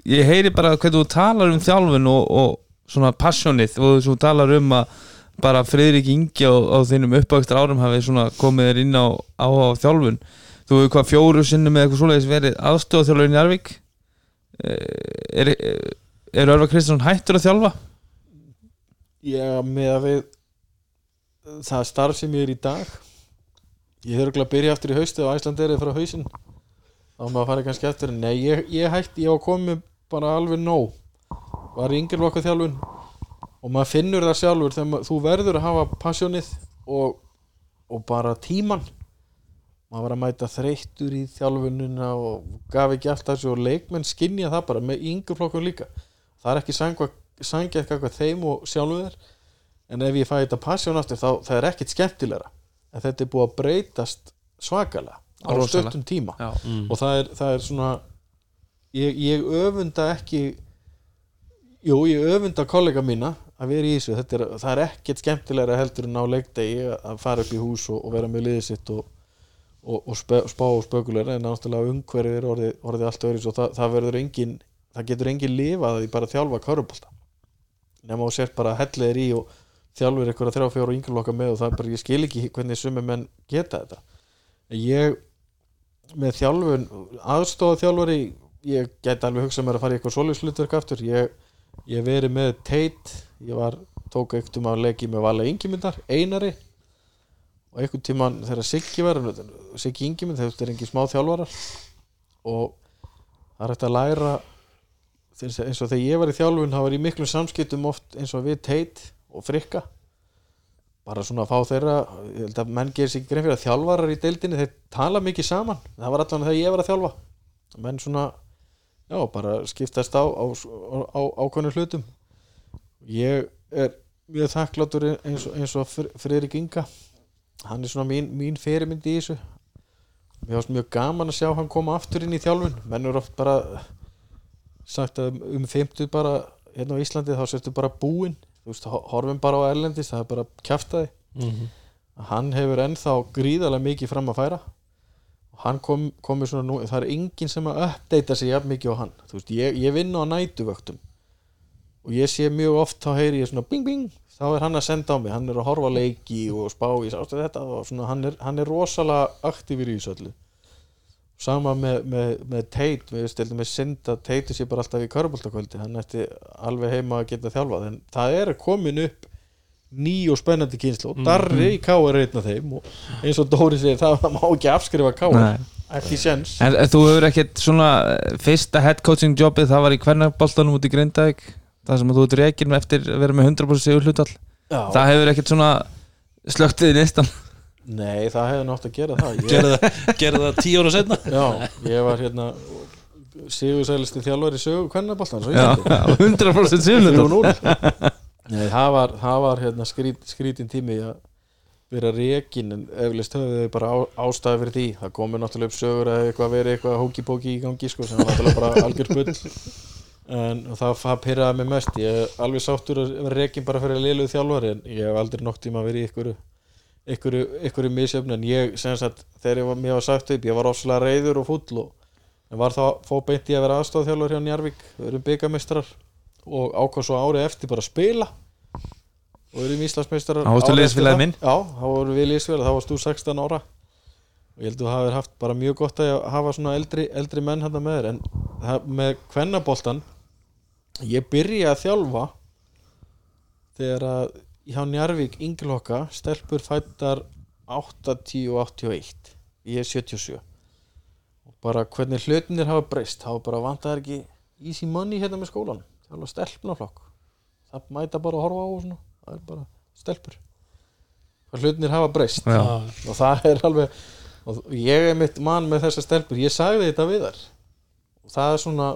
ég heyri bara hvernig þú talar um þjálfun og, og svona passionið og þú talar um að bara Friðrik Ingi á, á þínum uppvægstar árum hafi svona komið þér inn á, á, á þjálfun. Þú hefur hvað fjóru sinnum með eitthvað svoleiðis verið aðstofþjálfurinn í Arvík er, er, er Örvar Kristjánsson hættur að þjálfa? ég með að við það starf sem ég er í dag. Ég þurfa örugglega að byrja aftur í haustu og Æsland er frá hausinn. Þá maður farið kannski eftir nei, ég, ég hætti, ég var komið bara alveg nóg. Var í yngirlokku þjálfun. Og maður finnur það sjálfur þegar maður, þú verður að hafa passjónið og, og bara tíman maður var að mæta þreyttur í þjálfunina og gaf ekki alltaf þessu og leikmenn skinja það bara með yngirflokkun líka. Það er ekki sangja eitthvað þeim og sjálfu þér. En ef ég fæ þetta passjón aftur þá það er ekkit skemmtilegra. En þetta er búið að breytast svakalega á stöttum tíma. Já, Mm. og það er, það er svona ég, ég öfunda ekki jú, ég öfunda kollega mína að vera í þessu. Þetta er, það er ekkert skemmtilegra heldur en á leikdegi að fara upp í hús og, og vera með liðið sitt og, og, og spá, og spökulegra en náttúrulega umhverfið er orðið, orðið allt öðru og það, það verður engin það getur engin lifað að því bara að þjálfa körubólta nema og sér bara hellir í og þjálfur eitthvað þrjá fjóra yngjurloka með og það er bara, ég skil ekki hvernig sumi menn geta þetta. Ég með þjálfun aðstofa þjálfari ég get alveg hugsað mér að fara í eitthvað solishlutverk aftur. Ég, ég verið með teit ég var, tók eitthvað um að leggja með vala yngimyndar, einari og einhvern tímann þegar Siggi var Siggi yngimynd, þetta er engin smá þjálfarar og það er hægt að læra eins og þegar ég var í þjálfun það var í miklum samskiptum oft eins og við teit og frikka. Bara svona að fá þeirra ég held að menn gerir ekki grein fyrir að þjálfarar í deildinni þeir tala mikið saman. Það var allan þegar ég var að þjálfa. Menn svona já, bara skiptast á á, á, á ákveðnum hlutum. Ég er mjög þakklátur eins og, og Fr- Friðrik Inga hann er svona mín, mín fyrirmynd í þessu. Mér varst mjög gaman að sjá hann koma aftur inn í þjálfun. Menn eru oft bara sagt að um 50 bara hérna á Íslandi þá sérstu bara búinn. Þú veist, ho- horfum bara á erlendis það er bara kjaftaði Mhm. hann hefur ennþá gríðarlega mikið fram að færa. Og hann kom, komið svona nú það er enginn sem að uppdeita sig jafn mikið á hann. Þú veist, ég, ég vinn á nætuvöktum og ég sé mjög oft þá heyri ég svona bing bing þá er hann að senda á mig, hann er að horfa leiki og spá í sástu þetta og svona hann er, hann er rosalega aktífur í þessu öllu. Sama með, með, með Tate við stildum með synd að Tate sé bara alltaf í körbóltakvöldi, hann ætti alveg heima að geta þjálfað, en það er komin upp ný og spennandi kynslu og Darri í K er einn af þeim og eins og Dóri segir, það má ekki afskrifa K ekki séns En þú hefur ekkert svona eh, fyrsta head coaching jobið það var í hvernaboltanum út í Grindavík það sem þú ert reikin eftir að vera með 100% sigur hlutall Já, það hefur ekkert svona slögtið í nistan nei, það hefði nátt að gera það. Ég, gerði það, gerði það tíu ára setna Já, ég var hérna sigursælisti þjálfari í sögu Íslandi 100% sigur hlutall 3-0 Nei, það var, það var hérna skrít, skrítin tími að vera rekin en eflust höfðu þau bara á, ástæði fyrir því. Það komið náttúrulega upp sögur að eitthvað verið eitthvað hóki-póki í gangi sko sem var náttúrulega bara algjör spull en það, það pyrraði mig mest. Ég er alveg sáttur að vera rekin bara fyrir að liðluð þjálfari en ég hef aldrei nokk tíma verið í einhverju einhverju, einhverju misjöfn en ég sem sagt þegar ég var, mér var sagt upp ég var ofslega reyður og fúll og en var þá fó beint í að vera aðstofþjálfur hjá Njarvík við erum byggamistrar og ákvað svo árið eftir bara að spila. Og við erum Íslandsmeistarar Þá varstu árið liðsfélagi eftir minn. Já, þá vorum við liðsfélag, þá varst þú 16 ára og ég held að þú hafið haft bara mjög gott að hafa svona eldri, eldri menn hérna með þér en það, með kvennaboltan ég byrja að þjálfa þegar að hjá Njarvík Ingilokka stelpur fættar 80 og 81 ég er 77 og bara hvernig hlutinir hafa breyst þá bara vantar ekki easy money hérna með skólan þjálfa stelpnaflokk. Það mæta bara að horfa á og svona það er bara stelpur. Hlutinir hafa breyst. Og það er alveg og ég er mitt mann með þessar stelpur. Ég sagði þetta við þar og það er svona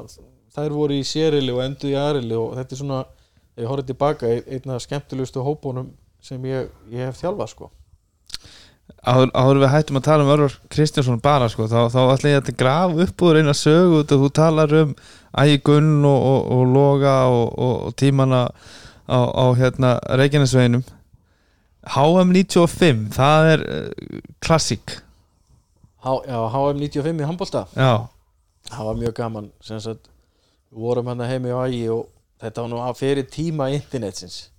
þær voru í sérili og endur í aðrili og þetta er svona ef ég horfði tilbaka ein- einn af skemmtilegustu hópunum sem ég, ég hef þjálfað sko. Áður, áður við hættum að tala um Örvar Kristjánsson bara sko, þá, þá ætla ég að graf upp úr eina sögu út að þú talar um Ægi Gunn og, og, og Loga og, og, og tímana á, á hérna Reykjanesveginum. HM 95 það er uh, klassík H, já, HM 95 í handbólta já, það var mjög gaman við vorum hann heimi á ægi og þetta var nú að fyrir tíma internetsins.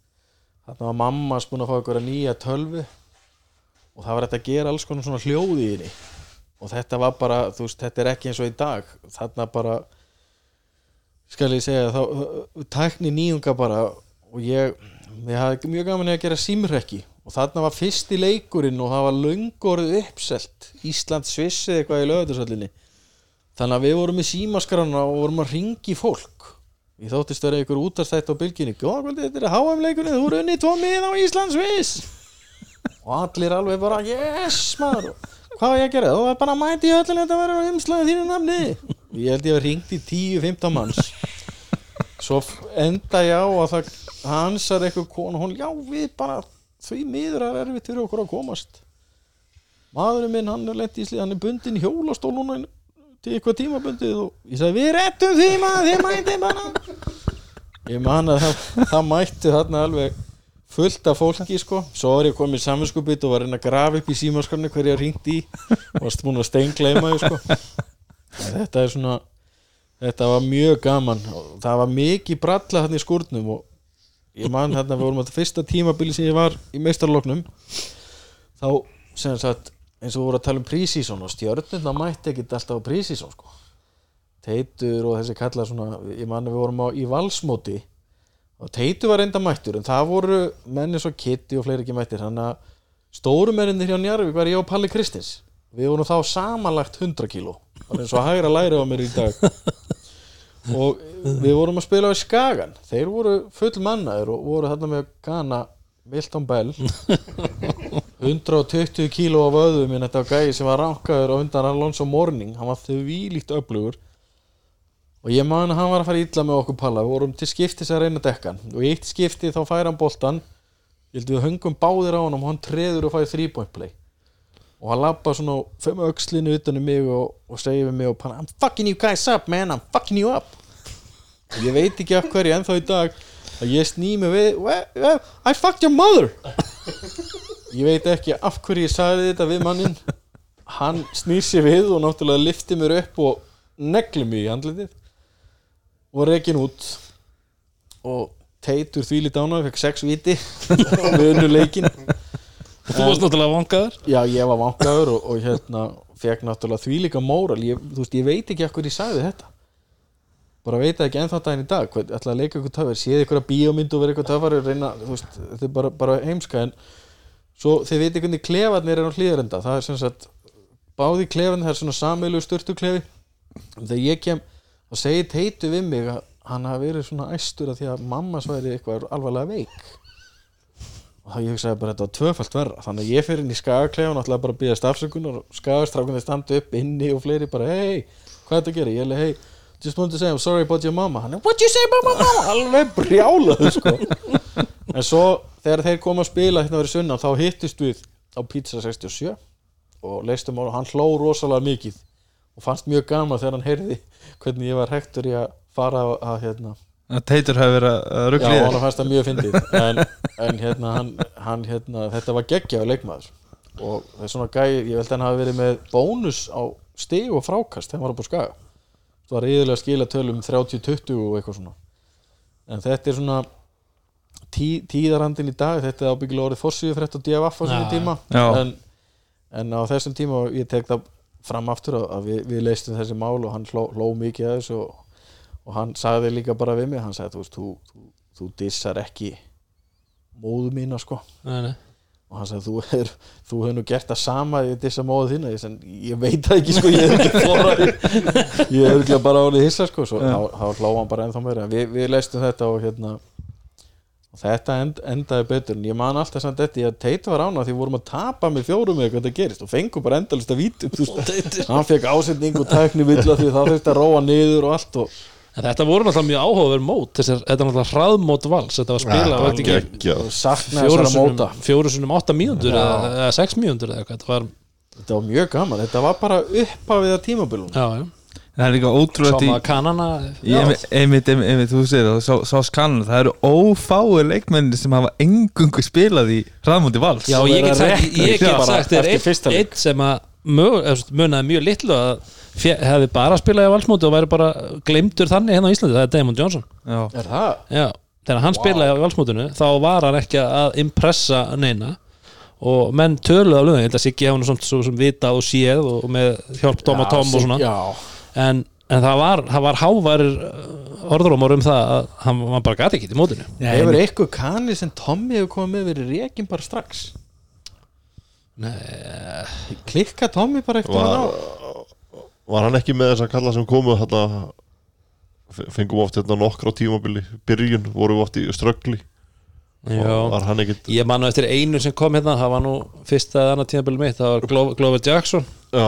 Þarna var mamma spún að fá að nýja tölvu og það var þetta að gera alls konar svona hljóð í henni. Og þetta var bara, þú veist, þetta er ekki eins og í dag. Þarna bara skal ég segja, þá tækni nýjunga bara og ég, ég hafði mjög gaman að gera símrekki og þarna var fyrsti leikurinn og það var löngorð uppselt. Ísland svissið eitthvað í lögðarsöllinni þannig að við vorum með símaskrána og vorum að ringi fólk. Ég þóttist að vera einhver útastætt á bylginni þetta er HM-leikunni, þú eru unni tvo mið á Íslands viss og allir alveg bara, yes maður. Hvað var ég að gera, þú er bara að mæti í öllin þetta verður á umslæði þínu namni ég held ég að ringt í 10-15 manns. Svo enda ég á að það hansar eitthvað konu, hún, já við bara því miður er erfitt fyrir okkur að komast. Maðurinn minn, hann er lent í slið, hann er bundin hjólastól núna til eitthvað tímabundið og ég sagði, við rettum því maður, þið mæti bara. Ég man að það, það mætti þarna alveg fullt af fólki sko. Svo var ég komið í saminskupið og var að reyna að grafa upp í símaskarni hverju ég ringt í. Varst búin að steingleima sko. Þetta er svona þetta var mjög gaman. Það var mikið bralla hann í skúrnum og ég man hérna við vorum á þetta fyrsta tímabili sem ég var í meistarloknum þá sem sagt eins og við vorum að tala um prísísón og stjörnuna mætti ekkit alltaf á prísísón sko. Teitur og þessi kallar svona ég man að við vorum á í valsmóti og Teitu var enda mættur en það voru menni svo Kitty og fleiri ekki mættir. Þannig að stóru menninir hjá Njarvík var ég og Palli Kristins. Við vorum þá samanlagt 100 kíló. Og að hægra læri á mér í dag og við vorum að spila á Skagan. Þeir voru full mannaður og voru þarna með Gana Milton Bell. 120 kíló af öðum minn þetta var gæði sem var rankaður á undan Alonso Morning. Hann var þau vílíkt öflugur. Og ég man að hann var að fara illa með okkur palla. Við vorum til skiptis að reyna dekkan og í eitt skipti þá fær hann boltan ég held við höngum báðir á hann og hann treður og fær þrýpoint play. Og hann labba svona fimm öxlinu utan um mig og, og segir við mig og panna I'm fucking you guys up man, I'm fucking you up. og ég veit ekki af hverju ennþá í dag að ég sný mig við "Well, well, I fucked your mother. Ég veit ekki af hverju ég sagði þetta við mannin hann snýr sér við og náttúrulega lifti mér upp og negli mig í andlitið og rekin út. Og teitur því lítið ána fekk sex viti og við unnu leikin Þú varst náttúrulega vangaður já ég var vankaður og, og hérna fekk náttúrulega því líka móral. Ég, veist ég veit ekki af hverju ég sagði þetta bara veit ekki ennþá daginn í dag hvað, ætla að leika ykkur töfari, séð ykkur að bíómynd og vera ykkur töfari og reyna, þú veist, þetta er bara, bara heimska en svo þið veit hvernig klefarnir er á hlýðarenda, það er sem sagt báði klefarnir, það er svona sameilu styrtu klefi. Þegar ég kem og segi teitu við mig að hann hafi verið svona æstur að því að mamma sværi eitthvað alvarlega veik. Og þá ég hugsaði bara þetta var tvöfalt verra þannig að ég fyrir inn í skagaklefan og ætlaði bara just wanted to say I'm sorry about your mama. Hann er, what you say about my mama? alveg brjálaðu sko. En svo þegar þeir koma að spila hérna verið sunna þá hittist við á Pizza 67 og leistum og hann hló rosalega mikið og fannst mjög gaman þegar hann heyrði hvernig ég var hektur í að fara að, hérna. Að Teitur hafi verið að Já, ruggla hann fannst það mjög fyndið. En, en hérna, hann, hann, hérna, þetta var geggjaður leikmaður. Og það er svona gæ, ég held að hann hafi verið með bónus á stig og frákast þegar hann var upp á skaga það var yðurlega skila tölum 30-20 og eitthvað svona. En þetta er svona tí, tíðarandin í dag, þetta er ábyggilega orðið fórsíðu frétt á DFF á Já, tíma. En, en á þessum tíma ég tek það fram aftur að- að við, við leistum þessi mál og hann hló, hló mikið að þessu og, og hann sagði líka bara við mig hann sagði, þú þú, þú, þú dissar ekki móðu mína sko. Nei, nei. Og hann sagði, þú hefur þú hefur nú gert það sama í dissa móðu þína. Ég, sen, ég veit það ekki sko, ég hef ekki þórað ég hef ekki bara álið hissa sko, svo Já. þá, þá hló hann bara ennþá meira. Við, við leistum þetta og hérna og þetta end, endaði betur en ég man alltaf samt þetta, ég að teita var ána því við vorum að tapa með fjórum eða hvað þetta gerist og fengum bara endalist að vítum hann fekk ásetning og tækni vill því það þurfti að róa niður og allt og þetta voru náttúrulega mjög áhugaverð mót Þessar, Þetta var náttúrulega hraðmót vals Þetta var spilað Ja, var þetta ekki geggjað. og sakna fjóru þessara sinnum, móta fjóru sinnum átta mínútur Já. eða, eða sex mínútur eða eitthvað Þetta var, þetta var mjög gaman, þetta var bara upphafið að tímabilun já, já það er líka ótrúlega Sáma kannana Ég- einmitt, einmitt, þú segir það, sá, sá skannan það eru ófáir leikmenni sem hafa engungu spilað í hraðmóti vals. Já, ég get sagt, ég get bara sagt þér leik. ein sem að munaði mjög litlu að hefði bara spilað í valsmóti og væri bara glemdur þannig hérna á Íslandi, það er Damon Johnson. Já. er það? Já, þegar hann spilaði á valsmótinu þá var hann ekki að impressa neina. Og menn töluðu af lögum, ég held að Siggi nú svona svo sem vitað og séð og með hjálp og Tom og svona. já, en, en það var, það var hávarir orðrómar um það að hann, hann bara gati ekki í mótinu. Hefur eitthvað kanni sem Tommy hefur komið með verið rekin bara strax? Nei, klikka Tommy bara eitthvað var, var hann ekki með þess að kalla sem komu þarna? Fengum oft hérna nokkra tímabili byrjun, vorum við oft í ströggli. var ekkit Ég man nú eftir einu sem kom hérna það var nú fyrsta eða annað tímabili mitt það var Glo Glover Jackson. Já,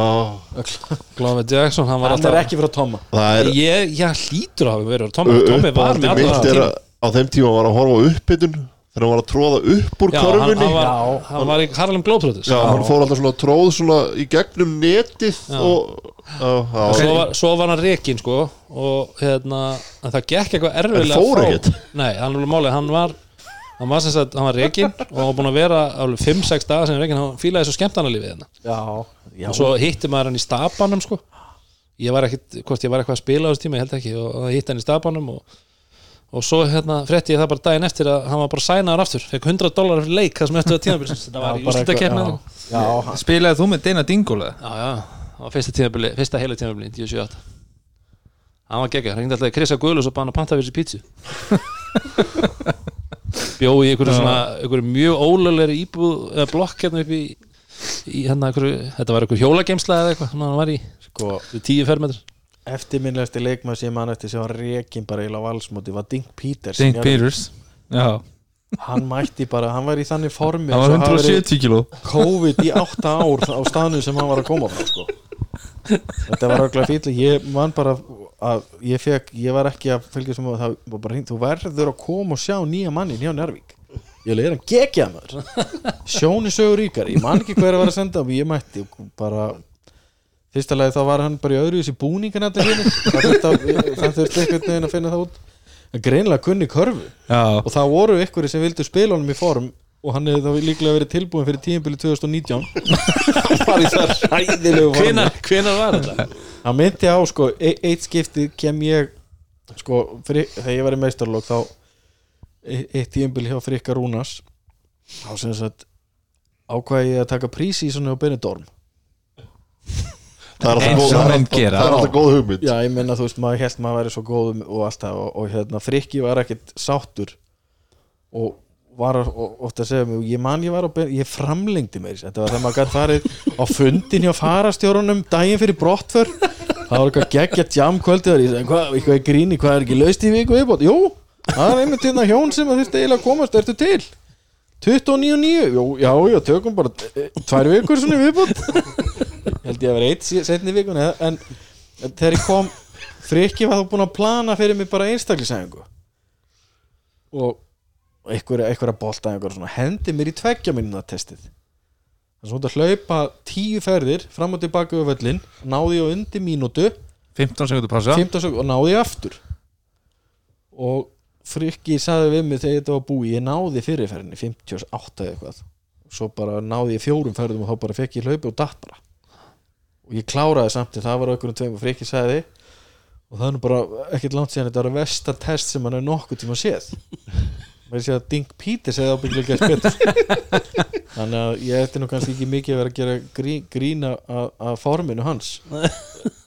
Glover Jackson, hann var hann er ekki frá Tomma. Það er Ég, ég hlýtur að hafa verið Tommy, Tommy var uppáhaldi með alltaf er að á þeim tíma var að horfa á uppbytun þegar hann var að tróða upp úr Já, hann, körfunni. hann, var, Já. hann var í Harlem Globetrotters. Já, hann fór alltaf svona tróð svona í gegnum netið og já, já, svo, var, svo var hann rekin sko og hérna, en það gekk eitthvað En erfilega fór frá- ekkert? Nei, hann hann var hann var sem sagt, hann var rekin og hann var búin að vera alveg 5-6 daga sem rekin, hann fílaði svo skemmtanalífið hérna. Já, já, og svo hitti maður hann í stabanum sko. Ég var ekkit, hvort ég var eitthvað að spila á þessu tíma, ég held ekki og það hitti hann í stabanum og, og svo hérna frétti ég það bara daginn eftir að hann var bara sænaður aftur, fekk 100 dólar fyrir leik það sem eftir að tímabili, þetta var í já, hann- Spilaði þú með Dina Dingola? Já, já, það var fyrsta heila 98 Hann var geggjað, hann ringdi alltaf í Krista Guðlus og bara hann að panta fyrir sér pítsu Bjó í einhverju svona einhverju mjög ólöglegri íbúð eða blokk hérna upp í, í hérna einhverju, þetta var einhverju hjólageimsla eða eitthvað sem hann var í, sko, við tíu fermetrar. eftirminnilegasti leikmaður sem hann eftir sem var rekin bara í valsmóti var Dink Peters Dink Peters Já, hann mætti bara, hann var í þannig formi eins var og hafi verið 170 kíló. COVID í átta ár á staðnum sem hann var að koma frá sko. þetta var auðvitað fýll ég man bara að ég fekk, ég var ekki að fylgja sem að það var bara hringt, þú verður að koma og sjá nýja mannin hjá Njárvík ég leir hann gegjað maður. Sjóni sögur ríkar, ég man ekki hver að var að senda og ég mætti bara fyrsta lagi þá var hann bara í öðru í búningan þetta hérna, það þurfti einhvern veginn að finna það út. En greinlega kunni körfu. Já, og það voru einhverju sem vildu spila honum í form og hann hefði þá líklega verið tilbúin fyrir tíðinbili 2019 hann var í það ræðilegu hvenar, hvenar var þetta? hann myndi á sko, e eitt skipti kem ég sko, fyrir, þegar ég var í meistarlók þá eitt tíðinbili hjá Frikka Rúnas þá sem sagt ákvæði ég að taka prísi í svona á Benidorm. Það er alltaf góð hugmynd. Já, ég menna þú veist, maður held maður væri svo góð og allt það. Og, og hérna, Frikki var ekkit sáttur. Og var að- og, oft að segja mig, ég man ég var á ég framlengdi mér, þetta var þegar maður gætt farið á fundin hjá farastjórunum daginn fyrir brottför. Það var eitthvað geggja jam kvöldið og ég sagði, hvað, eitthvað gríni, hvað er ekki laust í viku viðbót, jú, það er einmitt hérna hjón sem að þurfti eiginlega að komast, ertu til? 29.9, jú, já, já, tökum bara eh, tvær vikur svona viðbót. Held ég að vera eitt seinni vikun en þegar ég kom Frikki var þá búin að plana fyrir mig bara einstaklisæðingu og einhverja, svona, hendi mér í tveggja minna testið. Er svona að hlaupa tíu ferðir fram og tilbaka við völlin náði ég á undir mínútu. 15 sekundur pása. 15 sekund og náði ég aftur. Og Frikki sagði við mig þegar þetta var búið ég náði fyrirferðinni 58 eða eitthvað. Svo bara náði ég fjórum ferðum og þá bara fekk ég hlaupi og datt bara. Og ég kláraði samt en það var okkur um tveim og Frikki sagði. Og það er bara ekkert langt síðan þetta var versta test sem hann er nokkuð tíma séð með því að Dink Peters hefði ábyggilega gert betur. Þannig að ég ætti nú kannski ekki mikið að vera að gera grí, grína að, að forminu hans.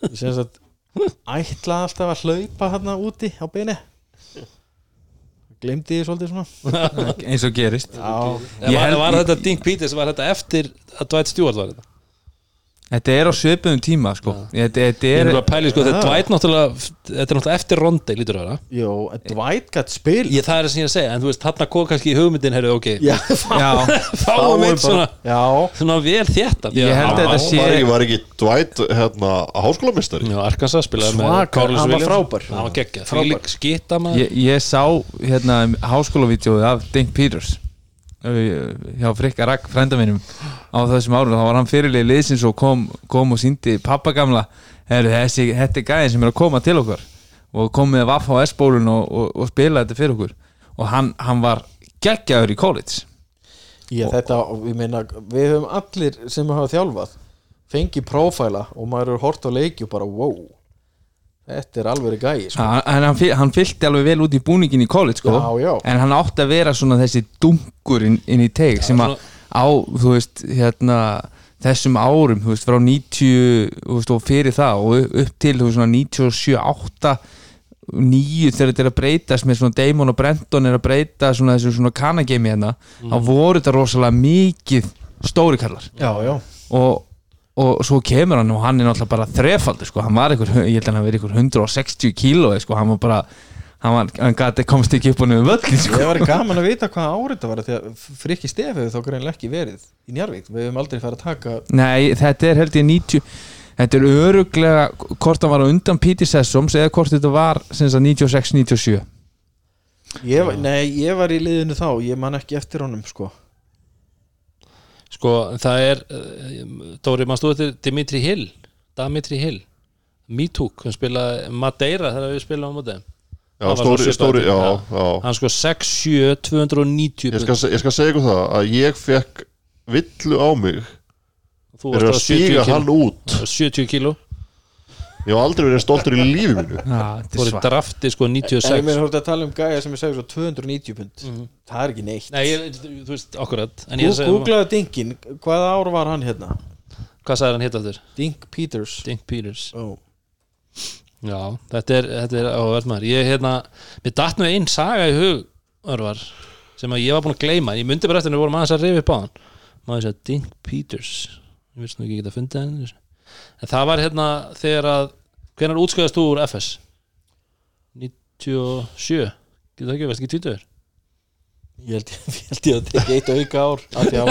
Ég sem að ætla alltaf að hlaupa hérna úti á beini glemdi ég svolítið svona. Eins og gerist. Já, Ég Ég var, var þetta Dink Peters, var þetta eftir að Dwight Stewart var þetta? Þetta er á svipuðum tíma sko. Þetta, þetta Ég er að pæli sko, þetta er Dwight náttúrulega þetta er náttúrulega eftir Rondi, lítur það en Dwight gætt spil Ég, það er það sem ég að segja, en þú veist, þarna kom kannski í hugmyndin, heyrðu, ok, já, fáum eitt svona, já, svona vel þétta. Ég held að þetta sé- var ekki, var ekki Dwight hérna, háskólamistari Já, Arkansas spilaði með Svaka, Carlos hann var frábær. Hann var geggjað, Frábær. frílik skita maður ég, ég sá hérna háskólavídeóið af Dink Peters hjá Frikka Ragg frænda mínum á þessum árum, þá var hann fyrirlið liðsins og kom, kom og síndi pappa gamla. Heru, þessi, þetta er gæðin sem er að koma til okkur og kom með Vaff á S-bólun og, og, og spila þetta fyrir okkur. Og hann, hann var geggjaður í college. Já þetta, ég meina við höfum allir sem hafa þjálfað fengið prófæla og maður er hort á leiki og bara wow þetta er alveg gæi sko. hann, hann, fyl- hann fylgdi alveg vel út í búningin í college sko. Já, já. en hann átti að vera svona þessi dunkur inn, inn í teig sem að á, þú veist, hérna þessum árum, þú veist, frá 90 þú veist, og fyrir það og upp- til þú veist, svona 97, 8 9 þegar þetta er að breytast með svona Damon og Brenton er að breyta svona þessu svona kanagemi hérna þá voru þetta rosalega mikið stóri kallar já, já og, og svo kemur hann og hann er náttúrulega bara þrefaldur sko, hann var einhver, ég held að hann verið einhver 160 kíló sko, hann var bara hann, var, hann gati komst ekki upp og niður völlin sko. Ég var gaman að vita hvað árið þetta var því að frikki stef hefur þá greinlega ekki verið í Njarvík, við hefum aldrei farið að taka Nei, þetta er held ég 90 þetta er öruglega hvort hann var undan Píti Sessoms eða hvort þetta var sem sagt 96-97 ég, var- Nei, ég var í liðinu þá, ég man ekki eftir honum sko Sko, það er uh, Dóri, maður stóð þetta Dimitri Hill? Dimitri Hill. Mítuk, hann spilaði Madeira þegar við spilaðum á móti. Já, stóri, stóri, já, já. Hann sko 6-7, 290 Ég, skal, ég skal segja ykkur það að ég fekk villu á mig Þú er að varst á 70 stíga kíló. hann út. 70 kíló ég hef aldrei verið stoltur í lífi mínu. Já, Þú voru drafti sko En ég 96 meina ert að tala um gæja sem ég segi svo 290 pund. Það er ekki neitt. Nei, ég, þú veist, akkurat. Er að Googlaðu Dinkin, hvaða ár var hann hérna? hvað sagði hann hitt aftur? Dink Peters. Dink Peters. Oh. Já, þetta er, þetta er áverð maður. Ég, hérna, mér datt nú einn saga í hug Örvar, sem að ég var búin að gleyma. Ég myndi bara eftir en við vorum aðeins að rifja upp á hann. Maður segja Dink Peters? Ég veist nú ekki geta fundið hann En það var hérna þegar að Hvenær útskæðast þú úr FS? 97 Getur það ekki, veist ekki 20 Ég held ég, held ég að tekja eitt auka ár af því að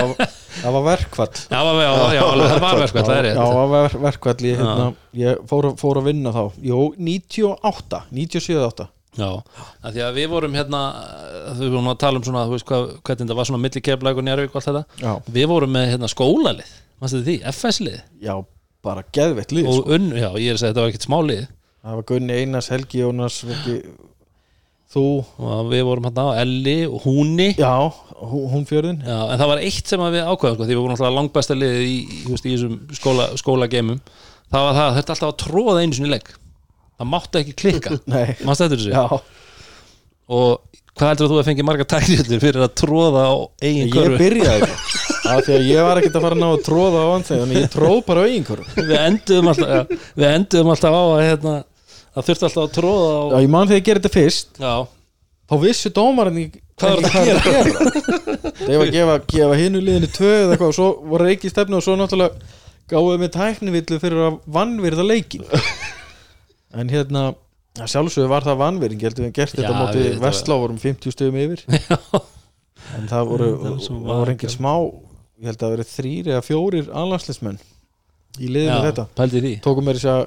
það var verkvall það var verkvæmt, það er já, rétt það var ver- verkvall ég, hérna, ég fór, fór að vinna þá. Jó, 98, 97-8 Já, að því að við vorum hérna þau vorum að tala um svona, þú veist hvað, hvernig þetta var svona milli keflæk og njárvík og allt þetta. Já, Við vorum með hérna skólalið, mannstu því, FS-lið já bara geðveitt lið sko. og unn, já, ég er að segja þetta var ekkert smá lið. Það var Gunni Einars, Helgi Jónas Viki, Þú. Og við vorum hérna á Elli og Húni. Já, hún, fjörðin Já, en það var eitt sem við ákveðum sko, því við vorum alltaf langbæsta liðið í, í, í þessum skóla, skólageimum. Það var það að þetta alltaf að tróða einu sinni leik það mátti ekki klikka. Nei, mannstu þetta þessu? Já og hvað heldur þú að fengi marga tæknildur fyrir að tróða á eigin Ég körfu? byrjaði. Ekki af því að ég var ekkert að fara að ná að tróða á hann þannig ég tróð bara á einhverjum við enduðum alltaf já, við enduðum alltaf á að hérna, það þurfti alltaf að tróða á Já, ég man þegar ég gerði þetta fyrst. Já, þá vissi dómarinn ekki Hvað ekki þetta að gera? Það var að gefa, gefa hinu liðinu tvö eða eitthvað og svo voru reiki stefnu og svo náttúrulega gáðum við tæknivillu fyrir að vannvirða leikin en hérna að sjálfsögðu var það vannvirðing ég held að við gert þetta við- var- Vestlá vorum 50 stöðum yfir. En það voru, voru engin smá ég held að það verið þrýr eða fjórir alhanslismenn í liðinu þetta. tókum mér þess að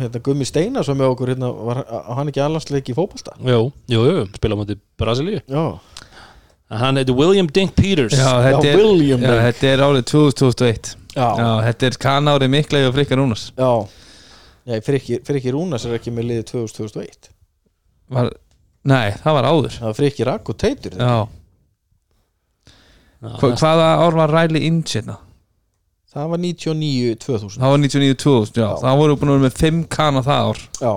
hérna, Gummi Steina sem með okkur hérna, var hann ekki alhansleik í fótbolta? Jú, jú, jú, spila móti Brasilíu. Já, hann heiti William Dink Peters. Já, þetta Já, er, William já, Blake. þetta er árið 2021 já, Já, þetta er kanári mikla og frikka rúnars já. Frikki, Frikki Rúnas er ekki með liðið 2001 var, Nei, það var áður. Það var Frikki Rakk og Teitur Já, Já, Hva, hvaða ár var Riley Inge hérna? það var 99-2000 Það var 99-2000, já, Já. það voru búin að vera með 5 kana það ár. Já.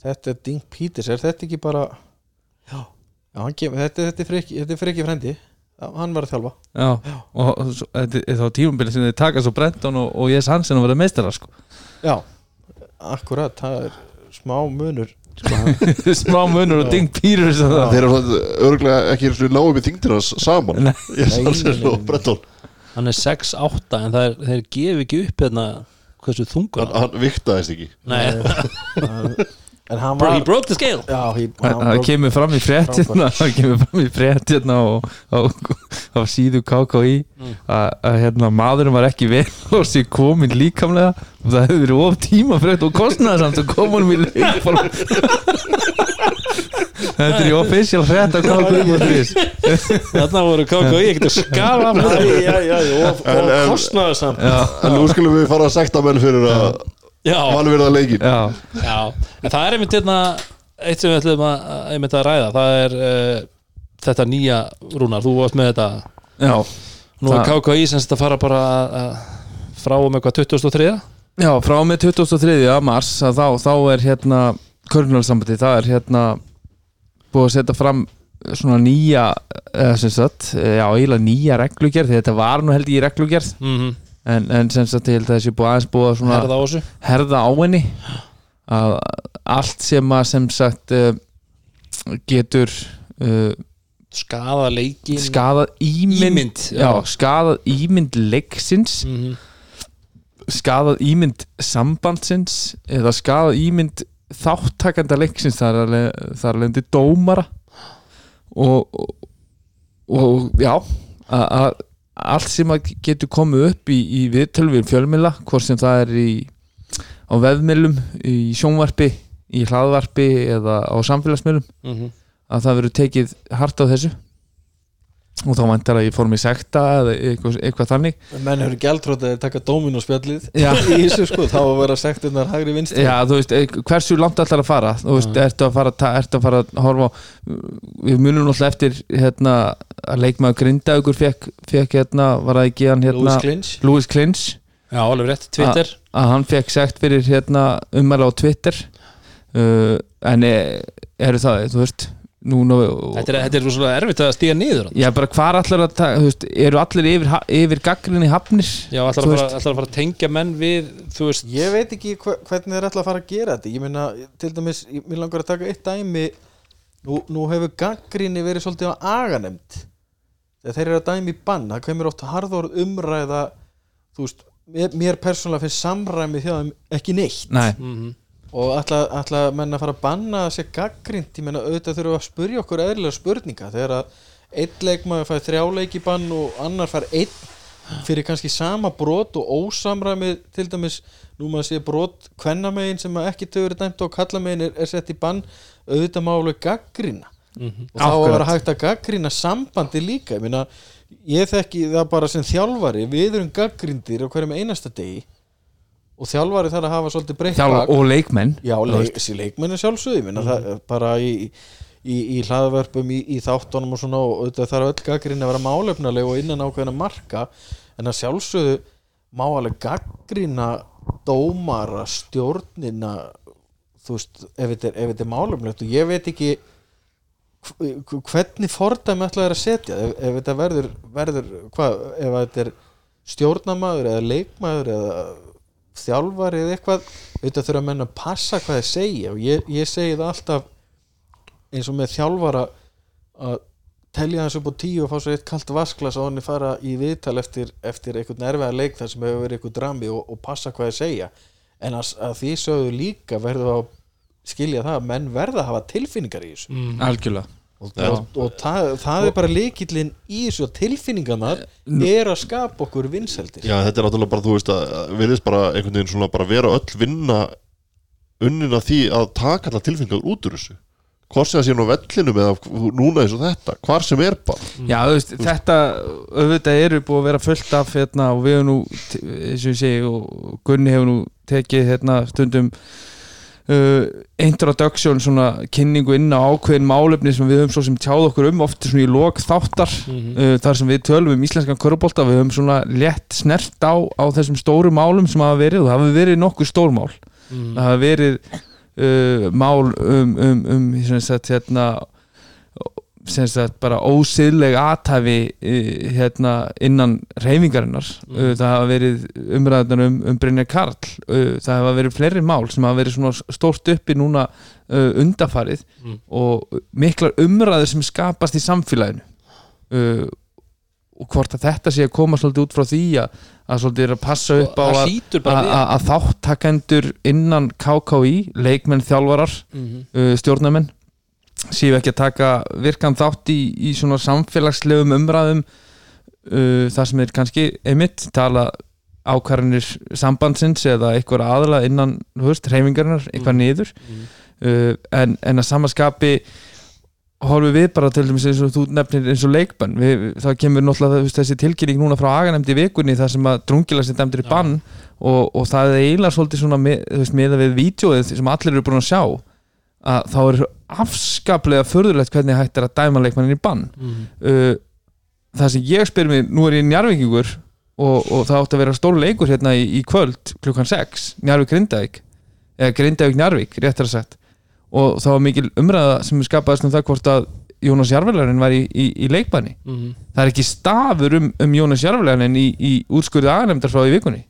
Þetta er Dink Peters, er þetta ekki bara já, já hann kemur, þetta, þetta er Frikki þetta er Frikki frendi, já, hann var að þjálfa. Já, og svo- þetta er þá tímabili sem þið taka svo Brenton og, og Jess Hansen að vera meistara sko. já, akkurat það er smá munur. Smá munur og. Ding það Þeir eru örgulega ekki eins og náum við þingdina saman. Hann er 6'8 en það er, þeir gefi ekki upp hérna hversu þungur Hann, hann viktaðist ekki. Nei, var he broke the scale. Já, he, Það hann það broke- kemur fram í fréttina Það kemur fram í fréttina og á, á síðu KKI að að, hérna, maðurinn var ekki vel og sér komin líkamlega. Og það hefur verið of tímafrétt og kostnaði samt að koma honum í leikform. Þetta er í official frétt af KKI þarna voru KKI ekkert að skala af já, já, já, já, og, En- og en- kostnaði samt Já, En nú skulum við fara að sekta menn fyrir að já, vanverða leikin já, já, en það er einmitt hérna eitt sem við ætlum að, að- einmitt að ræða. Það er uh, þetta nýja Rúnar, þú varst með þetta. Já. Nú er KKI sem þetta fara bara að- að frá og með hvað 2003 Já, frá með 23. mars að þá, þá er hérna Körnunarsambandi, það er hérna búið að setja fram svona nýja eða sem sagt, já, eiginlega nýja reglugerð því þetta var nú held ég í reglugerð. Mm. En, en sem sagt, ég held að þessi búið aðeins búið að svona herða á þessu. herða á henni. Að allt sem að sem sagt uh, getur uh, skada leikin skadað ímynd, Ímynd, já. já, skadað ímynd leiksins. Mm -hmm. skadað ímynd sambandsins eða skadað ímynd þáttakanda leiksins þar er alveg- dómara. Og, og, og já að allt sem getur komið upp í, í viðtölvið fjölmila hvort sem það er í á veðmilum, í sjónvarpi í hlaðvarpi eða á samfélagsmiðlum Mhm. að það verður tekið hart á þessu og þá vantar að ég fór mig sekta eða eitthvað, eitthvað þannig. Menn hefur gjaldrótt að taka dóminóspjallið Já. í þessu sko, þá að vera sagt innar hægri vinstri. Já, þú veist, eh, hversu langt ætlar að fara? Þú veist, ertu að fara, ertu að fara að horfa á við munum náttúrulega eftir hérna, að leikmaður Grindaugur fekk, fekk hérna, var það ekki hann hérna, Louis Clinch. Louis Clinch. Já, alveg rétt, Twitter. Að hann fekk sekt fyrir hérna, umæla á Twitter. Uh, en e, eru það, þú veist nú, nú, þetta er, þetta er rosalega erfitt að stíga niður Já, bara hvar allar að ta- þú veist, eru allir yfir, yfir gaggrinni hafnir? Já, Þú að, að fara að tengja menn við þú veist, ég veit ekki hva, hvernig þeir ætla að fara að gera þetta. Ég meina, til dæmis, ég mér langar að taka eitt dæmi. Nú, nú hefur gaggrinni verið svolítið á aganemnd þegar þeir eru að dæmi í bann það kemur oft harðorð umræða þú veist, mér, mér persónulega finnst samræmi hjá þeim ekki neitt. Nei, mm og ætla, ætla menn að fara að banna að sé gaggrind ég meina auðvitað þurfum við að spurja okkur eðlilega spurninga. Þegar að einn leikmaður fær þrjáleiki bann og annar fær einn fyrir kannski sama brot og ósamræmi til dæmis, nú maður sé brot kvennamegin sem að ekki tögur dæmt og kallamegin er, er sett í bann auðvitað má alveg gaggrina og þá að vera Akkurat. hægt að gaggrina sambandi líka. Ég meina, ég þekki það bara sem þjálfari. Við erum gaggrindir á hverjum einasta degi og þjálfari þarf að hafa svolítið breytt og leikmenn Já, leik, leikmenn er sjálfsögði minna, það, er bara í, í, í hlaðverpum í, í þáttunum og svona og auðvitað þarf öll gaggrinn að vera málefnaleg og innan ákveðina marka. En að sjálfsögðu má alveg gaggrina dómara, stjórnina þú veist, ef þetta er, er málefnilegt og ég veit ekki hv- hvernig fordæmi ætlaði að setja. Ef, ef þetta verður, verður hvað, ef þetta er stjórnamaður eða leikmaður eða þjálfari eða eitthvað auðvitað þurfa menn að passa hvað þeir segja. Og ég, ég segi það alltaf eins og með þjálfara að telja hans upp á tíu og fá svo eitt kalt vasklas og hann fara í viðtal eftir, eftir einhvern erfiða leik þar sem hefur verið einhver drami og, og passa hvað þeir segja. En að, að því sögðu líka verður að skilja það að menn verða að hafa tilfinningar í þessu. Mm. algjörlega og, og, og það, það er bara líkillinn í þessu og tilfinningarnar er að skapa okkur vinseldir Já, þetta er náttúrulega bara, þú veist að viðist bara einhvern veginn svona bara vera öll vinna unnin að því að taka alltaf tilfinningar út úr þessu. Hvort sem það sé nú á vellinum eða núna eins og þetta, hvar sem er bara. Já, þú veist, þetta auðvitað eru búið að vera fullt af hérna, og við hefum nú, eins og ég segi og Gunni hefur nú tekið hérna, stundum uh, introduction, svona kynningu inn á ákveðin málefni sem við höfum svo sem tjáð okkur um, oft svona í lok þáttar uh, þar sem við tölum um íslenskan körubólta við höfum svona létt snert á, á þessum stóru málum sem hafa verið og það hafa verið nokkuð stór mál. Mm. það hafa verið uh, mál um, um, um sagt, hérna, sagt, bara ósiðleg aðtæfi uh, hérna, innan reyfingarinnar uh, það hafa verið umræðunar um, um Brynjar Karl. Það hafa verið fleiri mál sem hafa verið svona stórt uppi núna undafarið Mm. og miklar umræður sem skapast í samfélaginu. Og hvort að þetta sé að koma svolítið út frá því að, að svolítið er að passa upp á að að, að, þáttakendur innan KKÍ, leikmenn, þjálfarar Mhm. uh, stjórnamenn séu ekki að taka virkan þátt í, í svona samfélagslegum umræðum uh, þar sem er kannski einmitt tala ákvarðanir sambandsins eða eitthvað aðla innan reyfingarinnar, eitthvað Mm. niður Mhm. uh, en, en að samaskapi horfum við bara til dæmis eins og þú nefnir eins og leikbann við, það kemur náttúrulega þessi tilkynning núna frá aganemdi vikunni þar sem að drungilega sér dæmdur í bann og, og það er eiginlega svolítið svona með, veist, með við vídjóið sem allir eru búin að sjá að þá er afskaplega förðulegt hvernig hægt er að dæma leikmannin í bann Mhm. uh, það sem ég spyr mig nú er ég njarvíkingur og, og það átti að vera stór leikur hérna í, í kvöld klukkan 6, Njarvík Grindavík eða Grindavík Njarvík, réttar að sett og það var mikil umræða sem skapaðist um það hvort að Jónas Jarvelarinn var í, í, í leikbanni Mhm. það er ekki stafur um, um Jónas Jarvelarinn í, í úrskurði aganemdar frá í vikunni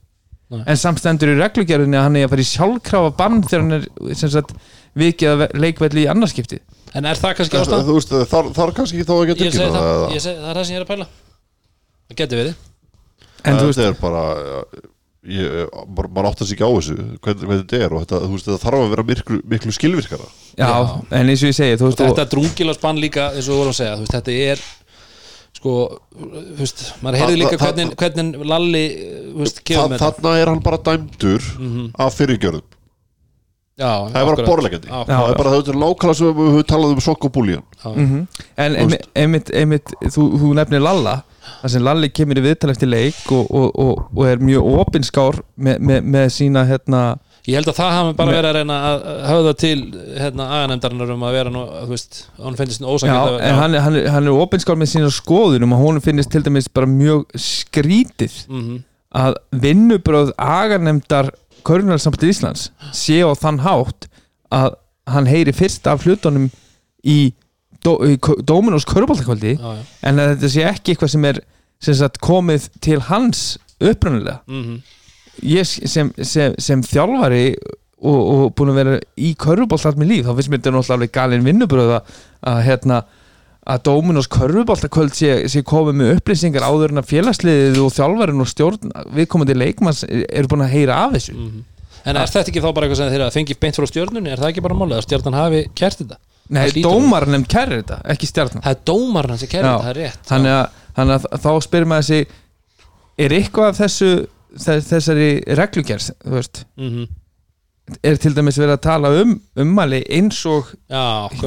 Nei. en samstendur í reglugerðinni að hann er að fara í sjálfkrafa bann þegar hann er sem sagt, vikið að leikvelli í annarskipti en er það kannski Það, ástæð? þú veist, þar, þar kannski þá að geta Ég segi tilkynna það, eða- ég segi, það er það sem ég er að pæla það getur verið en þú veist, þetta er bara ég, bara, bara átt að sig ekki á þessu hvernig, hvernig þetta er og þetta, þú veist, þetta þarf að vera miklu, miklu skilvirkara já, Já. en eins og ég segi þú veist, þetta drungilarsbann líka eins og við vorum að segja þú veist, þetta er sko, þú veist, maður heyrði líka þa- hvernig, hvernig Lalli þú veist, Þa, kemur með þetta þarna er hann bara dæmdur Mhm. af fyrirgjörðum já, það er bara Já, það er bara er nákvæmlega sem við höfum talað um sokk og búlíjan já. Mhm. en einmitt, einmitt, einmitt þú, þú nefnir Lalla þar sem Lalli kemur í viðtal eftir leik og, og, og, og er mjög opinskár með, með, með sína hérna ég held að það hafi bara verið að reyna að höfða til hérna aganemdarinnar um að vera nú, þú veist, hann finnst Já, ósakjönd en hann, hann, hann er opinskál með sína skoðunum og hún finnist til dæmis bara mjög skrítið mm að vinnubröð aganemdar Körnarsamtið Íslands sé á þann hátt að hann heyri fyrst af hlutunum í, dó, í já, já. en þetta sé ekki eitthvað sem er sem sagt, komið til hans upprunalega. Mm ég sem, sem, sem þjálfari og, og búin að vera í körfubolt allt með líf, þá finnst mér þetta náttúrulega alveg galin vinnubröð að, hérna að Dóminós körfuboltakvöld sé, sé komið með upplýsingar áður en að félagsliðið og þjálfarin og stjórn viðkomandi leikmanns eru búin að heyra af þessu. En er þetta ekki þá bara eitthvað sem þeirra fengi beint frá stjörnunni, er það ekki bara málið að stjörnan hafi kert þetta? Nei, Það hlýtur dómar nefn kærir þetta, ekki stjarnan. Það er dómarinn sem kærir Já. það er rétt. þannig að, þannig að þá spyrir maður sig er eitthvað af þessu þess, þessari veist, mm er til dæmis verið að tala um ummæli eins og já,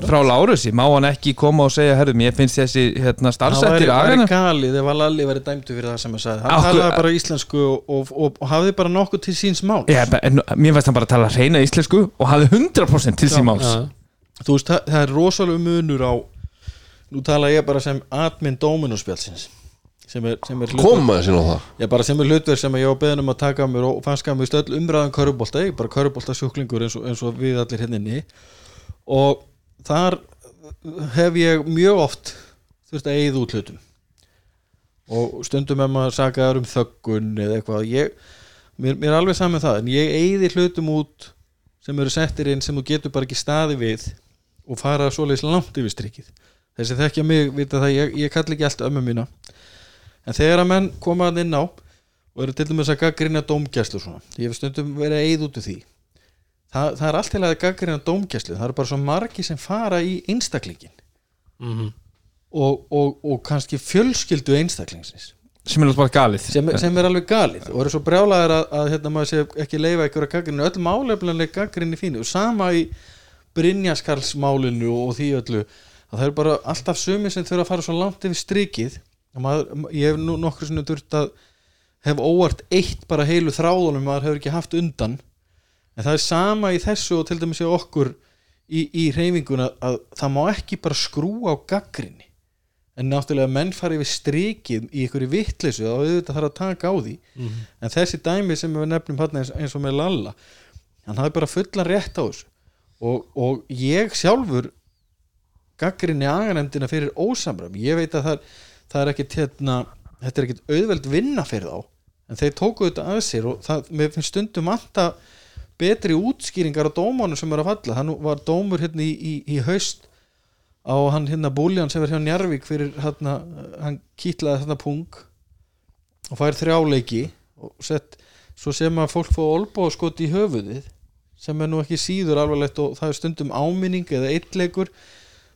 frá Lárusi, má hann ekki koma og segja herrðum, ég finnst þessi hérna, Það starfsættir agana væri galið ef að Lalli væri dæmdu fyrir það sem að sagði. Hann Akkur- talaði bara íslensku og, og, og, og hafði bara nokkuð til síns mál Já, en, mér finnst hann bara að tala reyna íslensku og hafði 100% til sín máls. Já, Þú veist, það, það er rosalega munur á Nú tala ég bara sem admin Dominóspjálsins sem er, sem er hlutverk- koma þessi á það? Já, bara sem er hlutverk sem ég var beðin um að taka mér og fannst að mér stöll umræðan körubólta ég er bara körubólta sjúklingur eins og, eins og við allir hérna inni. Og þar hef ég mjög oft þurft að eigða út hlutum. Og stundum ef maður sakaður um þöggun eða eitthvað. Ég, mér, mér er alveg saman það en ég eigði hlutum út sem eru settir inn sem þú getur bara ekki staði við og fara svoleiðis langt yfir strikið. Þessi þekkja mig vita það ég, ég kalli ekki allt ömmu mína en þegar að menn koma að inn á og eru til dæmis að gaggrina dómgæslu svona, ég hef stundum verið að eigð út úr því. Það, það er allt til að gaggrina dómgæslu, það eru bara svo margi sem fara í einstaklingin Mhm. og, og, og kannski fjölskyldu einstaklingsins. Sem er alltaf bara galið. Sem, sem er alveg galið og eru svo brjálæðir að, að hérna, maður sé ekki leifa ykkur að gaggrinni öll málefnileg gaggrinni fínu. Og sama í Brynjaskarlsmálinu og því öllu að það eru bara alltaf sumi sem þurfa að fara svo langt yfir strikið maður, ég hef nú nokkur sinni þurft að hef óvart eitt bara heilu þráðunum maður hefur ekki haft undan. En það er sama í þessu og til dæmis í okkur í, í reyfinguna að það má ekki bara skrúa á gaggrinni en náttúrulega menn fara yfir strikið í ykkur í vitleysu þá auðvitað þarf að taka á því. En þessi dæmi sem við nefnum þarna eins, eins og með Lalla hann hafði bara fullan rétt á þessu. Og, og ég sjálfur gaggrinni aganemdina fyrir ósamram ég veit að það, það er ekkit hérna, þetta er ekkit auðveld vinna fyrir þá en þeir tóku þetta að sér og það, mér finnst stundum vanta betri útskýringar á dómanu sem er að falla. Hann var dómur hérna í, í, í haust á hann hérna Búljan sem er hjá Njarvík fyrir hérna, hann kýtlaði þarna pung og fær þrjáleiki og sett, svo sem að fólk fá olbó skot í höfuðið sem er nú ekki síður alvarlegt og það er stundum áminning eða eitleikur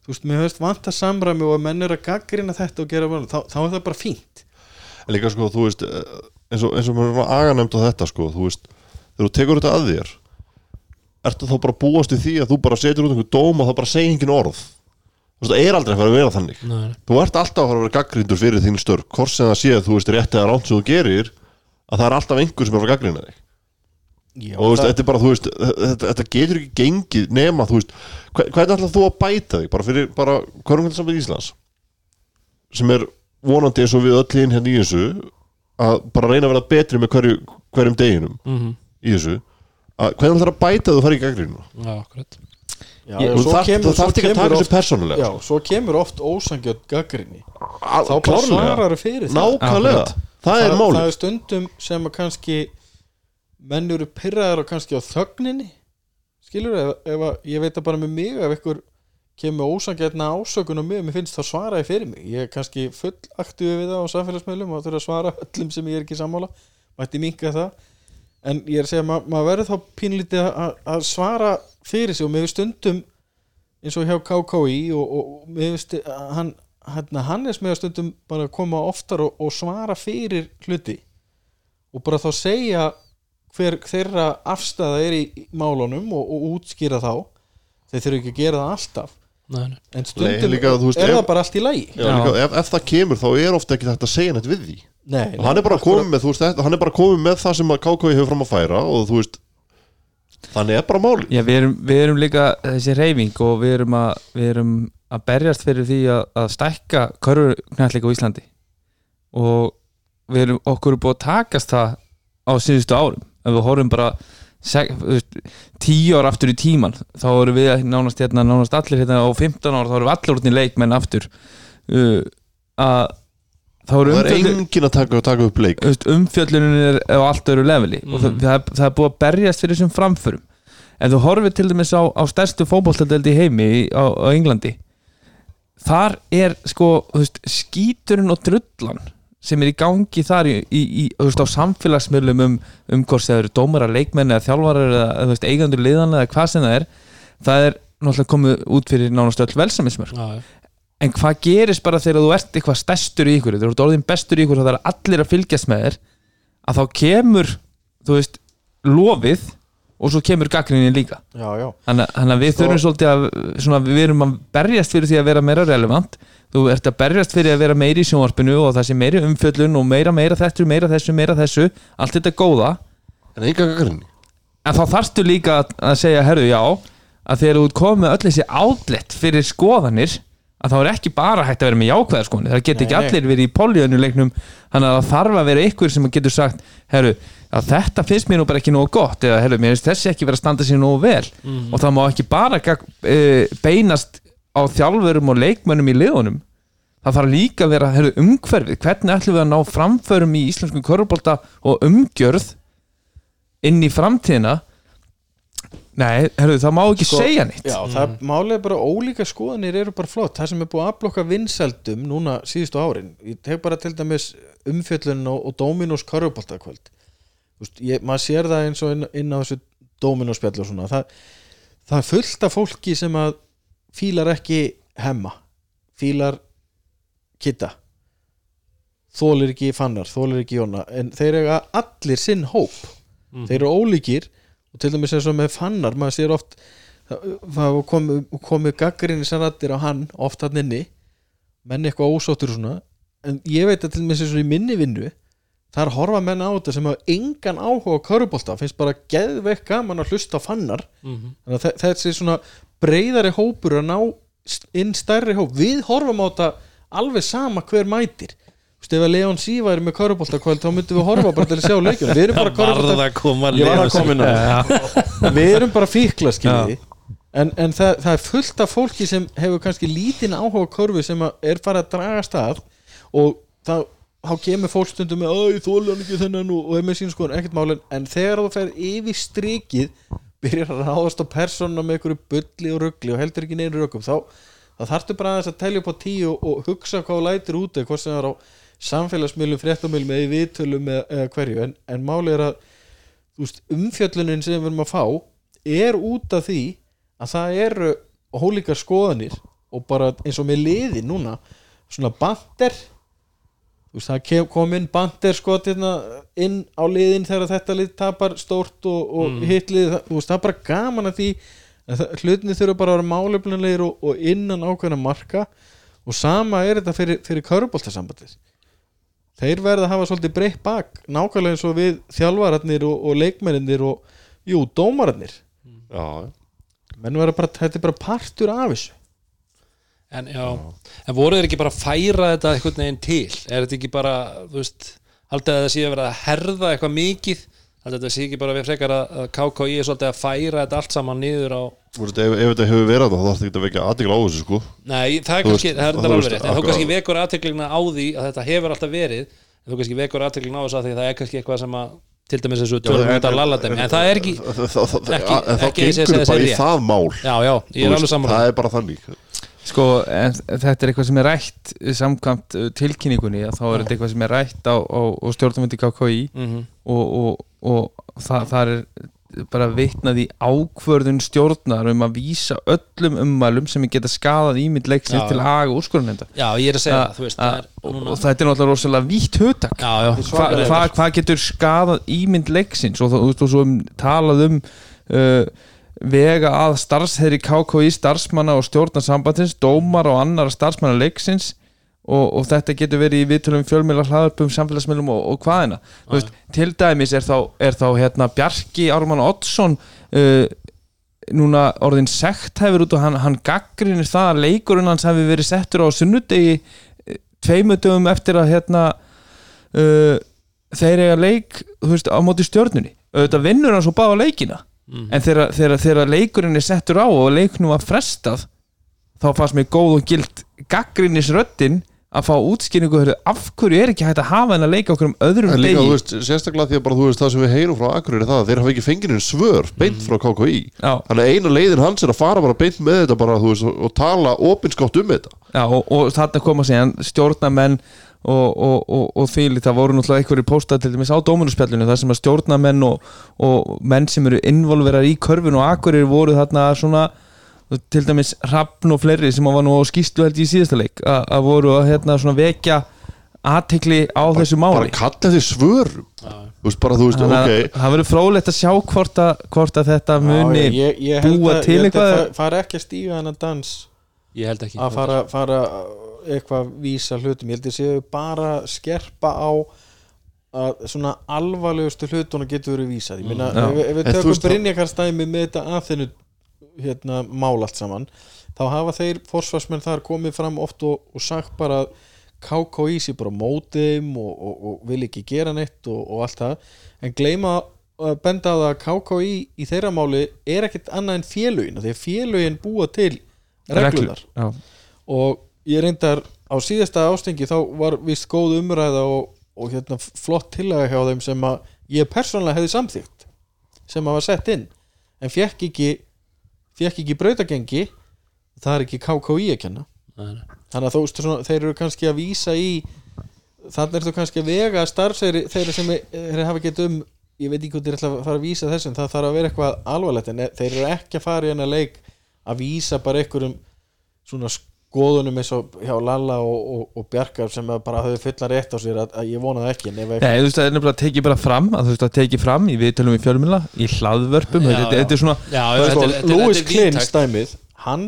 þú veist, mér höfst vanta samræmi og að menn er að gaggrina þetta og gera þá, þá er það bara fínt. En líka sko, þú veist eh, eins og, eins og maður er aga nefnd á þetta sko, þú veist, þegar þú tekur þetta að þér ertu þá bara að búast í því að þú bara setur út einhver dóm og það bara segir engin orð? Þú veist, það er aldrei að fara að vera þannig. Nei, nei. þú ert alltaf að fara að vera gaggrindur fyrir þín störk hvort sem það sé að þú veist rétt eða ránt sem þú gerir að það er alltaf einhver sem er að fara að gaggrina þig Já, og þú veist, það, þetta er bara, þú veist þetta, þetta getur ekki gengið nema, þú veist hver- hvernig ætlar þú að bæta þig? Bara fyrir, bara hverjum Íslands sem er vonandi eins og við öll hinn hérna í þessu að bara reyna að vera betri með hverju, hverjum deginum Mhm. í þessu. Að hvernig ætlar að bæta þú fara í gaggrinu Já, akkurat. Já, þú svo þarft ekki að taka þessu persónulega. Já, svo kemur oft ósangjöld gaggrinni Al- þá bara svarar fyrir það. Nákvæmlega, það er það málið. er stundum sem að kannski menn eru pyrraðar og kannski á þögninni skilur ef, ef að, ég veit að bara með mig ef ykkur kemur ósangjarna ásökun á mig mér finnst það svara ég fyrir mig. Ég er kannski full aktífi við það á samfélagsmiðlum og þurfa að svara öllum sem ég er ekki sammála. Mætti minka það. En ég er að segja að ma maður verður þá pínlítið að, að svara fyrir sig og mér finnst stundum eins og hjá KKI og, og, og mér finnst að hann hann, Hannes með að stundum bara koma oftar og, og svara fyrir hluti. Og bara þá segja hver þeirra afstæða er í málunum og, og útskýra þá. Þeir þurfa ekki að gera það alltaf. Nei, nei. en stundum líka, þú veist, er ef- það bara allt í lagi. Já, líka, ef, ef það kemur þá er ofta ekki þetta að segja neitt við því. Nei, og hann er með, veist, hann er bara komið með það sem að KK hefur fram að færa og þú veist þannig er bara máli Já, við erum, við erum líka þessi reyfing og við erum að, við erum að berjast fyrir því að, að stækka körfuknallega á Íslandi. Og við erum, okkur er búið að takast það á síðustu árum ef við horfum bara seg, þú veist, tíu ár aftur í tíman þá erum við nánast, hérna, nánast allir hérna, á 15 ára þá erum við allir útni leikmenn aftur. Uh, að þá og erum það er engin að taka, taka upp leik. Umfjöllunin er á allt öru leveli og það, Mhm. það, er- það er búið að berjast fyrir þessum framförum. En þú horfir til dæmis á, á stærstu fótboltadeldi í heimi í- á, á Englandi. Þar er sko veist, skíturinn og drullan sem er í gangi þar í, í, í veist, á samfélagsmiðlum um, um hvort það eru dómara, leikmenn eða þjálfarar eða veist, eigendur liðan eða hvað sem það er það er náttúrulega komið út fyrir nánast öll velsamismörk já, já. en hvað gerist bara þegar þú ert eitthvað stærstur í ykkur þú ert orðin bestur í ykkur það er allir að fylgjast með þér að þá kemur þú veist, lofið og svo kemur gaggrinni líka. Þannig að- við þurfum svolítið að svona, við erum að berjast fyrir því að vera meira relevant. Þú ert að berjast fyrir að vera meiri í sjónvarpinu og það sé meiri umfjöllun og meira meira þetta, meira þessu, meira þessu. Allt þetta góða. En en þá þarftu líka að, segja herru já, að þegar þú komið öll þessi outlet fyrir skoðanir að þá er ekki bara hægt að vera með jákvæðar skoðanir. Það get ekki allir verið í políunuleiknum þannig að það þarf að vera ykkur sem getur sagt herru, þetta finnst mér nú bara ekki nógu gott eða herru, mér finnst þessi ekki vera að standa sér nógu vel. Og það má ekki bara e, beinast á þjálfurum og leikmönnum í liðunum. Það þarf líka að vera herru, umhverfið, hvernig ætlum við að ná framförum í íslenskum körubólta og umgjörð inn í framtíðina Nei, herru, það má ekki Sko, segja neitt. Já, það málega bara ólíka skoðanir eru bara flott, það sem er búið að aflokka vinsældum núna síðustu árin ég tek bara til dæmis umfjöllun og, og Dominos ég, maður sér það eins og inn, inn á þessu Dominos spjall og svona. Það, það er fullt af fólki sem að fílar ekki hemma. Fílar kitta. Þólir ekki fannar, þólir ekki jóna en þeir eiga allir sinn hóp. Þeir eru ólíkir og til dæmis eins og með fannar maður sér oft það komu, komu gaggrinni sannatir á hann oft hann inni. Menn eitthvað ósáttur og svona. En ég veit að til dæmis eins og í minni vinnu þar horfa menn á þetta sem hafa engan áhuga á körubólta finnst bara geðveik gaman að hlusta fannar. Mhm. þannig að þe- þessi svona breyðari hópur að ná inn stærri hóp. Við horfum á þetta alveg sama hver mætir ef að Leon Sí væri með körubóltakvöld þá myndum við horfa bara til að sjá leikjum við erum bara að að það. Við erum bara fíkla skiljiði En, en það, það er fullt af fólki sem hefur kannski lítinn áhuga á körfu sem að er farið að draga stað og það, þá kemur fólk stundum með að þú er ekki þennan og, og er með sín skoðun. Ekkert málin en þegar þú fer yfir strikið byrjar að ráðast á persónuna með einhverju bulli og ruggli og heldur ekki neinu rökkum þá, þá þarftu bara aðeins að telja upp á tíu og, og hugsa hvað þú lætir út eða hvort sem það er á samfélagsmiðlum, fréttamilum eða viðtölum eða, eða hverju. En, en máli er að veist, umfjöllunin sem við erum að fá er út af því að það eru hólíkar skoðanir og bara eins og með liði núna svona bandir þú veist, það kom inn bandir sko hérna, inn á liðin þegar þetta lið tapar stórt og, og mm. hitlið, veist, það er bara gaman að því að það- hlutinni þurfa bara að vera málefnilegir og, og innan ákveðna marka. Og sama er þetta fyrir, fyrir köruboltasambandið þeir verða að hafa svolítið breytt bak nákvæmlega eins og við þjálfararnir og, og leikmennir og jú, dómararnir. Já, menn verða bara, þetta er bara partur af þessu. En, já, en voru þeir ekki bara að færa þetta einhvern veginn til? Er þetta ekki bara, þú veist haldið að það sé að vera að herða eitthvað mikið þetta sé ekki bara við frekar að, að KKI er svolítið að færa þetta allt saman niður á veist, ef, ef þetta hefur verið það þá þarf þetta ekki að vekja aðtikla á þessu sko. Nei, það er kannski, það er þetta alveg rétt en þú akkurat. kannski vekur aðteklingna á því að þetta hefur alltaf verið en þú kannski vekur aðteklingna á þessu að því það er kannski eitthvað sem að til dæmis þessu tölum út af lalladæmi en það er ekki, þá gengur bara í það mál. Já, já, ég er alveg saman Það er bara þannig. Sko, en þetta er eitthvað sem er rætt samkvæmt uh, tilkynningunni að þá er þetta eitthvað sem er rætt á, á, á stjórnumöndi KKI mm og, og, og það, það er bara vitnað í ákvörðun stjórnar um að vísa öllum ummælum sem geta skadað ímynd leiksins til aga úrskurunenda já, ég er að segja það, þú veist það er og, og þetta er náttúrulega rosalega vítt já, já, Hva, hva, hvað getur skadað ímynd leiksins? Og, þú veist, og svo um, talað um uh, vega að starfsherri KKI starfsmanna og stjórnarsambatins dómar og annara starfsmanna leiksins og, og þetta getur verið í viðtölum fjölmjöla hlaðarpum, samfélagsmiðlum og, og hvaðina veist, til dæmis er þá, er þá hérna, Bjarki Ármann Oddsson uh, núna orðin sekt hefur út og hann, hann gaggrinir það að leikurinn hans hefur verið settur á sunnudegi eh, tveimur dögum eftir að hérna uh, þeir eiga leik veist, á móti stjörnunni. Auðvitað vinnur hann svo báða leikina. En þegar, þegar, þegar leikurinn er settur á og leiknum var frestað þá fannst mér góð og gild gaggrinnis röddin að fá heyrðu, af hverju er ekki hægt að hafa henn að leika okkur um öðrum En líka, degi? veist, sérstaklega því að bara, þú veist, það sem við heyrum frá Akureyri er það að þeir hafa ekki fengið einn svör beint frá KKI Já. Þannig að eina leiðin hans er að fara bara beint með þetta bara, veist, og, tala opinskátt um þetta. Já, og, og þarna koma síðan stjórnamenn og, og, og, og því það voru náttúrulega einhverju póstað til dæmis á dómunuspjallinu þar sem að stjórnamenn og, og menn sem eru involverar í körfun og akkurir voru þarna svona til dæmis Hrafn og fleiri sem var nú á skýslu held í síðasta leik að að voru að hérna svona vekja aðtekli á þessu bara máli kalla því þú veist bara veist, Þannig að ok. það verður frólægt að sjá hvort að, hvort að þetta muni Já, ég, ég búa að, til að eitthvað- fa- fara ekki að stíga þennan dans. Ég held ekki. Að fara, fara eitthvað vísa hlutum, ég held að séu bara að skerpa á að svona alvarlegustu hlutunum getur verið vísað. Ég meina, Já. ef, ef við tökum veist það- Brynjakarstæmi með þetta aðþinu hérna, mál allt saman þá hafa þeir forsvarsmenn þar komið fram oft og, og sagt bara að KKÍ sé bara á móti þeim og, og, og vil ekki gera neitt og, og allt það en gleyma að benda að KKÍ í þeirra máli er ekkit annað en félögin því að félögin búa til reglunar Já. og ég reyndar á síðasta ástengi þá var vist góð umræða og, og hérna flott tillaga hjá þeim sem að ég persónlega hefði samþýgt sem að var sett inn en fekk ekki fekk ekki brautagengi það er ekki KKÍ að kenna. Nei, þannig að þú þeir eru kannski að vísa í þannig er þú kannski að vega starfsæri þeir sem þeir hafa gett um ég veit ekki hvað þeir ætla að fara að vísa þessum það þarf að vera eitthvað alvarlegt en þeir eru ekki að fara í hennar leik að vísa bara einhverjum svona skoðunum eins og hjá Lalla og, og, og Bjarkar sem að bara höfðu fullan rétt á sér að, að ég vona það ekki en ef Nei, þú veist, það er nefnilega að tekið bara fram að þú veist að tekið fram í viðtölum í fjölmjöla í hlaðvörpum, Já, þetta, já. þetta er svona Klins víðtækt. dæmið hann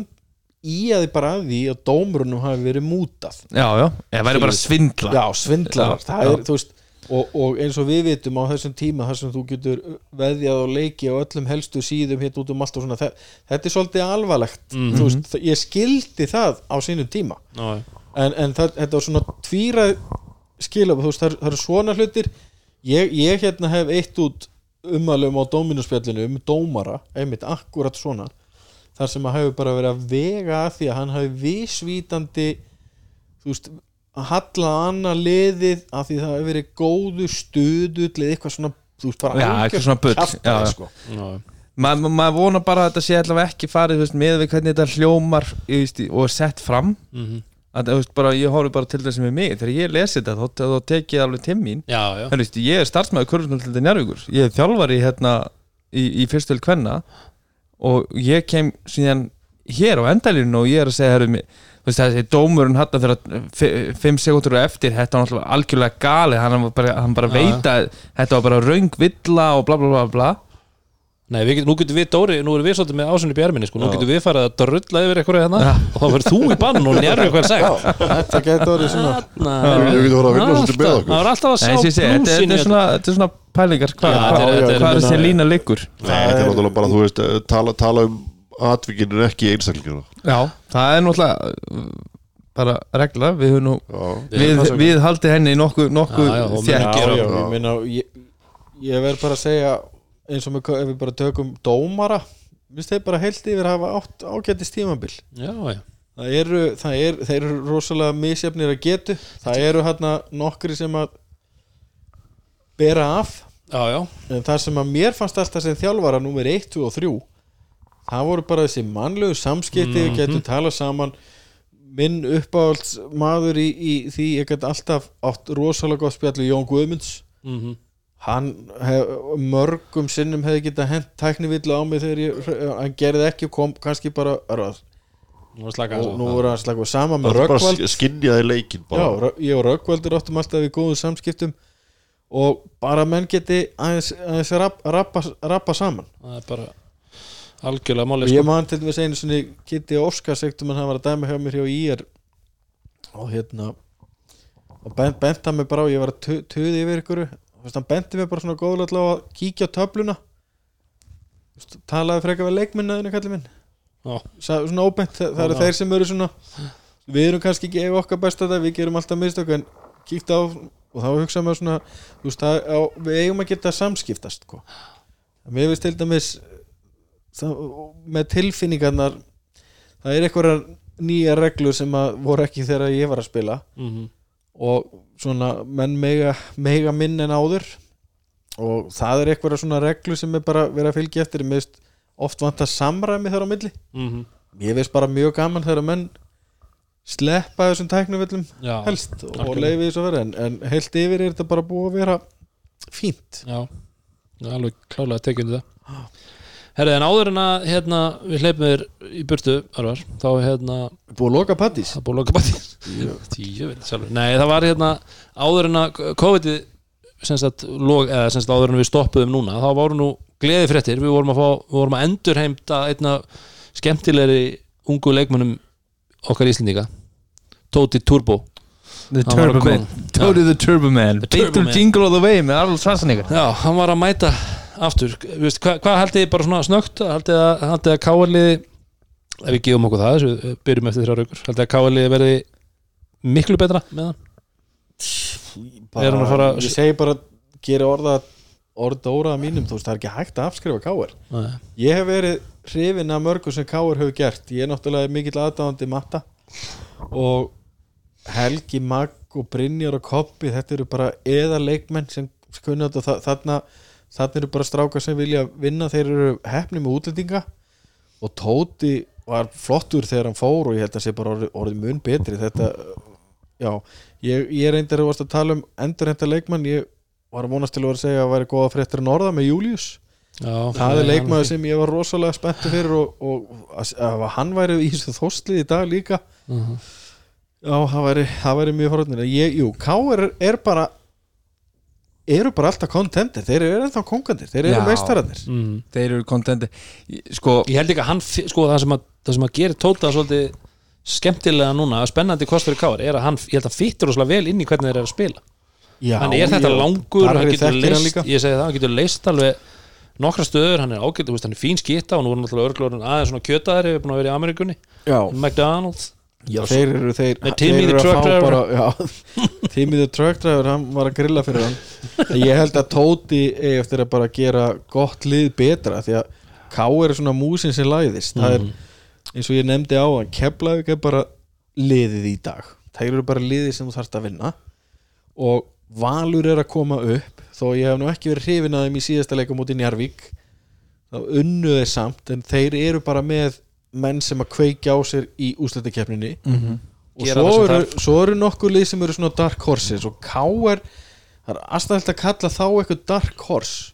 íaði bara að því að dómurunum hafi verið mútað. Já, já, það væri bara svindla já, svindlar. Já, það er, þú veist og, og eins og við vitum á þessum tíma þar sem þú getur veðjað og leiki á öllum helstu síðum hér út um allt og svona þe- þetta er svolítið alvarlegt Mhm. þú veist, ég skildi það á sínum tíma já. en, en það, þetta var svona tvíra skilab, veist, það, það eru svona hlutir ég, ég hérna hef eitt út umalum á dóminuspjallinu um dómara, einmitt akkurat svona þar sem að hefur bara verið að vega að því að hann hafi vísvítandi þú veist að halla á annað liðið að því það hefur verið góðu studull eða eitthvað svona þú veist, bara já, já. sko. Já. Ma- ma- maður vonar bara að þetta sé allavega ekki farið þú veist, með við hvernig þetta hljómar veist, og er sett fram Mhm. að, þú veist, bara, ég horfi bara til þess með mig þegar ég lesi þetta þá, þá tek ég alveg til mín já, já. Þú veist, ég er starfsmæður kursusmjöldið njárvíkur ég er þjálfari hérna í, í fyrstöld kvenna og ég kem síðan hér á endalínu og ég er að segja herru, mig, þú veist, þessi dómurinn hann þegar 5 sekundur eftir þetta var náttúrulega algjörlega gali hann, var bara, hann bara Já, veit að þetta var bara raung villa og bla bla bla bla. Nei, við, nú getum við Dóri, nú erum við svolítið með ásunni björminni sko. nú Já. getum við farið að drulla yfir eitthvað hérna og þá verður þú í bann og njárvi eitthvað sagt. Þetta getur orðið svona Ég geti verið að vinna svolítið með okkur. Það er alltaf að sjá sé, þetta, er svona, er pælingar hvað er- er- er þessi lína liggur. Nei, þetta er náttúrulega bara, þú veist, eh, tala um atvikinu en ekki einstaklingina Já, það er náttúrulega uh, bara regla, við höfum nú við, við haldið henni nokkuð nokku Já, já, já, já, ég meina ég, ég verð bara að segja eins og með, ef við bara tökum dómara minnst þeir bara heilt yfir að hafa átt ágættis tímabil. Já, já, það eru, það er, þeir eru rosalega misjafnir að getu. Það eru hérna nokkri sem að bera af. Já, já. en það sem að mér fannst alltaf sem þjálfara nummer 1, 2 og 3 það voru bara þessi mannlegu samskipti við getum talað saman. Minn uppáhalds maður í, í því ég get alltaf átt rosalega gott spjall við Jón Guðmunds. Mm hann hef, mörgum sinnum hefði getað hent tæknivillu á mig þegar ég, hann gerði ekki og kom kannski bara röð er og nú voru hann slaka sama með er Röggvald sk- skynjaði leikin Já, bara Rö- ég og Röggvaldur áttum alltaf í góðum samskiptum. Og bara menn geti aðeins, rappa, rappa saman. Það er bara algjörlega og máli ég sko. man til þess einu sinni Kitty Óskars ektum hann var að dæma hjá mér hjá IR og hérna og bent, bent hann mig bara á, ég var að tuði yfir ykkur. Og hann benti mig bara svona góðlega að kíkja á töfluna. Talaði frekar við leikminnaðinu kallið minn. Svona óbent, það, eru þeir sem eru svona við erum kannski ekki ef okkar besta þetta við gerum alltaf mistök en kíkta á og þá hugsa maður svona veist, það, á, við eigum að geta samskiptast sko. mér veist til dæmis með tilfinningarnar það er eitthvað nýja reglur sem voru ekki þegar ég var að spila. Mhm. og svona menn mega, mega minn en áður. Og það er eitthvað svona reglur sem er bara verið að fylgja eftir. Mér veist oft vant að samræmi þar á milli. Mhm. ég veist bara mjög gaman þegar menn sleppa þessum tæknuvillum helst og algjörlega. leiði þess að vera en, en heilt yfir er þetta bara búið að vera fínt. Já, alveg klálega tekið undir Herðu, en áður en að hérna, við hleypum þér í burtu Arvar, þá hérna Búið að loka pattís búið að loka bæti tíu, veit sjálfur. Nei, það var hérna áður en að COVID sem sagt, log, eða sem sagt áður en við stoppuðum núna þá voru nú gleði fréttir. Við vorum að, fá, við vorum að endurheimta einna skemmtilegri ungu leikmönnum okkar Íslendinga Tóti Turbo. The að Turbo Man. Tóti the Turbo Man. The Turbo Beittur. Jingle all the way með Arnold Schwarzenegger. Já, hann var að mæta aftur veist, hvað, hvað haldið þið bara svona snögt haldið að, haldið að káarliði ef við gefum okkur það, við byrjum eftir þrjá raukur haldið að káarliði verði miklu betra með hann? Er hann að fara- Ég segi bara gera orða orða óraða mínum, þú veist, það er ekki hægt að afskrifa Nei. Ég hef verið hrifin af mörgum sem káir hefur gert. Ég er náttúrulega mikill aðdáðandi matta og Helgi Magg og Brynjar og Koppi þetta eru bara eða leikmenn sem þa- þarna þarna eru bara strákar sem vilja vinna þeir eru hefni með útlendinga. Og Tóti var flottur þegar hann fór og ég held að sé bara orðið, orðið mun betri. Þetta, já, ég, ég reyndar að tala um endurhenta leikmann. Ég var að vonast til að vera að segja að væri góða fréttir að norða með Július Já, það er leikmaður sem ég var rosalega spenntu fyrir og, og að, að hann væri í þessu þóstlið í dag líka. Mhm. já, það væri, það væri mjög horfnir. Ég, jú, K.R. er bara eru bara alltaf kontentir þeir eru ennþá kongandir, þeir eru Já. meistararnir mm. Þeir eru kontenti Sko, ég held ekki að hann sko það sem að, það sem að gerir Tóta svolítið skemmtilega núna spennandi kostur í káar er að hann, ég held að fittur rosalega vel inn í hvernig þeir eru að spila já, hann er þetta já. langur, hann getur hann leist líka. ég segi það, hann getur leist alveg nokkra stöður, hann er ágætt, hann er fín skita og nú er náttúrulega örglóðurinn aðeins svona kjötaðar hefur búin að vera í Amerikunni, McDonald's já, þeir eru þeir, Með Timmy the truck driver. Timmy the truck driver hann var að grilla fyrir hann. Ég held að Tóti eftir að bara gera gott lið betra því að K.R. er svona músin sem læðist. Það er eins og ég nefndi á að Keflavík er bara liðið í dag. Það eru bara liðið sem þú þarfst að vinna. Og Valur er að koma upp þó ég hef nú ekki verið hrifin að þeim í síðasta leika múti Njarvík þá unnu þeir samt en þeir eru bara með menn sem að kveikja á sér í úsletakefninni Mhm. og Gera svo eru, svo eru nokkur lið sem eru svona dark horses og K er það er aðstæðilt að kalla þá eitthvað dark horse.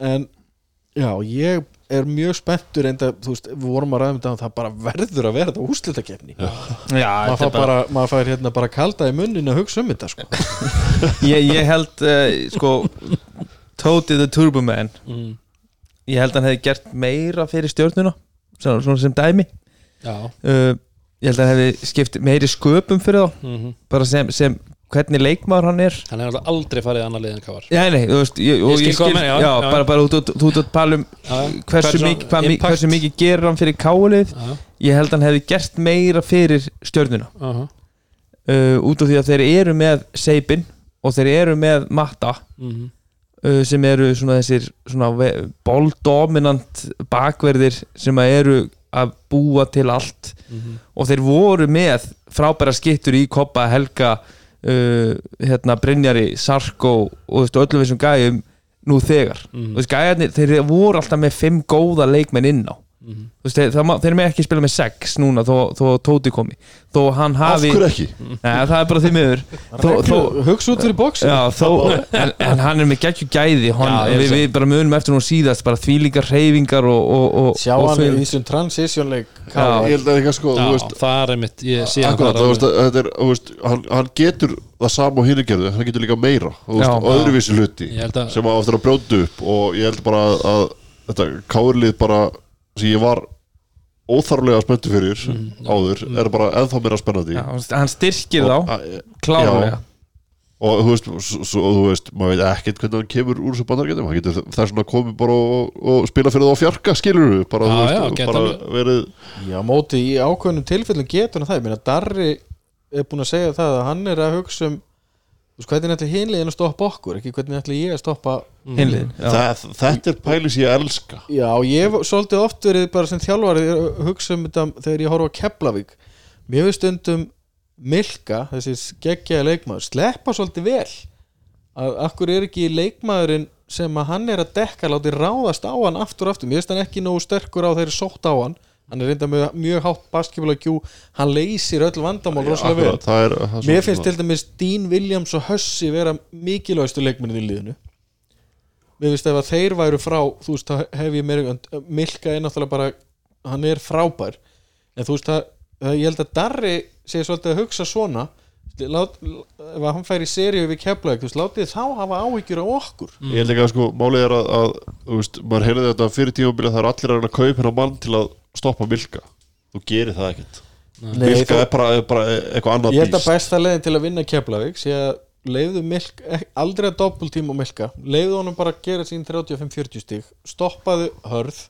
En já, ég er mjög spenntur enda, þú veist, við vorum að ræðum þetta og það bara verður að vera þetta úslitakefni já, maður þetta fær bara bara, maður fær hérna bara kalda í munnin að hugsa um þetta sko. ég, ég held, uh, sko Tóti the Turbo Man. Mm. Ég held að hann hefði gert meira fyrir stjórnuna Svona, svona sem dæmi. Uh, Ég held að hann hefði skipt meiri sköpum fyrir þá. Mm Bara sem, sem hvernig leikmaður hann er. Hann alltaf aldrei farið annar lið en káar Já, nei, þú veist ég, Ég skil hvað þú meinar, já, já, bara, bara út, að tala um hversu, Hversu hvað, hversu mikið gerir hann fyrir kálið ég held að hann hefði gert meira fyrir stjörnuna. Uh -huh. uh, út af því að þeir eru með Seipin og þeir eru með Matta. Uh, sem eru svona þessir bóldominant bakverðir sem eru að búa til allt Mhm. og þeir voru með frábæra skittur í Koppa, Helga uh, hérna Brynjari, Sarko og öllum þessum gæjum nú þegar Mhm. og þessi gæjarnir, þeir voru alltaf með fimm góða leikmenn inn á Mhm. Þú veist, þeir, það þeir eru með ekki spila með sex núna þó, þó Tóti komi þó hann Af hafi hverju ekki? Nei, það er bara því miður þó, þó, hugsa út fyrir þó, en, en hann er með geggju gæði hann, Já, við, við bara munum eftir nú síðast bara þvílíkar reyfingar og, og, og, sjá og hann í þessum transitionleik Já. Ég held að eitthvað sko, já veist það er mitt, ég sé Akkurat, þú veist, að þetta er, veist, hann, hann getur það sama og hinn gerðu, hann getur líka meira Já. og öðruvísi hluti að- sem á eftir að brjóta upp og ég held bara að, að þetta kárlið bara sem ég var óþarflega spenntu fyrir áður, er bara ennþá meira spennandi. Já, hann styrkir Og- þá að- klárlega. Já. og þú veist, svo, þú veist maður veit ekkert hvernig hann kemur úr þessu bandargetum hann getur þess vegna komið bara og, og spila fyrir það á fjarka, skilur við bara, Já, þú veist, já, bara verið Já, móti í ákveðnum tilfellum getur hann það, ég meina Darri er búin að segja það að hann er að hugsa um þú veist, hvernig ætli hinliðin að stoppa okkur ekki hvernig ætli ég að stoppa já. það, þetta er pæli sem ég elska. Já, ég svolítið oft verið bara sem þjálfari hugsa um þetta þegar ég horfa á Keflavík. Mér finnst stundum Milka, þessi geggjaði leikmaður sleppa svolítið vel. Að akkur er ekki leikmaðurinn sem að hann er að dekka láti ráðast á hann aftur aftur, mér finnst hann ekki nógu sterkur á þeirri sótt á hann hann er reynda með mjög hátt basketball Q. Hann leysir öll vandamál rosalega vel. það er, það mér finnst til dæmis Dean Williams og Hössi vera mikilvægstu leikmennið í liðinu. Mér finnst ef að þeir væru frá þú veist, þá hef ég meira Milka er náttúrulega bara, hann er frábær. En þú veist, það, það, ég held að Darri sé svolítið að hugsa svona. Lát, ef hann fær í seríu við keflaug, þú veist, látið þá hafa áhyggjur á okkur. Ég held ekki að sko, málið er að, að þú veist, maður heyrði þetta fyrir tímabili að það er allir að kaupa hérna mann til að stoppa Milka Þú gerir það ekkert. Nei, Milka þú- er bara, er bara eitthvað annað Ég held að besta leiðin til að vinna Keflavík sé að leiðu milk, ek- aldrei að doppeltíma og milka, leiðu honum bara að gera sín 35-40 stík, stoppaðu hörð,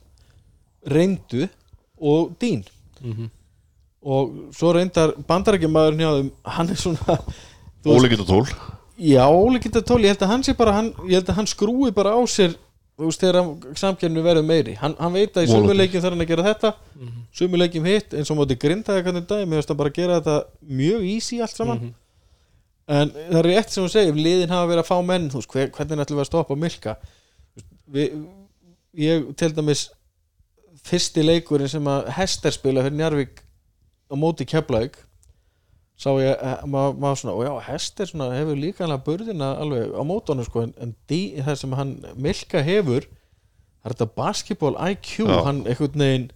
reyndu og dýn. Og svo reyndar bandarækjumæðurinn hjá þeim, hann er svona Óleikita tól. Já, óleikinda tól, ég held að hann sé bara hann, ég held að hann skrúi bara á sér þú veist, þegar samkjörnu verður meiri. Hann, hann veit að í sömuleikjum þarf hann að gera þetta. Sömuleikjum hitt, eins og móti grindaði hvernig dag, mér finnst að bara gera þetta mjög easy allt saman. En það er rétt sem þú segir, liðin hafa verið að fá menn þú veist, hver, hvernig ætlum við að stoppa Milka? Við, ég til dæmis fyrsti leikurinn sem að Hester spila fyrir Njarvík á móti Keflavík sá ég, eh, maður ma svona og já, Hester svona, hefur líka alveg burðina alveg á mótónu sko, en, en dí, það sem hann Milka hefur það er þetta basketball IQ Já. hann einhvern veginn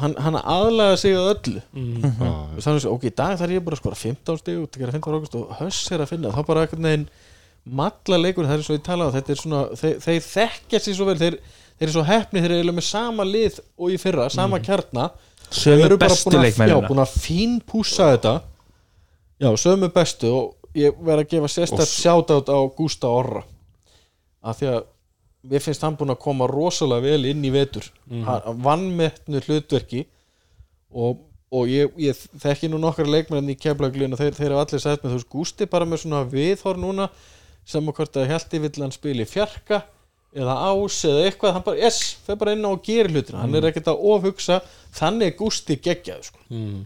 hann, hann aðlaga sig að öllu. Mm. og þannig að ok, í dag þarf ég bara að skora 15 stig og gera 15 águst og höss er að finna. Þá bara einhvern veginn matla leikur það er svo ég talaði, þetta er svona þeir, þeir þekkja sér svo vel, þeir, þeir eru svo hefni þeir eru með sama lið og í fyrra sama kjarna, þeir Sömu eru bestu að, já, leikmennina búin að fínpússa þetta. Já, sömu bestu og ég verð að gefa sérstætt Og s- sjátátt á Gústa Orra. Af því að mér finnst hann búin að koma rosalega vel inn í vetur. Mm. vannmettnu hlutverki. Og, og ég, ég þekki nú nokkar leikmenn í keflaglíðin og þeir, þeir hafa allir sagt með þú veist Gústi bara með svona viðhor núna sem að hvort að Hjalti vill hann spili fjarka eða ás eða eitthvað hann bara, yes, fer bara inn á og gerir hlutina. Hann er ekkert að ofhugsa þannig er Gústi geggjað sko. Mm.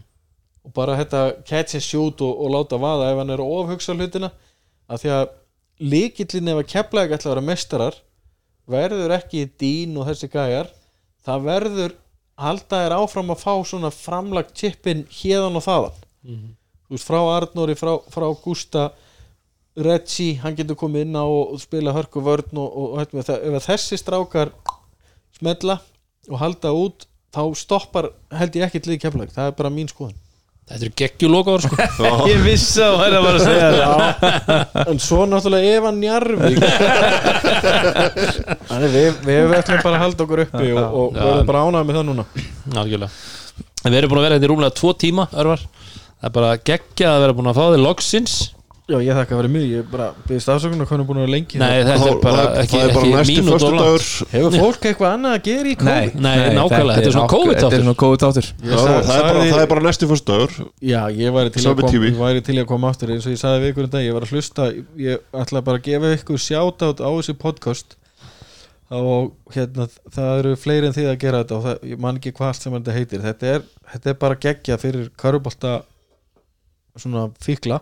og bara þetta catch and shoot og, og láta vaða ef hann er að ofhugsa hlutina af því að líkillin ef að keflaði ætla að vera mestarar verður ekki dín og þessi gæjar. Það verður halda þér áfram að fá svona framlagt chippin hérðan og þaðan. Þú veist frá Arnóri, frá, frá Gústa Reggie, hann getur komið inn á og, spila hörku vörn og, og, og það, ef að þessi strákar smella og halda út þá stoppar held ég ekkert lið keflag, það er bara mín skoðun. Þetta eru geggjulókaður sko. Ég vissi að það var að segja það. En svo náttúrulega Eva Njarvík Þannig við, við ætlum bara að halda okkur uppi og, og Já. verðum bara ánægð með það núna. Algjörlega. En við erum búin að vera hérna í rúmlega tvo tíma örvar. Það er bara geggja að vera búin að fá þig loksins Já, ég þakka fyrir mig, ég bara byrðist afsökunar hvernig búin að vera lengi. Nei, þetta er bara ekki, það er bara of langt. föstudagur. Hefur fólk eitthvað annað að gera í COVID? Nei, nákvæmlega, þetta er svona COVID-þáttur. Þetta er svona COVID-þáttur. Já, það, er bara, það er bara næsti föstudagur. Já, ég væri til, að kom, ég væri til að koma aftur eins og ég sagði við ykkur um dag, ég var að hlusta ég ætla bara að gefa ykkur sjátátt á þessi podcast. Og hérna, það eru fleiri en þið að gera þetta og það, ég man ekki hvað sem þetta heitir. Þetta er, þetta er bara geggja fyrir körubólta svona fíkla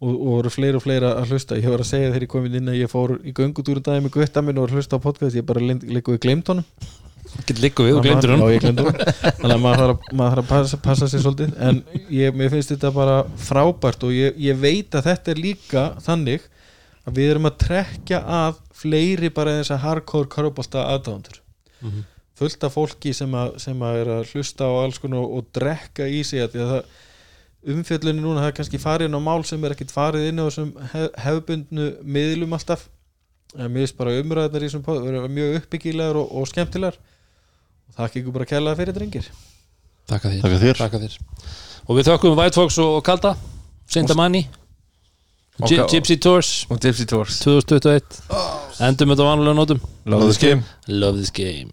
og, og eru fleiri og fleiri að hlusta. Ég var að segja þegar ég kom inn að ég fór í göngutúru dagi með gutta minn og var að hlusta á podcast. Ég bara líka við glemt honum. Við og gleymdi honum. þannig að maður þarf að, passa, passa sér svolítið. En ég, mér finnst þetta bara frábært og ég, ég veit að þetta er líka þannig að við erum að trekja að fleiri bara þess að hardcore körubólta aðdáðundur Mhm. fullt af fólki sem að, sem að er að hlusta á alls konar og, og drekka í sig að því að það umfjöllunni núna það er kannski farið inn á mál sem er ekkit farið inn á þessum hef, hefbundnu miðlum alltaf. En mér finnst bara umræðnar í þessum pod- vera mjög uppbyggilegar og, og skemmtilegar. Og þakka ykkur bara kærlega fyrir drengir. Takka þér, Þakka þér. Takka þér. Og við þökkum White Fox og Kalda. Saint Amani Og- Gypsy Tours. Tours. 2021 Endum þetta á vanulega nótum. Love this game. Love this game